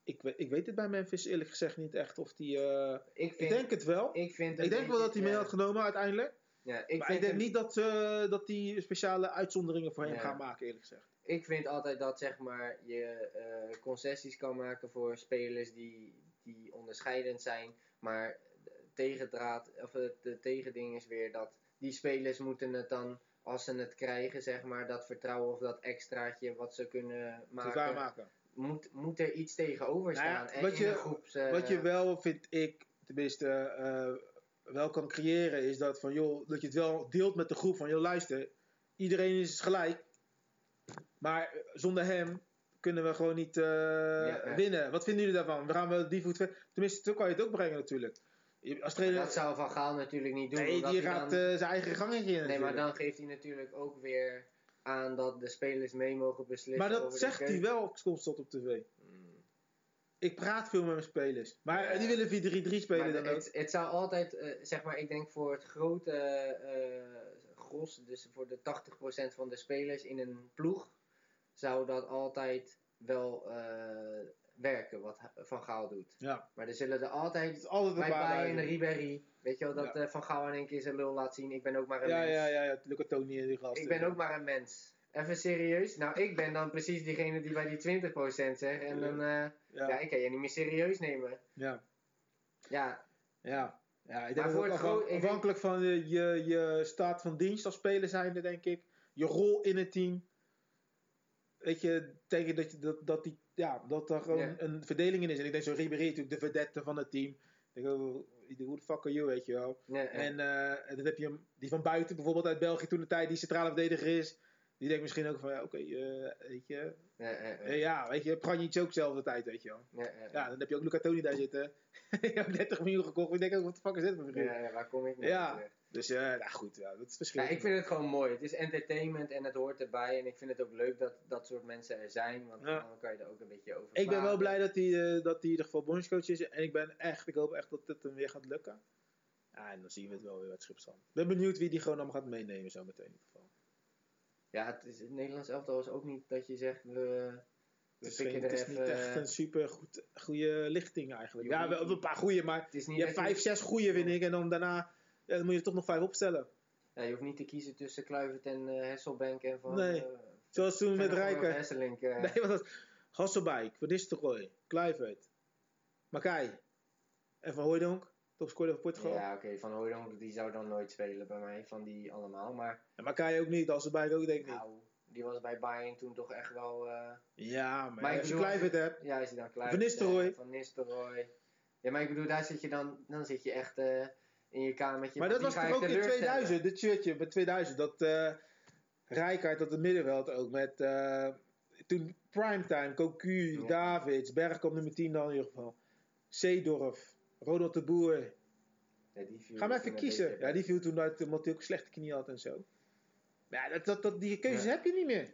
Ik, weet- ik weet het bij Memphis eerlijk gezegd niet echt of die. eh, Ik, ik denk het wel. ik vind Ik denk wel dat hij mee had genomen uiteindelijk. Ja, ik maar vind ik denk hem- niet dat, eh dat die speciale uitzonderingen voor hem Ja. gaan maken, eerlijk gezegd. ik vind altijd dat zeg maar, je eh, concessies kan maken voor spelers die, die onderscheidend zijn. Maar tegendraad, of het de tegending is weer dat die spelers moeten het dan, als ze het krijgen, zeg maar, dat vertrouwen of dat extraatje wat ze kunnen maken, waarmaken. moet, moet er iets tegenover Nou ja, staan. en wat je- groeps, eh, Wat je wel, vind ik, tenminste, eh, wel kan creëren, is dat van joh, dat je het wel deelt met de groep van joh, luister, iedereen is gelijk, maar zonder hem kunnen we gewoon niet eh, ja. winnen. Wat vinden jullie daarvan? We gaan wel die voet Tenminste, zo kan je het ook brengen natuurlijk. Als trainer, dat zou Van Gaal natuurlijk niet doen. nee, die gaat dan- eh, zijn eigen gangetje in. Nee, maar dan geeft hij natuurlijk ook weer aan dat de spelers mee mogen beslissen. Maar dat over zegt hij wel constant op tv. Hmm. Ik praat veel met mijn spelers. Maar eh, die willen 4-3-3 spelen dan ook. het, het zou altijd, eh, zeg maar, ik denk voor het grote eh, gros, dus voor de 80% van de spelers in een ploeg, zou dat altijd wel werken wat Van Gaal doet. Ja, Maar er zullen er het altijd, altijd bij Bayern, duizend. Ribéry, weet je wel, dat Ja. Van Gaal in één keer zijn lul laat zien, ik ben ook maar een Ja, mens. ja, ja, ja. Luca Toni en die gasten. Ik ben ook maar een mens. Even serieus. Nou, ik ben dan precies diegene die bij die 20% zegt. En dan, ja. Ja, ik kan je niet meer serieus nemen. ja. Ja, Ja, ja ik denk Maar dat het denk- afhankelijk van je, je, je staat van dienst als speler zijnde, denk ik. Je rol in het team. Weet je, tegen dat, je, dat, dat, die, ja, dat er gewoon een verdeling in is. En ik denk zo Ribéry natuurlijk de verdette van het team. Ik denk, oh, hoe de fuck are you, weet je wel. eh, En eh, en dan heb je hem, die van buiten, bijvoorbeeld uit België toen de tijd, die centrale verdediger is. Die denkt misschien ook van, ja, oké, eh, weet je. nee, eh, eh, ja, weet je, Pranjic ook zelf de tijd, weet je wel. Ja, dan heb je ook Luca Toni daar zitten. *laughs* Je hebt 30 miljoen gekocht. Ik denk ook, wat de fuck is dit voor vriend? ja, ja, waar kom ik nou Ja. Dus eh, nou goed, ja, dat is Ja, verschillend. ik vind het gewoon mooi. Het is entertainment en het hoort erbij. En ik vind het ook leuk dat dat soort mensen er zijn. Want Ja. dan kan je er ook een beetje over Ik ben wel blij dat hij, dat hij in ieder geval bondscoach is. En ik ben echt, ik hoop echt dat het hem weer gaat lukken. Ja, en dan zien we het wel weer met Schipstrand. Ik ben benieuwd wie die gewoon allemaal gaat meenemen zo meteen. Ja, het, is, het Nederlands elftal is ook niet dat je zegt, we, Het we is, pikken geen, er het is niet echt een super goed, goede lichting eigenlijk. Ja, wel niet- een paar goede, maar Het is je hebt dat vijf, zes goede, vind ik. En dan daarna ja, dan moet je er toch nog vijf opstellen. Ja, je hoeft niet te kiezen tussen Kluivert en eh Hesselbank en van... Nee. eh, Zoals toen met Rijken. Hesselink, eh. Nee, wat was Hasselbeek, Van Nistelrooy, Kluivert, Makai en Van Hooijdonk, topscorer van Portugal. Ja, oké, Van Hooydonk die zou dan nooit spelen bij mij, van die allemaal. Maar En Makai ook niet, Hasselbeek ook denk ik niet. nou, die was bij Bayern toen toch echt wel... eh, Ja, maar, Maar als je Kluivert hebt, ja, is hij dan klaar? Van Nistelrooy. Van Nistelrooy. Ja, maar ik bedoel, daar zit je dan, dan zit je echt eh, in je kamertje. Maar dat was toch ook in teleurstellen. 2000, dit shirtje bij 2000, dat eh Rijkaard op het middenveld ook met eh, toen Primetime, Cocu, Ja. Davids, Bergkamp nummer 10 dan in ieder geval, Zeedorf, Ronald de Boer. Ja, die viel Ga maar even kiezen. Ja, die viel toen uit omdat hij ook een slechte knie had en zo. Maar ja, dat, dat, dat, die keuzes Ja. heb je niet meer.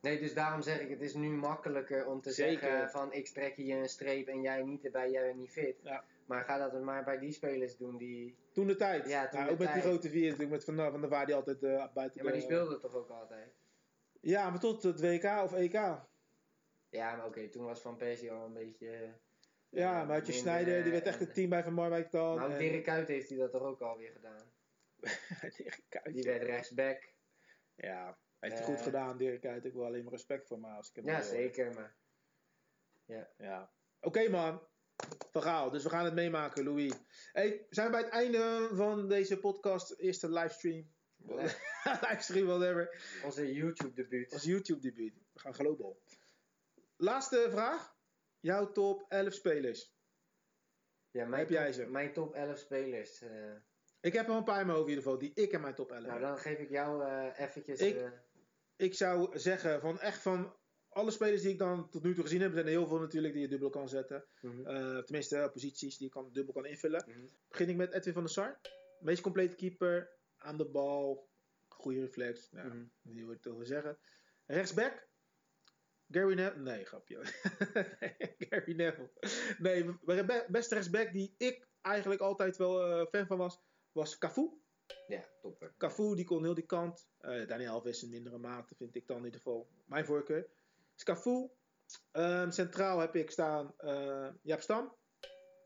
Nee, dus daarom zeg ik, het is nu makkelijker om te Zeker. zeggen van ik trek je een streep en jij niet erbij, jij bent niet fit. Ja. Maar ga dat maar bij die spelers doen die... Toen de tijd. Ja, toen Nou, de ook met die grote vier natuurlijk, met Van, van der Vaart die altijd eh, buiten Ja, maar die de- speelden toch ook altijd? Ja, maar tot het WK of EK. Ja, maar oké, toen was Van Persie al een beetje... eh, Ja, maar had je minder Snijder, die werd echt en- het team bij Van Marwijk dan. En- Dirk Kuyt heeft hij dat toch ook alweer gedaan? *laughs* Dirk Kuyt, Die ja. werd rechtsback. Ja, heeft hij Eh, goed gedaan, Dirk Kuyt. Ik wil alleen maar respect voor me als ik hem Ja, zeker, maar... Ja. Oké man, verhaal. Dus we gaan het meemaken, Louis. Hey, we zijn bij het einde van deze podcast, eerste livestream. *laughs* livestream, whatever. Onze YouTube-debuut. Als YouTube debuut. We gaan global. Laatste vraag. Jouw top 11 spelers. Ja, mijn, Heb jij ze? mijn top 11 spelers. eh, Ik heb er een paar in mijn hoofd in ieder geval, die ik in mijn top 11 nou, heb. dan geef ik jou eh eventjes... Ik- eh, Ik zou zeggen, van echt van alle spelers die ik dan tot nu toe gezien heb, zijn er heel veel natuurlijk die je dubbel kan zetten. mhm, tenminste, posities die je kan, dubbel kan invullen. mhm. Begin ik met Edwin van der Sar. Meest complete keeper, aan de bal, goede reflex. Nou, Mhm. Die wil ik toch wel zeggen. Rechtsback. Gary Neville. Nee, grapje. *laughs* Nee, Gary Neville. Nee, de be- beste rechtsback die ik eigenlijk altijd wel eh, fan van was, was Cafu. Ja, topper. Cafu die kon heel die kant. Eh Daniel Alves in mindere mate vind ik dan in ieder geval mijn voorkeur. Dus Cafu. Ehm, centraal heb ik staan eh Jaap Stam.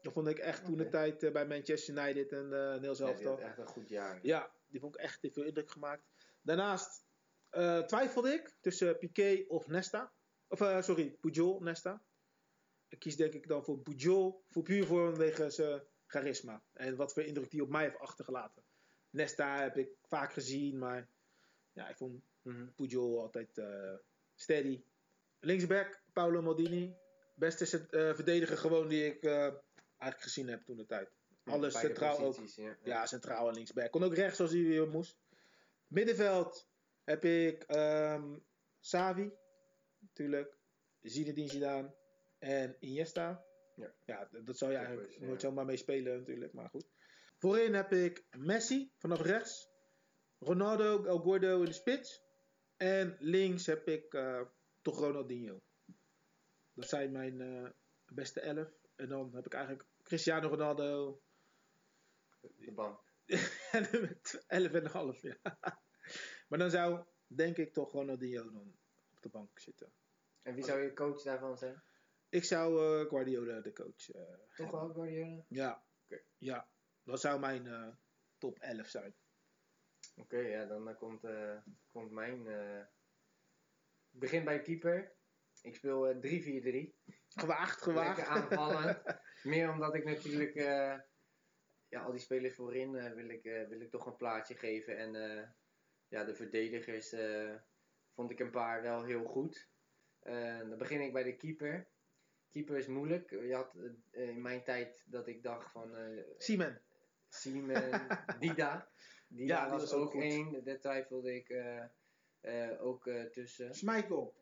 Dat vond ik echt toen de tijd bij Manchester United en uh, Niels Ja, Elftal. had echt een goed jaar. Ja, die vond ik echt die heeft veel indruk gemaakt. Daarnaast twijfelde ik tussen Piqué of Nesta. Of eh, sorry, Pujol, Nesta. Ik kies denk ik dan voor Pujol. Voor puur vanwege zijn charisma. En wat voor indruk die op mij heeft achtergelaten. Nesta heb ik vaak gezien, maar ja, ik vond Mhm. Pujol altijd eh, steady. Linksback, Paolo Maldini. Beste eh, verdediger gewoon die ik eigenlijk gezien heb toen de tijd. Alles centraal ook. Ja. Ja, centraal en linksback. Kon ook rechts als hij weer moest. Middenveld heb ik ehm Savi, natuurlijk. Zinedine Zidane en Iniesta. Ja. ja dat zou je Dat eigenlijk is, ja. nooit zomaar mee spelen natuurlijk, maar goed. Voorin heb ik Messi vanaf rechts. Ronaldo, El Gordo in de spits. En links heb ik eh, toch Ronaldinho. Dat zijn mijn eh, beste elf. En dan heb ik eigenlijk Cristiano Ronaldo, De bank. *laughs* met 11 en een half, ja. *laughs* Maar dan zou, denk ik, toch Ronaldinho dan op de bank zitten. En wie zou je coach daarvan zijn? Ik zou eh, Guardiola de coach eh, Toch wel Guardiola? Ja. Oké. Ja. Dat zou mijn eh, top 11 zijn. Oké, ja, dan eh, komt, komt mijn... Ik begin bij keeper. Ik speel eh, 3-4-3. Gewaagd, gewaagd. Lekker aanvallend. *laughs* Meer omdat ik natuurlijk... ja, al die spelers voorin eh, wil, ik, wil ik toch een plaatje geven. En ja, de verdedigers vond ik een paar wel heel goed. Eh, dan begin ik bij de keeper. Keeper is moeilijk. Je had eh, in mijn tijd dat ik dacht van... eh, Siemen. Siemen, *laughs* Dida. Dida Ja, was, was ook één. Daar twijfelde ik ook tussen. Schmeichel.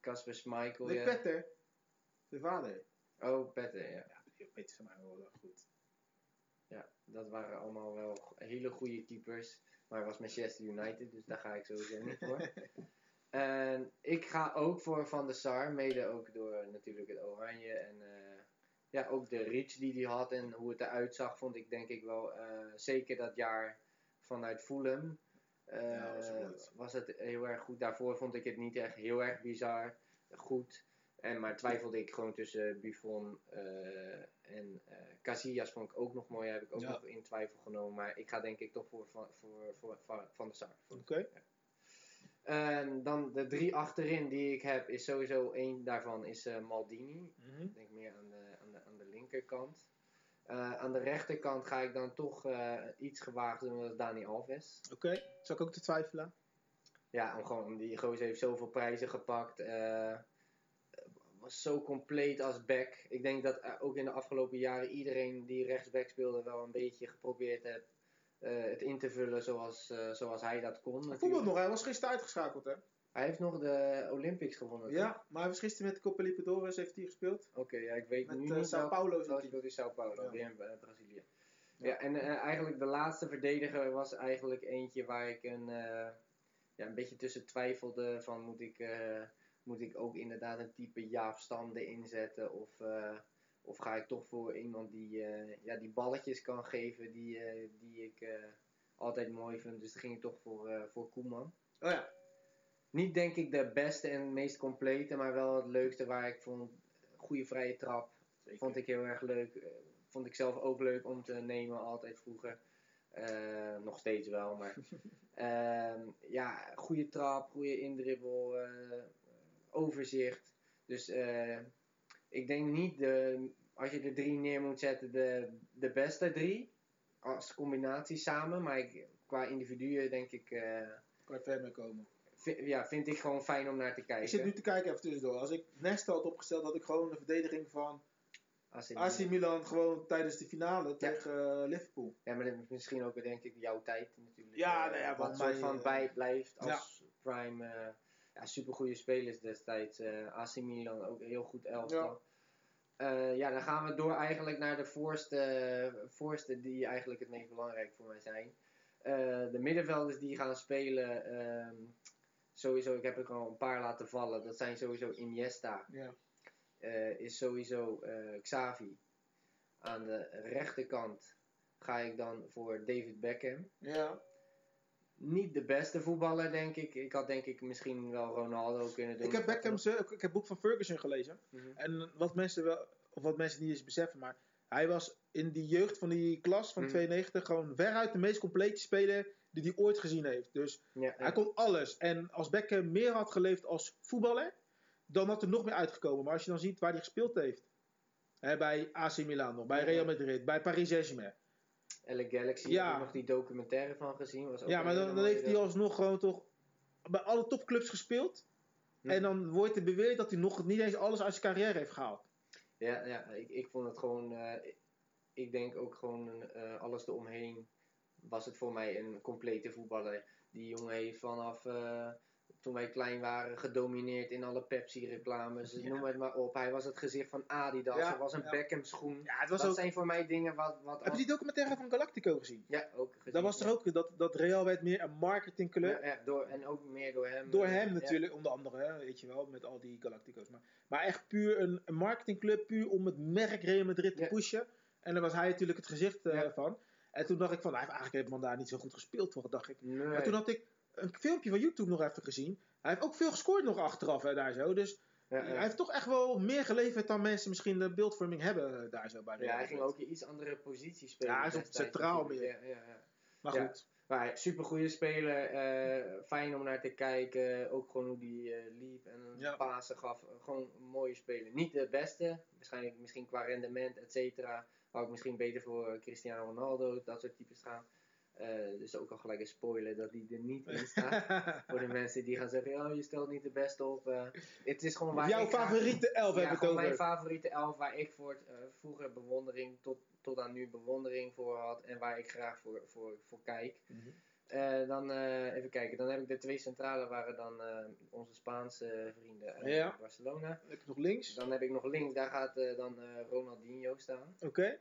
Casper Schmeichel. Nick Ja. Petter. De vader. Oh, Petter, ja. Ja, weet van mij wel goed. ja. Dat waren allemaal wel hele goede keepers. Maar het was Manchester United, dus daar ga ik sowieso niet voor. *laughs* En ik ga ook voor Van der Sar, mede ook door natuurlijk het oranje. En eh, ja, ook de reach die hij had en hoe het eruit zag, vond ik denk ik wel eh, zeker dat jaar vanuit Fulham. eh, Ja, was het heel erg goed. Daarvoor vond ik het niet echt heel erg bizar goed. En, maar twijfelde ik gewoon tussen Buffon eh, en eh Casillas vond ik ook nog mooi. Heb ik ook Ja. nog in twijfel genomen. Maar ik ga denk ik toch voor Van, voor, voor, Van der Sar. Oké. En dan de drie achterin die ik heb, is sowieso één daarvan is eh, Maldini. Mhm. Ik denk meer aan de, aan de, aan de linkerkant. Eh, aan de rechterkant ga ik dan toch eh, iets gewaagd doen, dat is Dani Alves. Oké. Zou ik ook te twijfelen? Ja, om gewoon, die gozer heeft zoveel prijzen gepakt. was zo compleet als back. Ik denk dat ook in de afgelopen jaren iedereen die rechtsback speelde wel een beetje geprobeerd heeft het in te vullen zoals, eh, zoals hij dat kon. Natuurlijk. nog, hij was gisteren uitgeschakeld hè. Hij heeft nog de Olympics gewonnen. toch? Ja, maar hij was gisteren met Copa Libertadores heeft hij gespeeld. Oké, ja, ik weet Met nu eh, niet Sao Paulo zit hij. in Sao Paulo, Ja. weer in eh, Brazilië. Ja. Ja, en eh, eigenlijk de laatste verdediger was eigenlijk eentje waar ik een, eh, ja, een beetje tussen twijfelde van moet ik, eh, moet ik ook inderdaad een type Jaap Stam erin zetten of, eh, of ga ik toch voor iemand die, eh, ja, die balletjes kan geven die, eh, die ik eh, altijd mooi vind. Dus toen ging ik toch voor, voor Koeman. Oh ja. Niet denk ik de beste en meest complete, maar wel het leukste waar ik vond. Goede vrije trap. Vond ik heel erg leuk. Vond ik zelf ook leuk om te nemen, altijd vroeger. Nog steeds wel, maar. *laughs* Ehm, ja, goede trap, goede indribbel, eh, overzicht. Dus eh, ik denk niet, de, als je er drie neer moet zetten, de, de beste drie. Als combinatie samen, maar ik, qua individuen denk ik. eh, Kan ver mee komen. ja, vind ik gewoon fijn om naar te kijken. Ik zit nu te kijken even tussendoor. Als ik Nesta had opgesteld, had ik gewoon de verdediging van AC Milan gewoon tijdens de finale tegen eh, Liverpool. Ja, maar dat is misschien ook denk ik jouw tijd natuurlijk. Ja, eh, nou ja, wat soort mij, van bijblijft als prime. Ja, supergoeie spelers destijds. eh AC Milan ook heel goed elftal. Ja. ja, dan gaan we door eigenlijk naar de voorste, voorste die eigenlijk het meest belangrijk voor mij zijn. Eh, de middenvelders die gaan spelen, ehm, sowieso, ik heb er al een paar laten vallen. Dat zijn sowieso Iniesta, Ja. eh, is sowieso eh, Xavi. Aan de rechterkant ga ik dan voor David Beckham. ja. Niet de beste voetballer, denk ik. Ik had denk ik misschien wel Ronaldo kunnen doen. Ik heb Beckham, ze- ik heb het boek van Ferguson gelezen. Mhm. En wat mensen wel, of wat mensen niet eens beseffen, maar hij was in die jeugd van die klas van Mhm. 92 gewoon veruit de meest complete speler die hij ooit gezien heeft. Dus Ja, hij kon alles. En als Beckham meer had geleefd als voetballer, dan had er nog meer uitgekomen. Maar als je dan ziet waar hij gespeeld heeft. Hè, bij AC Milan nog, bij. Real Madrid, bij Paris Saint-Germain. LA Galaxy, Ja. heb ik nog die documentaire van gezien. Was ook Ja, maar dan, heeft hij alsnog gewoon toch bij alle topclubs gespeeld. Hm. En dan wordt er beweerd dat hij nog niet eens alles uit zijn carrière heeft gehaald. Ja, ja ik, ik vond het gewoon. eh, ik denk ook gewoon eh, alles eromheen. Was het voor mij een complete voetballer. Die jongen heeft vanaf eh, toen wij klein waren gedomineerd in alle Pepsi-reclames. Ja. Noem het maar op. Hij was het gezicht van Adidas. Ja, Hij was een ja. Beckham schoen. Ja, het was dat ook... zijn voor mij dingen wat. wat Heb je die documentaire van Galactico gezien? Ja, ook gezien. Dat was er ook, dat, dat Real werd meer een marketingclub. Ja, ja, door, en ook meer door hem. Door eh, hem natuurlijk, onder andere, hè, weet je wel, met al die Galactico's. Maar, maar echt puur een, een marketingclub, puur om het merk Real Madrid te pushen. En daar was hij natuurlijk het gezicht eh, van. En toen dacht ik van, hij heeft eigenlijk helemaal daar niet zo goed gespeeld voor, dacht ik. Nee. Maar toen had ik een filmpje van YouTube nog even gezien. Hij heeft ook veel gescoord nog achteraf hè, daar zo. Dus Ja, hij heeft toch echt wel meer geleverd dan mensen misschien de beeldvorming hebben eh, daar zo bij Ja, hij ging ook een iets andere positie spelen. Ja, hij is op centraal natuurlijk. Ja, ja, ja. Maar goed, Maar super goede speler, eh, fijn om naar te kijken. Ook gewoon hoe die eh, liep en een Ja. pasen gaf. Gewoon een mooie speler. Niet de beste, waarschijnlijk misschien qua rendement, et cetera. Hou ik misschien beter voor Cristiano Ronaldo, dat soort types gaan. Eh, dus ook al gelijk een spoiler dat die er niet in staat. *laughs* voor de mensen die gaan zeggen, oh, je stelt niet de beste op. eh. het is gewoon waar Jouw ik favoriete elf ja, hebben gewoon mijn favoriete elf waar ik voor eh, vroeger bewondering tot, tot aan nu bewondering voor had en waar ik graag voor, voor, voor kijk. Mhm. Dan even kijken, dan heb ik de twee centrale waren dan onze Spaanse vrienden uit Ja. Barcelona. Dan heb je nog links. Dan heb ik nog links, daar gaat dan Ronaldinho staan. Oké.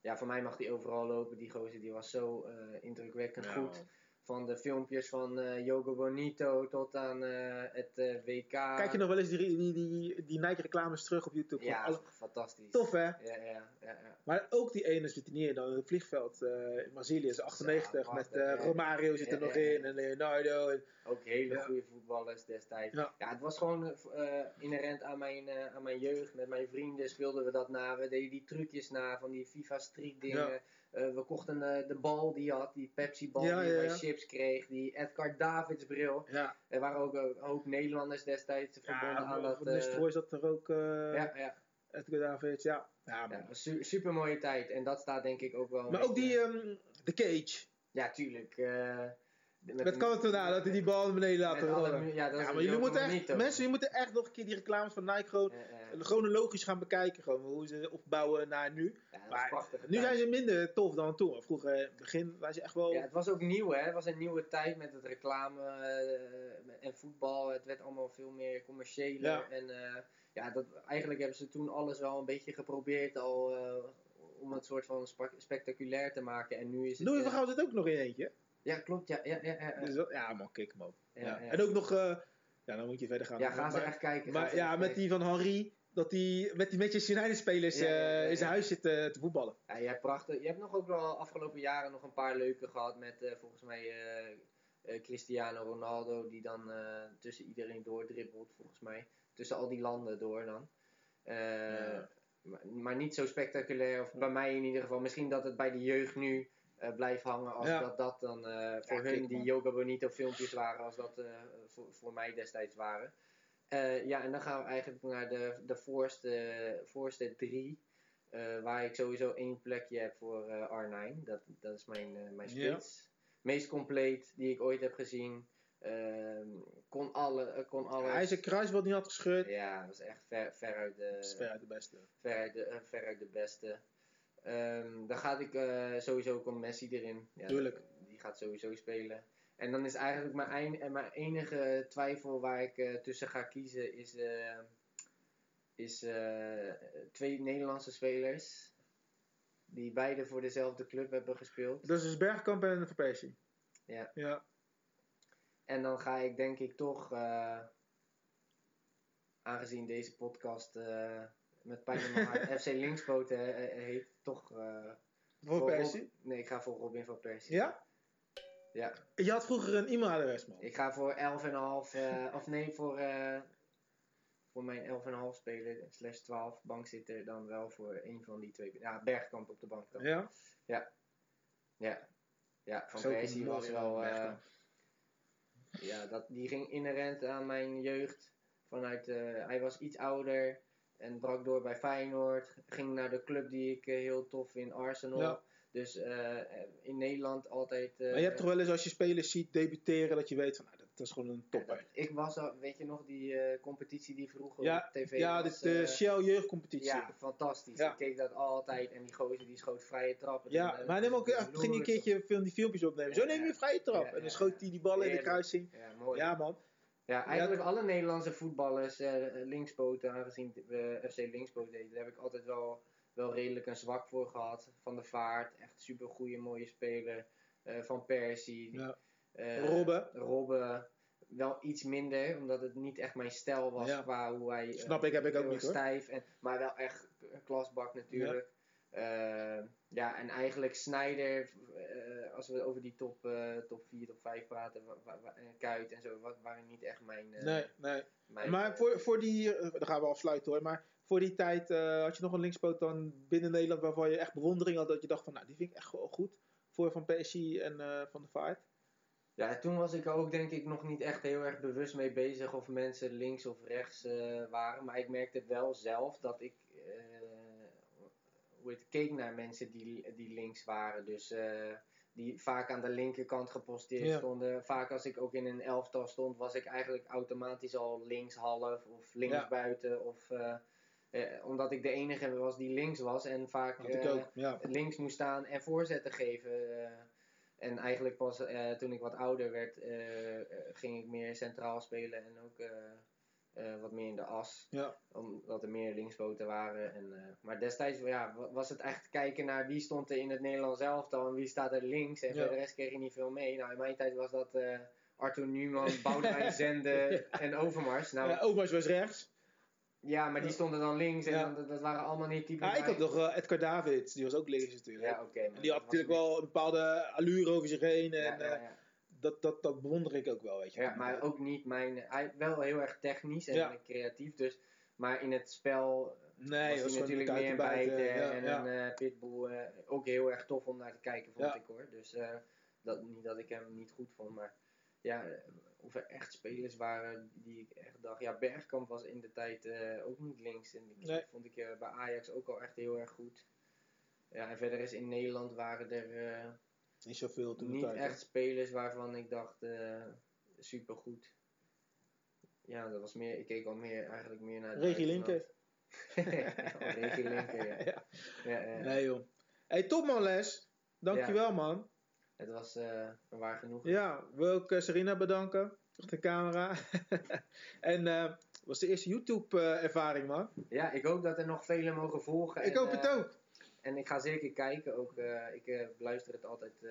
Ja, voor mij mag die overal lopen. Die gozer die was zo eh, indrukwekkend Ja, goed. Van de filmpjes van eh Yogo Bonito tot aan eh, het eh, WK. Kijk je nog wel eens die, die, die, die Nike reclames terug op YouTube? Ja, alle- fantastisch. Tof hè? Ja, ja, ja, ja. Maar ook die ene zit er niet in. Dan het vliegveld in Brazilië is 98 Ja, met. Romario zit er nog in en Leonardo. En, Ook hele goede voetballers destijds. Ja. Ja. het was gewoon inherent aan mijn, aan mijn jeugd. Met mijn vrienden speelden we dat na. We deden die trucjes na van die FIFA Street dingen. Eh, we kochten eh, de bal die je had, die Pepsi bal Ja, die je ja, chips kreeg. Die Edgar Davids bril. ja, Er waren ook een hoop Nederlanders destijds verbonden aan dat. van eh, Nistelrooy zat er ook. ja, ja, Edgar Davids, ja. ja, man. ja, su- super mooie tijd. En dat staat denk ik ook wel. Maar ook die, ehm, de Cage. Ja, tuurlijk. Eh, met Met Cantona, dat hij die bal naar beneden laat rollen. ja, dat maar jullie moeten echt, niet, mensen, jullie moeten echt nog een keer die reclames van Nike gewoon, Eh, eh, chronologisch gaan bekijken. Gewoon, hoe ze opbouwen naar nu. ja, dat is Maar prachtig. Nu zijn ze minder tof dan toen. Maar Vroeger, in het begin, waren ze echt wel... Ja, het was ook nieuw, hè? Het was een nieuwe tijd met het reclame eh, en voetbal. Het werd allemaal veel meer commerciëler. Ja. En eh, ja, dat, eigenlijk hebben ze toen alles wel een beetje geprobeerd al eh, om het soort van spectaculair te maken. En nu is het... We eh, van het ook nog in eentje. Ja, klopt. Ja, ja, ja, ja, ja. Dus ja man, kijk hem ja. En ook nog, eh, ja, dan moet je verder gaan. Ja, gaan ze maar, echt kijken. Maar ja, met kijken. die van Henry, dat hij met die Manchester United spelers eh, in zijn huis zit eh, te voetballen. Ja, je hebt prachtig. Je hebt nog ook wel afgelopen jaren nog een paar leuke gehad met volgens mij Cristiano Ronaldo die dan tussen iedereen doordribbelt volgens mij. Tussen al die landen door dan. Maar, maar niet zo spectaculair, of bij mij in ieder geval. Misschien dat het bij de jeugd nu eh, blijft hangen als Ja. dat dat dan eh, voor hun die. Yoga Bonito filmpjes waren als dat eh, voor, voor mij destijds waren. Ja, en dan gaan we eigenlijk naar de, de voorste, voorste drie. waar ik sowieso één plekje heb voor eh, R9. Dat, dat is mijn, mijn Ja. spits. Meest compleet die ik ooit heb gezien. Ehm, kon alle, kon alles. Hij zijn kruisband niet had gescheurd. Ja, dat was echt ver, veruit de, Dat is veruit de beste. veruit de, veruit de beste. Ehm, dan gaat ik eh, sowieso ook een Messi erin. Ja, Tuurlijk. Die gaat sowieso spelen. En dan is eigenlijk mijn, eh, mijn enige twijfel waar ik eh, tussen ga kiezen is, is twee Nederlandse spelers. Die beide voor dezelfde club hebben gespeeld. Dat is dus Bergkamp en Van Persie. Ja. Ja. En dan ga ik denk ik toch, aangezien deze podcast met pijn in mijn hart *laughs* FC Linkspoten eh, eh, heet, toch... eh, Van Rob- Persie. Nee, ik ga voor Robin van Persie. Ja? Ja. Je had vroeger een e-mailadres, man. Ik ga voor 11,5, eh of nee, voor, voor mijn 11,5 speler, slash 12 bankzitter, dan wel voor een van die twee. Ja, Bergkamp op de bank dan. Ja? Ja. Ja, Van ook een Persie was wel... ja, dat, die ging inherent aan mijn jeugd. Vanuit, hij was iets ouder en brak door bij Feyenoord. Ging naar de club die ik eh, heel tof vind, Arsenal. Ja. Dus eh, in Nederland altijd... eh, Maar je hebt toch wel eens als je spelers ziet debuteren dat je weet van, nou, dat is gewoon een Ja, topper. dat- ik was al, weet je nog, die competitie die vroeger Ja, op tv Ja, was? dit de Shell jeugdcompetitie. ja, fantastisch. Ja. Ik keek dat altijd en die gozer die schoot vrije trappen. Ja, En, maar neem ook, echt, ging een keertje film, die filmpjes opnemen. Zo Ja, neem je ja. vrije trap. Ja, en dan ja, schoot hij die ballen in de kruising. Ja, mooi. Ja, man. Ja, eigenlijk alle Nederlandse voetballers, eh linkspoten, aangezien we FC Linkspoot deden, daar heb ik altijd wel, wel redelijk een zwak voor gehad. Van de Vaart, echt super goede, mooie speler. Eh, van Persie. Ja. eh, Robben. Robben. Wel iets minder, omdat het niet echt mijn stijl was Ja. qua hoe hij... eh, Snap ik, heb ik ook niet, stijf, en, maar wel echt een klasbak natuurlijk. Ja, ja en eigenlijk Snyder, eh, als we over die top, eh, top 4, top 5 praten, Kuit en zo, wa- waren niet echt mijn... eh, Nee, nee. mijn Maar eh, voor, voor die, eh, dan gaan we afsluiten hoor, maar voor die tijd eh, had je nog een linkspoot dan binnen Nederland waarvan je echt bewondering had dat je dacht van, nou die vind ik echt wel goed. Voor Van Persie en eh, Van der Vaart. Ja, toen was ik ook denk ik nog niet echt heel erg bewust mee bezig of mensen links of rechts eh, waren. Maar ik merkte wel zelf dat ik eh, het, keek naar mensen die, die links waren. Dus eh, die vaak aan de linkerkant geposteerd Ja. stonden. Vaak als ik ook in een elftal stond, was ik eigenlijk automatisch al linkshalf of linksbuiten. Of, eh, eh, omdat ik de enige was die links was en vaak ook, ja. links moest staan en voorzetten geven. en eigenlijk pas toen ik wat ouder werd, ging ik meer centraal spelen en ook eh, wat meer in de as. Ja. Omdat er meer linkspoten waren. En, eh, maar destijds ja, wa- was het echt kijken naar wie stond er in het Nederlands elftal en wie staat er links. En Ja. voor de rest kreeg je niet veel mee. Nou, in mijn tijd was dat eh, Arthur Newman, Boudewijn *laughs* Zende en Overmars. Nou, Ja, Omars was rechts. ja, maar die stonden dan links en dan, dat, dat waren allemaal niet typen. Ja, ik had nog Edgar Davids, die was ook links natuurlijk. Ja, oké. die had natuurlijk wel een bepaalde allure over zich heen. En Ja, ja, ja. Dat, dat, dat bewonder ik ook wel, weet je. Ja, maar ook niet mijn. Hij wel heel erg technisch en Ja. creatief, dus. Maar in het spel nee, was hij natuurlijk meer een ja, en ja. een eh, pitbull. eh, ook heel erg tof om naar te kijken, vond ik hoor. Dus eh, dat, niet dat ik hem niet goed vond, maar ja, eh, of er echt spelers waren die ik echt dacht. Ja, Bergkamp was in de tijd eh, ook niet links. En die Nee. vond ik eh, bij Ajax ook al echt heel erg goed. Ja, en verder is in Nederland waren er. Niet zoveel toen de niet tijd. hè? echt spelers waarvan ik dacht uh, supergoed. Ja, dat was meer, ik keek al meer, eigenlijk meer naar... het Regie. *laughs* Linker. ja, Regie *laughs* Linker, ja. Ja. ja, ja. Nee joh. Hey, top man Les. Dankjewel man. Het was eh een waar genoegen. Ja, wil ik eh, Serena bedanken. Op de camera. *laughs* en was de eerste YouTube ervaring man. Ja, ik hoop dat er nog velen mogen volgen. Ik en, hoop het ook. En ik ga zeker kijken. Ook, eh, ik eh, beluister het altijd. eh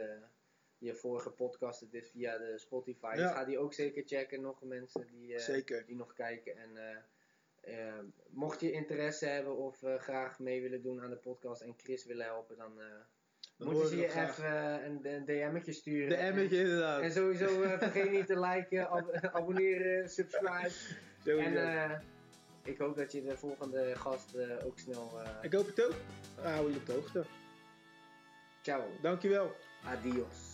je vorige podcast, is via de Spotify. Ja. Dus ga die ook zeker checken. Nog mensen die, Zeker. die nog kijken. En mocht je interesse hebben of graag mee willen doen aan de podcast en Chris willen helpen, dan, Dan moeten ze je even een, een DM'tje sturen. Emmetje inderdaad. En sowieso vergeet niet te liken, ab- *laughs* abonneren, subscribe. Sowieso. En ik hoop dat je de volgende gast eh, ook snel. eh ik hoop het ook. Hou je op de hoogte. ciao. Dankjewel. Adios.